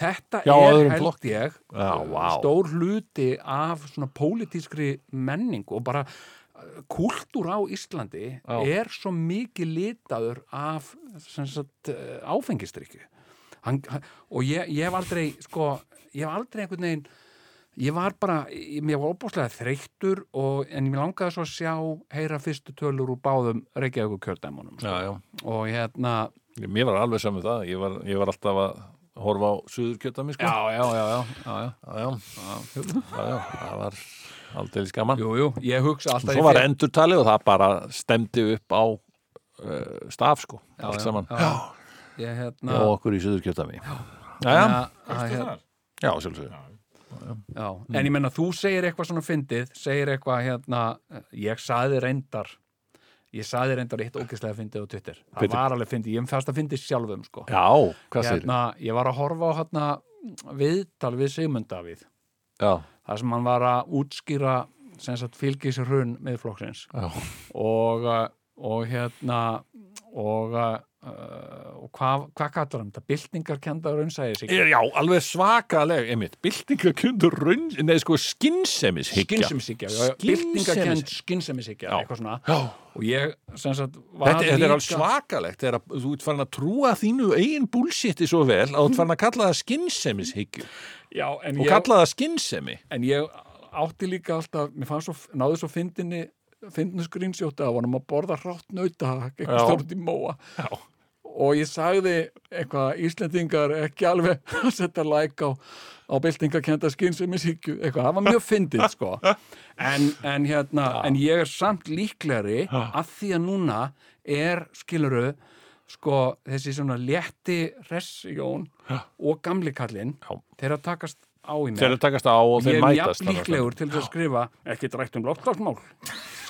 þetta Já, er held ég Já, vá. stór hluti af svona pólitískri menning og bara kultúr á Íslandi Já. er svo mikið litaður af sagt, eh, áfengistrykju hann, og ég, ég hef aldrei sko, ég hef aldrei einhvern veginn ég var bara, mér var óbúslega þreyttur og, en mér langaði svo að sjá heyra fyrstu tölur úr báðum Reykjavík kjördæmunum sko. Já, já, og hérna mér var alveg saman það. Ég var, ég var alltaf að horfa á suðurkjötami sko. Já, já, já, já, já, já. já, já, já, já, það var aldrei skaman Jú, jú, ég hugsa alltaf Svo var endurtali og það bara stemdi upp á uh, staf sko, Já, allt já, saman. já. Ég hérna og okkur í suðurkjötami Já, hérna- já, sjálfsögðu. Já, en ég menna þú segir eitthvað svona fyndið, segir eitthvað hérna, ég saði reyndar ég saði reyndar eitt ógeðslega fyndið á Twitter, það Bíddu. var alveg fyndið. Ég fannst að fyndið sjálfum sko. Já, hvað segir hérna, ég var að horfa á hérna viðtal við Sigmund Davíð. Já, þar sem hann var að útskýra sem sagt fylgisrun miðflokksins. Já, og, og hérna og, og hvað hva kallar hann þetta? Sig Er, já, alveg svakaleg, einmitt, byltingakundur raun, nei, sko, skinsemishyggja. Byltingarkend skynnsemishyggja, Já. eitthvað svona Já, og ég, sem sagt, var þetta, þetta er alveg líka- svakalegt þegar að þú ert farin að trúa þínu eigin bullshiti svo vel að þú ert farin að kalla það skinsemishyggju og kalla það skinsemi. en ég átti líka alltaf, mér fannst svo, náði svo fyndinni fyndinu skrýnsjóta af honum að borða hrátt nauta, eitthvað stort í móa Já. Og ég sagði eitthvað Íslendingar ekki alveg að setja like á, á byltingakenda skynsemisyggju, eitthvað, það var mjög fyndið sko, en, en hérna en ég er samt líklegri að því að núna er skiluru, sko, þessi svona létti resjón og gamli kallinn, Já. þeir að takast á í mér. Þeir að takast á og ég þeir er mætast. jafn líklegur til að skrifa ekki drætt um loftslagsmál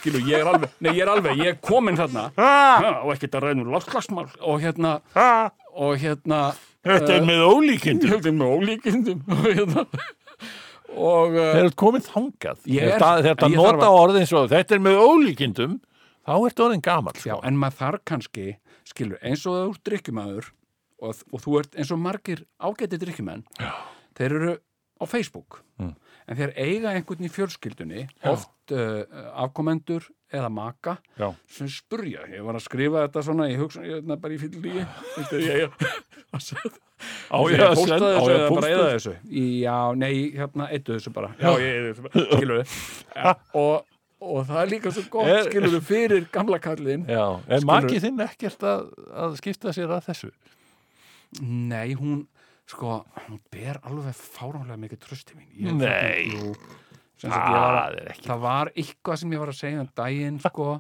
skilu, ég er alveg, nei ég er alveg, ég er komin þarna ha, og ekki drætt um loftslagsmál og hérna, Ha, og hérna þetta er með ólíkindi. þetta er með ólíkindum og hérna og uh, Þeir eru komin þangað. Er- Þetta, nota orðin svo, þetta er með ólíkindum, þá ertu orðin gamall. já, Sko. en maður þarf kannski skilur, eins og þú ert drikkjumæður og, og þú ert eins og margir ágæti drikkjumenn þeir eru á Facebook Mm. En þeir eiga einhvern í fjölskyldunni oft uh, afkomendur eða maka Já. sem spurja, ég var að skrifa þetta svona ég hugsa, er bara í að segja Á ég að senda- á ég að eða bara posta þessu? já, nei, hérna, eittu þessu bara. Já, ég eittu þessu bara, skilur við og, og það er líka svo gott, Er- skilur við fyrir gamla Já, er Skilur- makið þinn ekkert að, að skipta sér að þessu? Nei, hún, sko, hún ber alveg fáránlega mikið trösti mín. Ég, Nei. Jú, ég var, Það það var eitthvað sem ég var að segja um daginn, sko,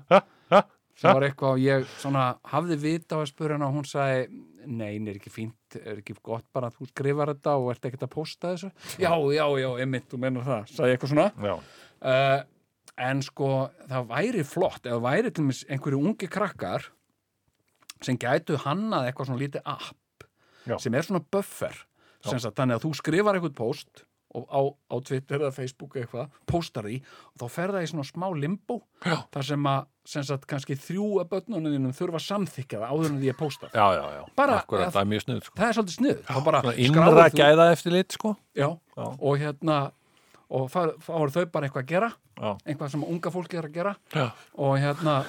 sem var eitthvað og ég svona hafði vita á að spura hana og hún sagði, nei, er ekki fínt, er ekki gott bara að þú skrifar þetta og ert ekkert að posta þessu? Já, já, já, einmitt, þú menur það, sagði ég eitthvað svona. Uh, en sko, það væri flott, eða væri til mér einhverju ungi krakkar sem gætu hannað eitthvað svona lítið app Já. sem er svona buffer sagt, þannig að þú skrifar eitthvað post á, á Twitter eða Facebook eitthvað, postar því og þá fer það í svona smá limbo Já. þar sem að, sem sagt, kannski þrjú af börnunum þurfa að samþykja það áður en því að posta Já, já, já. Bara Akkurat, að- það er mjög snuð, sko. það er svolítið skráir Innra gæða eftir lit, sko. og hérna og þá eru þau bara eitthvað að gera Já. eitthvað sem unga fólki er að gera Já. og hérna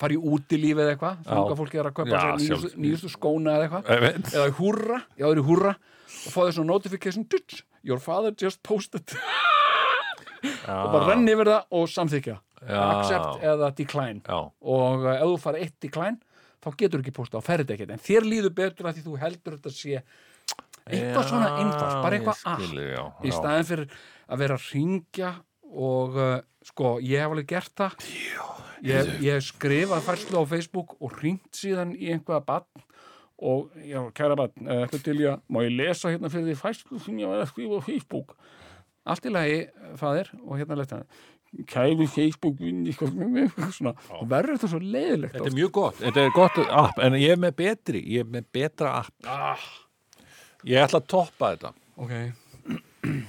fara í útilífið eða eitthvað Já. unga fólki er að kaupa Já, sér nýjustu, skóna eða eitthvað. Eða húrra, já það er í húrra og fá þessu notification tut, your father just posted. Og bara renni yfir það og samþykja Já. accept eða decline. Já. og uh, ef þú fara eitt decline þá getur ekki posta og ferði ekkert. En þér líður betur að því þú heldur þetta sé eitthvað svona einfalt, bara eitthvað að. Já, í staðin fyrir að vera að ringja og uh, sko, ég hef alveg gert það. Ég, ég skrifað færslu á Facebook og ringt síðan í einhverja bann og já, kæra bann, eitthvað til ég má ég lesa hérna fyrir því færslu sem ég var að skrifa á Facebook? Allt í lagi, faðir, og hérna leta kæri Facebook vinni, svona, verður þetta svo leiðilegt Þetta er mjög gott, þetta er gott app, en ég er með betri, ég er með betra app. ah, Ég ætla að toppa þetta. ok,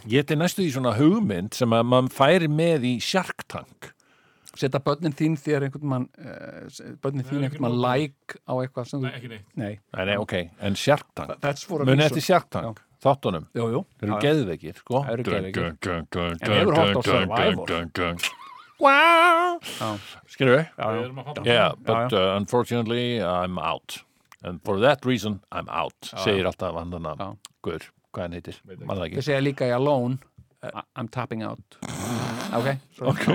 Ég er næstu í svona hugmynd sem að mann færi með í Shark Tank. setja börnin þín þér einhvern mann uh, börnin þín Nei, einhvern mann like á eitthvað sem Nei, þú, ekki neitt. nei, Nei, nei, ok, en Shark Tank. that's for a Muni eftir Shark Tank, þáttunum. jú, jú, Þeir eru geðveikir, sko. Það eru geðveikir. En hefur horft á Survivor? Wow! Við? Já, já. að Yeah, but uh, unfortunately I'm out. And for that reason I'm out. Segir alltaf hann Já. þannig Guður, hvað hann heitir? Þið ekki. segja líka í Alone I- I'm tapping out Ok, sorry. Ok.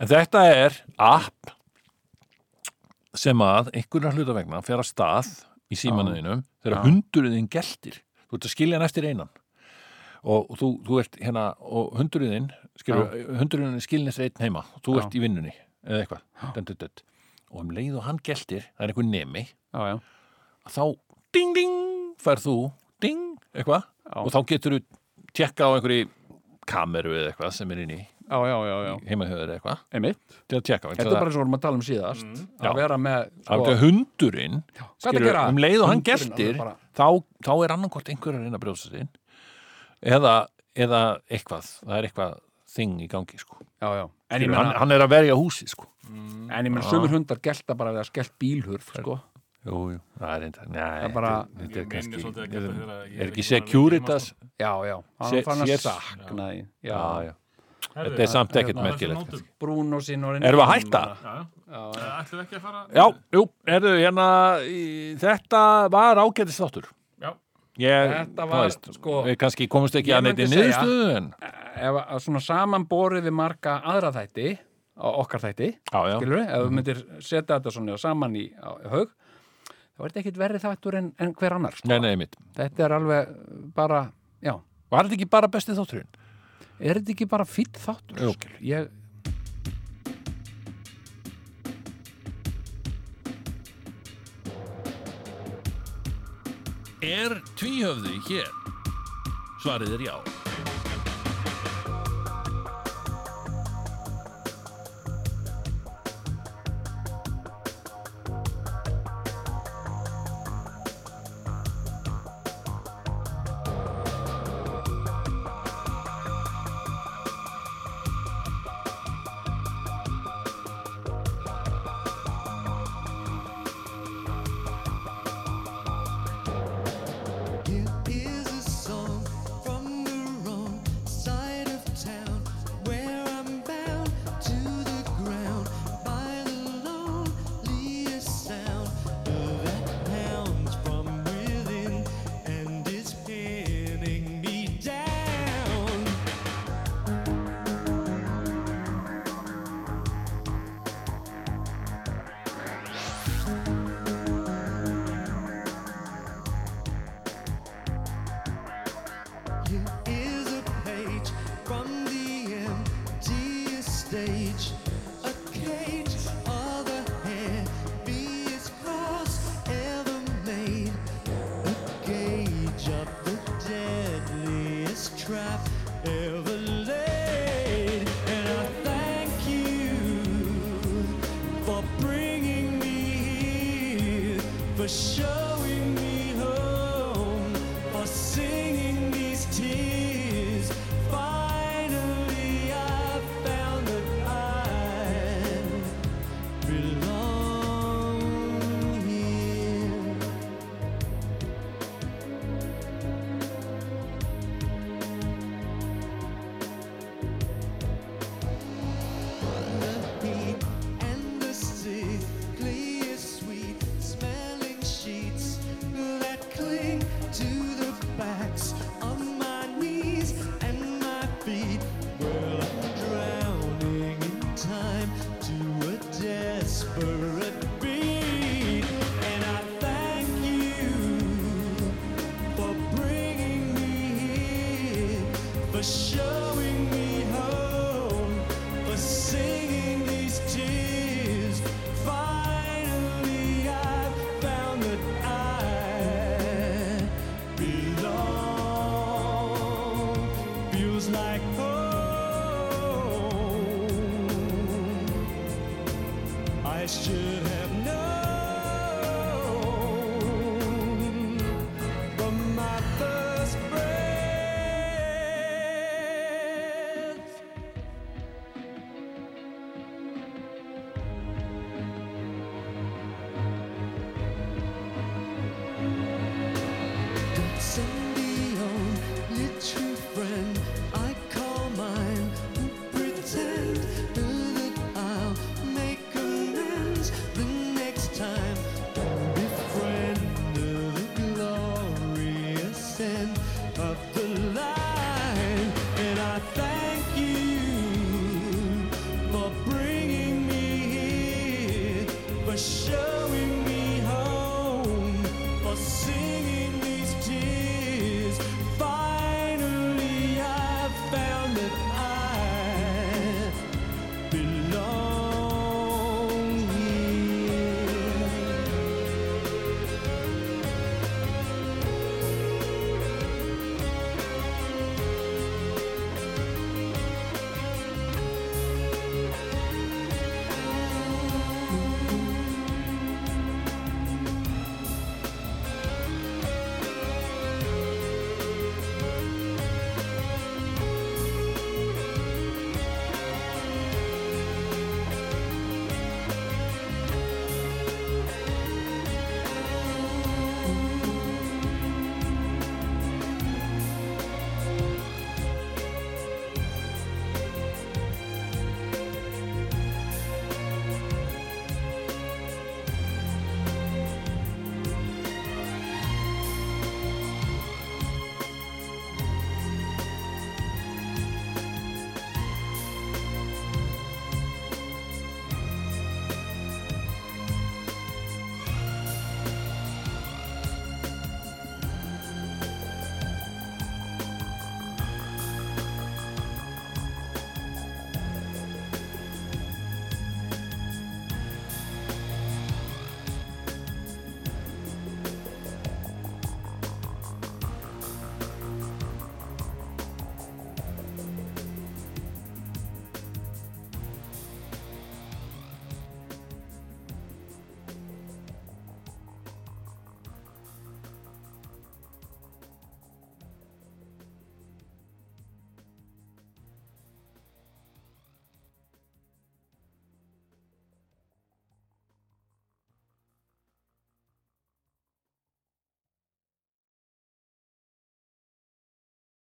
En þetta er app sem að einhverjar hluta vegna fer að stað í símanuðinum þegar hundurinn geltir. Þú ert að skilja hann eftir einan. Og, þú, þú ert hérna, og hundurinn, skilur, hundurinn er skilin eftir einn heima. Og þú Já. ert í vinnunni, eða eitthvað. Dun, dun, dun. Og um leið og hann geltir, það er einhver nemi, Já, já, þá ding, ding, færð þú, ding, eitthvað og þá getur þú tjekka á einhverju kameru eða eitthvað sem er inn í heimahöður eða eitthvað. Til að tjekka Þetta er bara eins og við erum að tala um síðast mm. að vera með sko... hundurinn skilur, um leið og hann gertir bara... þá, þá er annarkort einhverjar inn að brjósa sín eða, eða eitthvað, það er eitthvað þing í gangi sko. Já, já. Skilur, menna... hann, hann er að verja húsi sko. Mm. En ég menn sömur hundar gelta bara við að skellt bílhurf sko. Jú, jú, það er einnig það er bara, þetta er kannski er ekki securitas? já, já, hann fann að sakna já, já, þetta er samt ekkert merkilegt brún og sín erum við að hætta? ætlum við ekki að fara? já, jú, erðu, hérna þetta var ágæðist þáttur ég, það veist sko, við kannski komumst ekki að neitt í niðurstöðun eh, svona samanborið við marga aðra þætti, okkar þætti skilur við, ef við myndir setja þetta svona saman í haug þá er þetta ekkit verið þáttur en, en hver annar sko. nei, nei, þetta er alveg bara já. og er þetta ekki bara bestið þátturinn? er þetta ekki bara fýtt þáttur? Jú, ég Er tvíhöfði hér? Svarið er já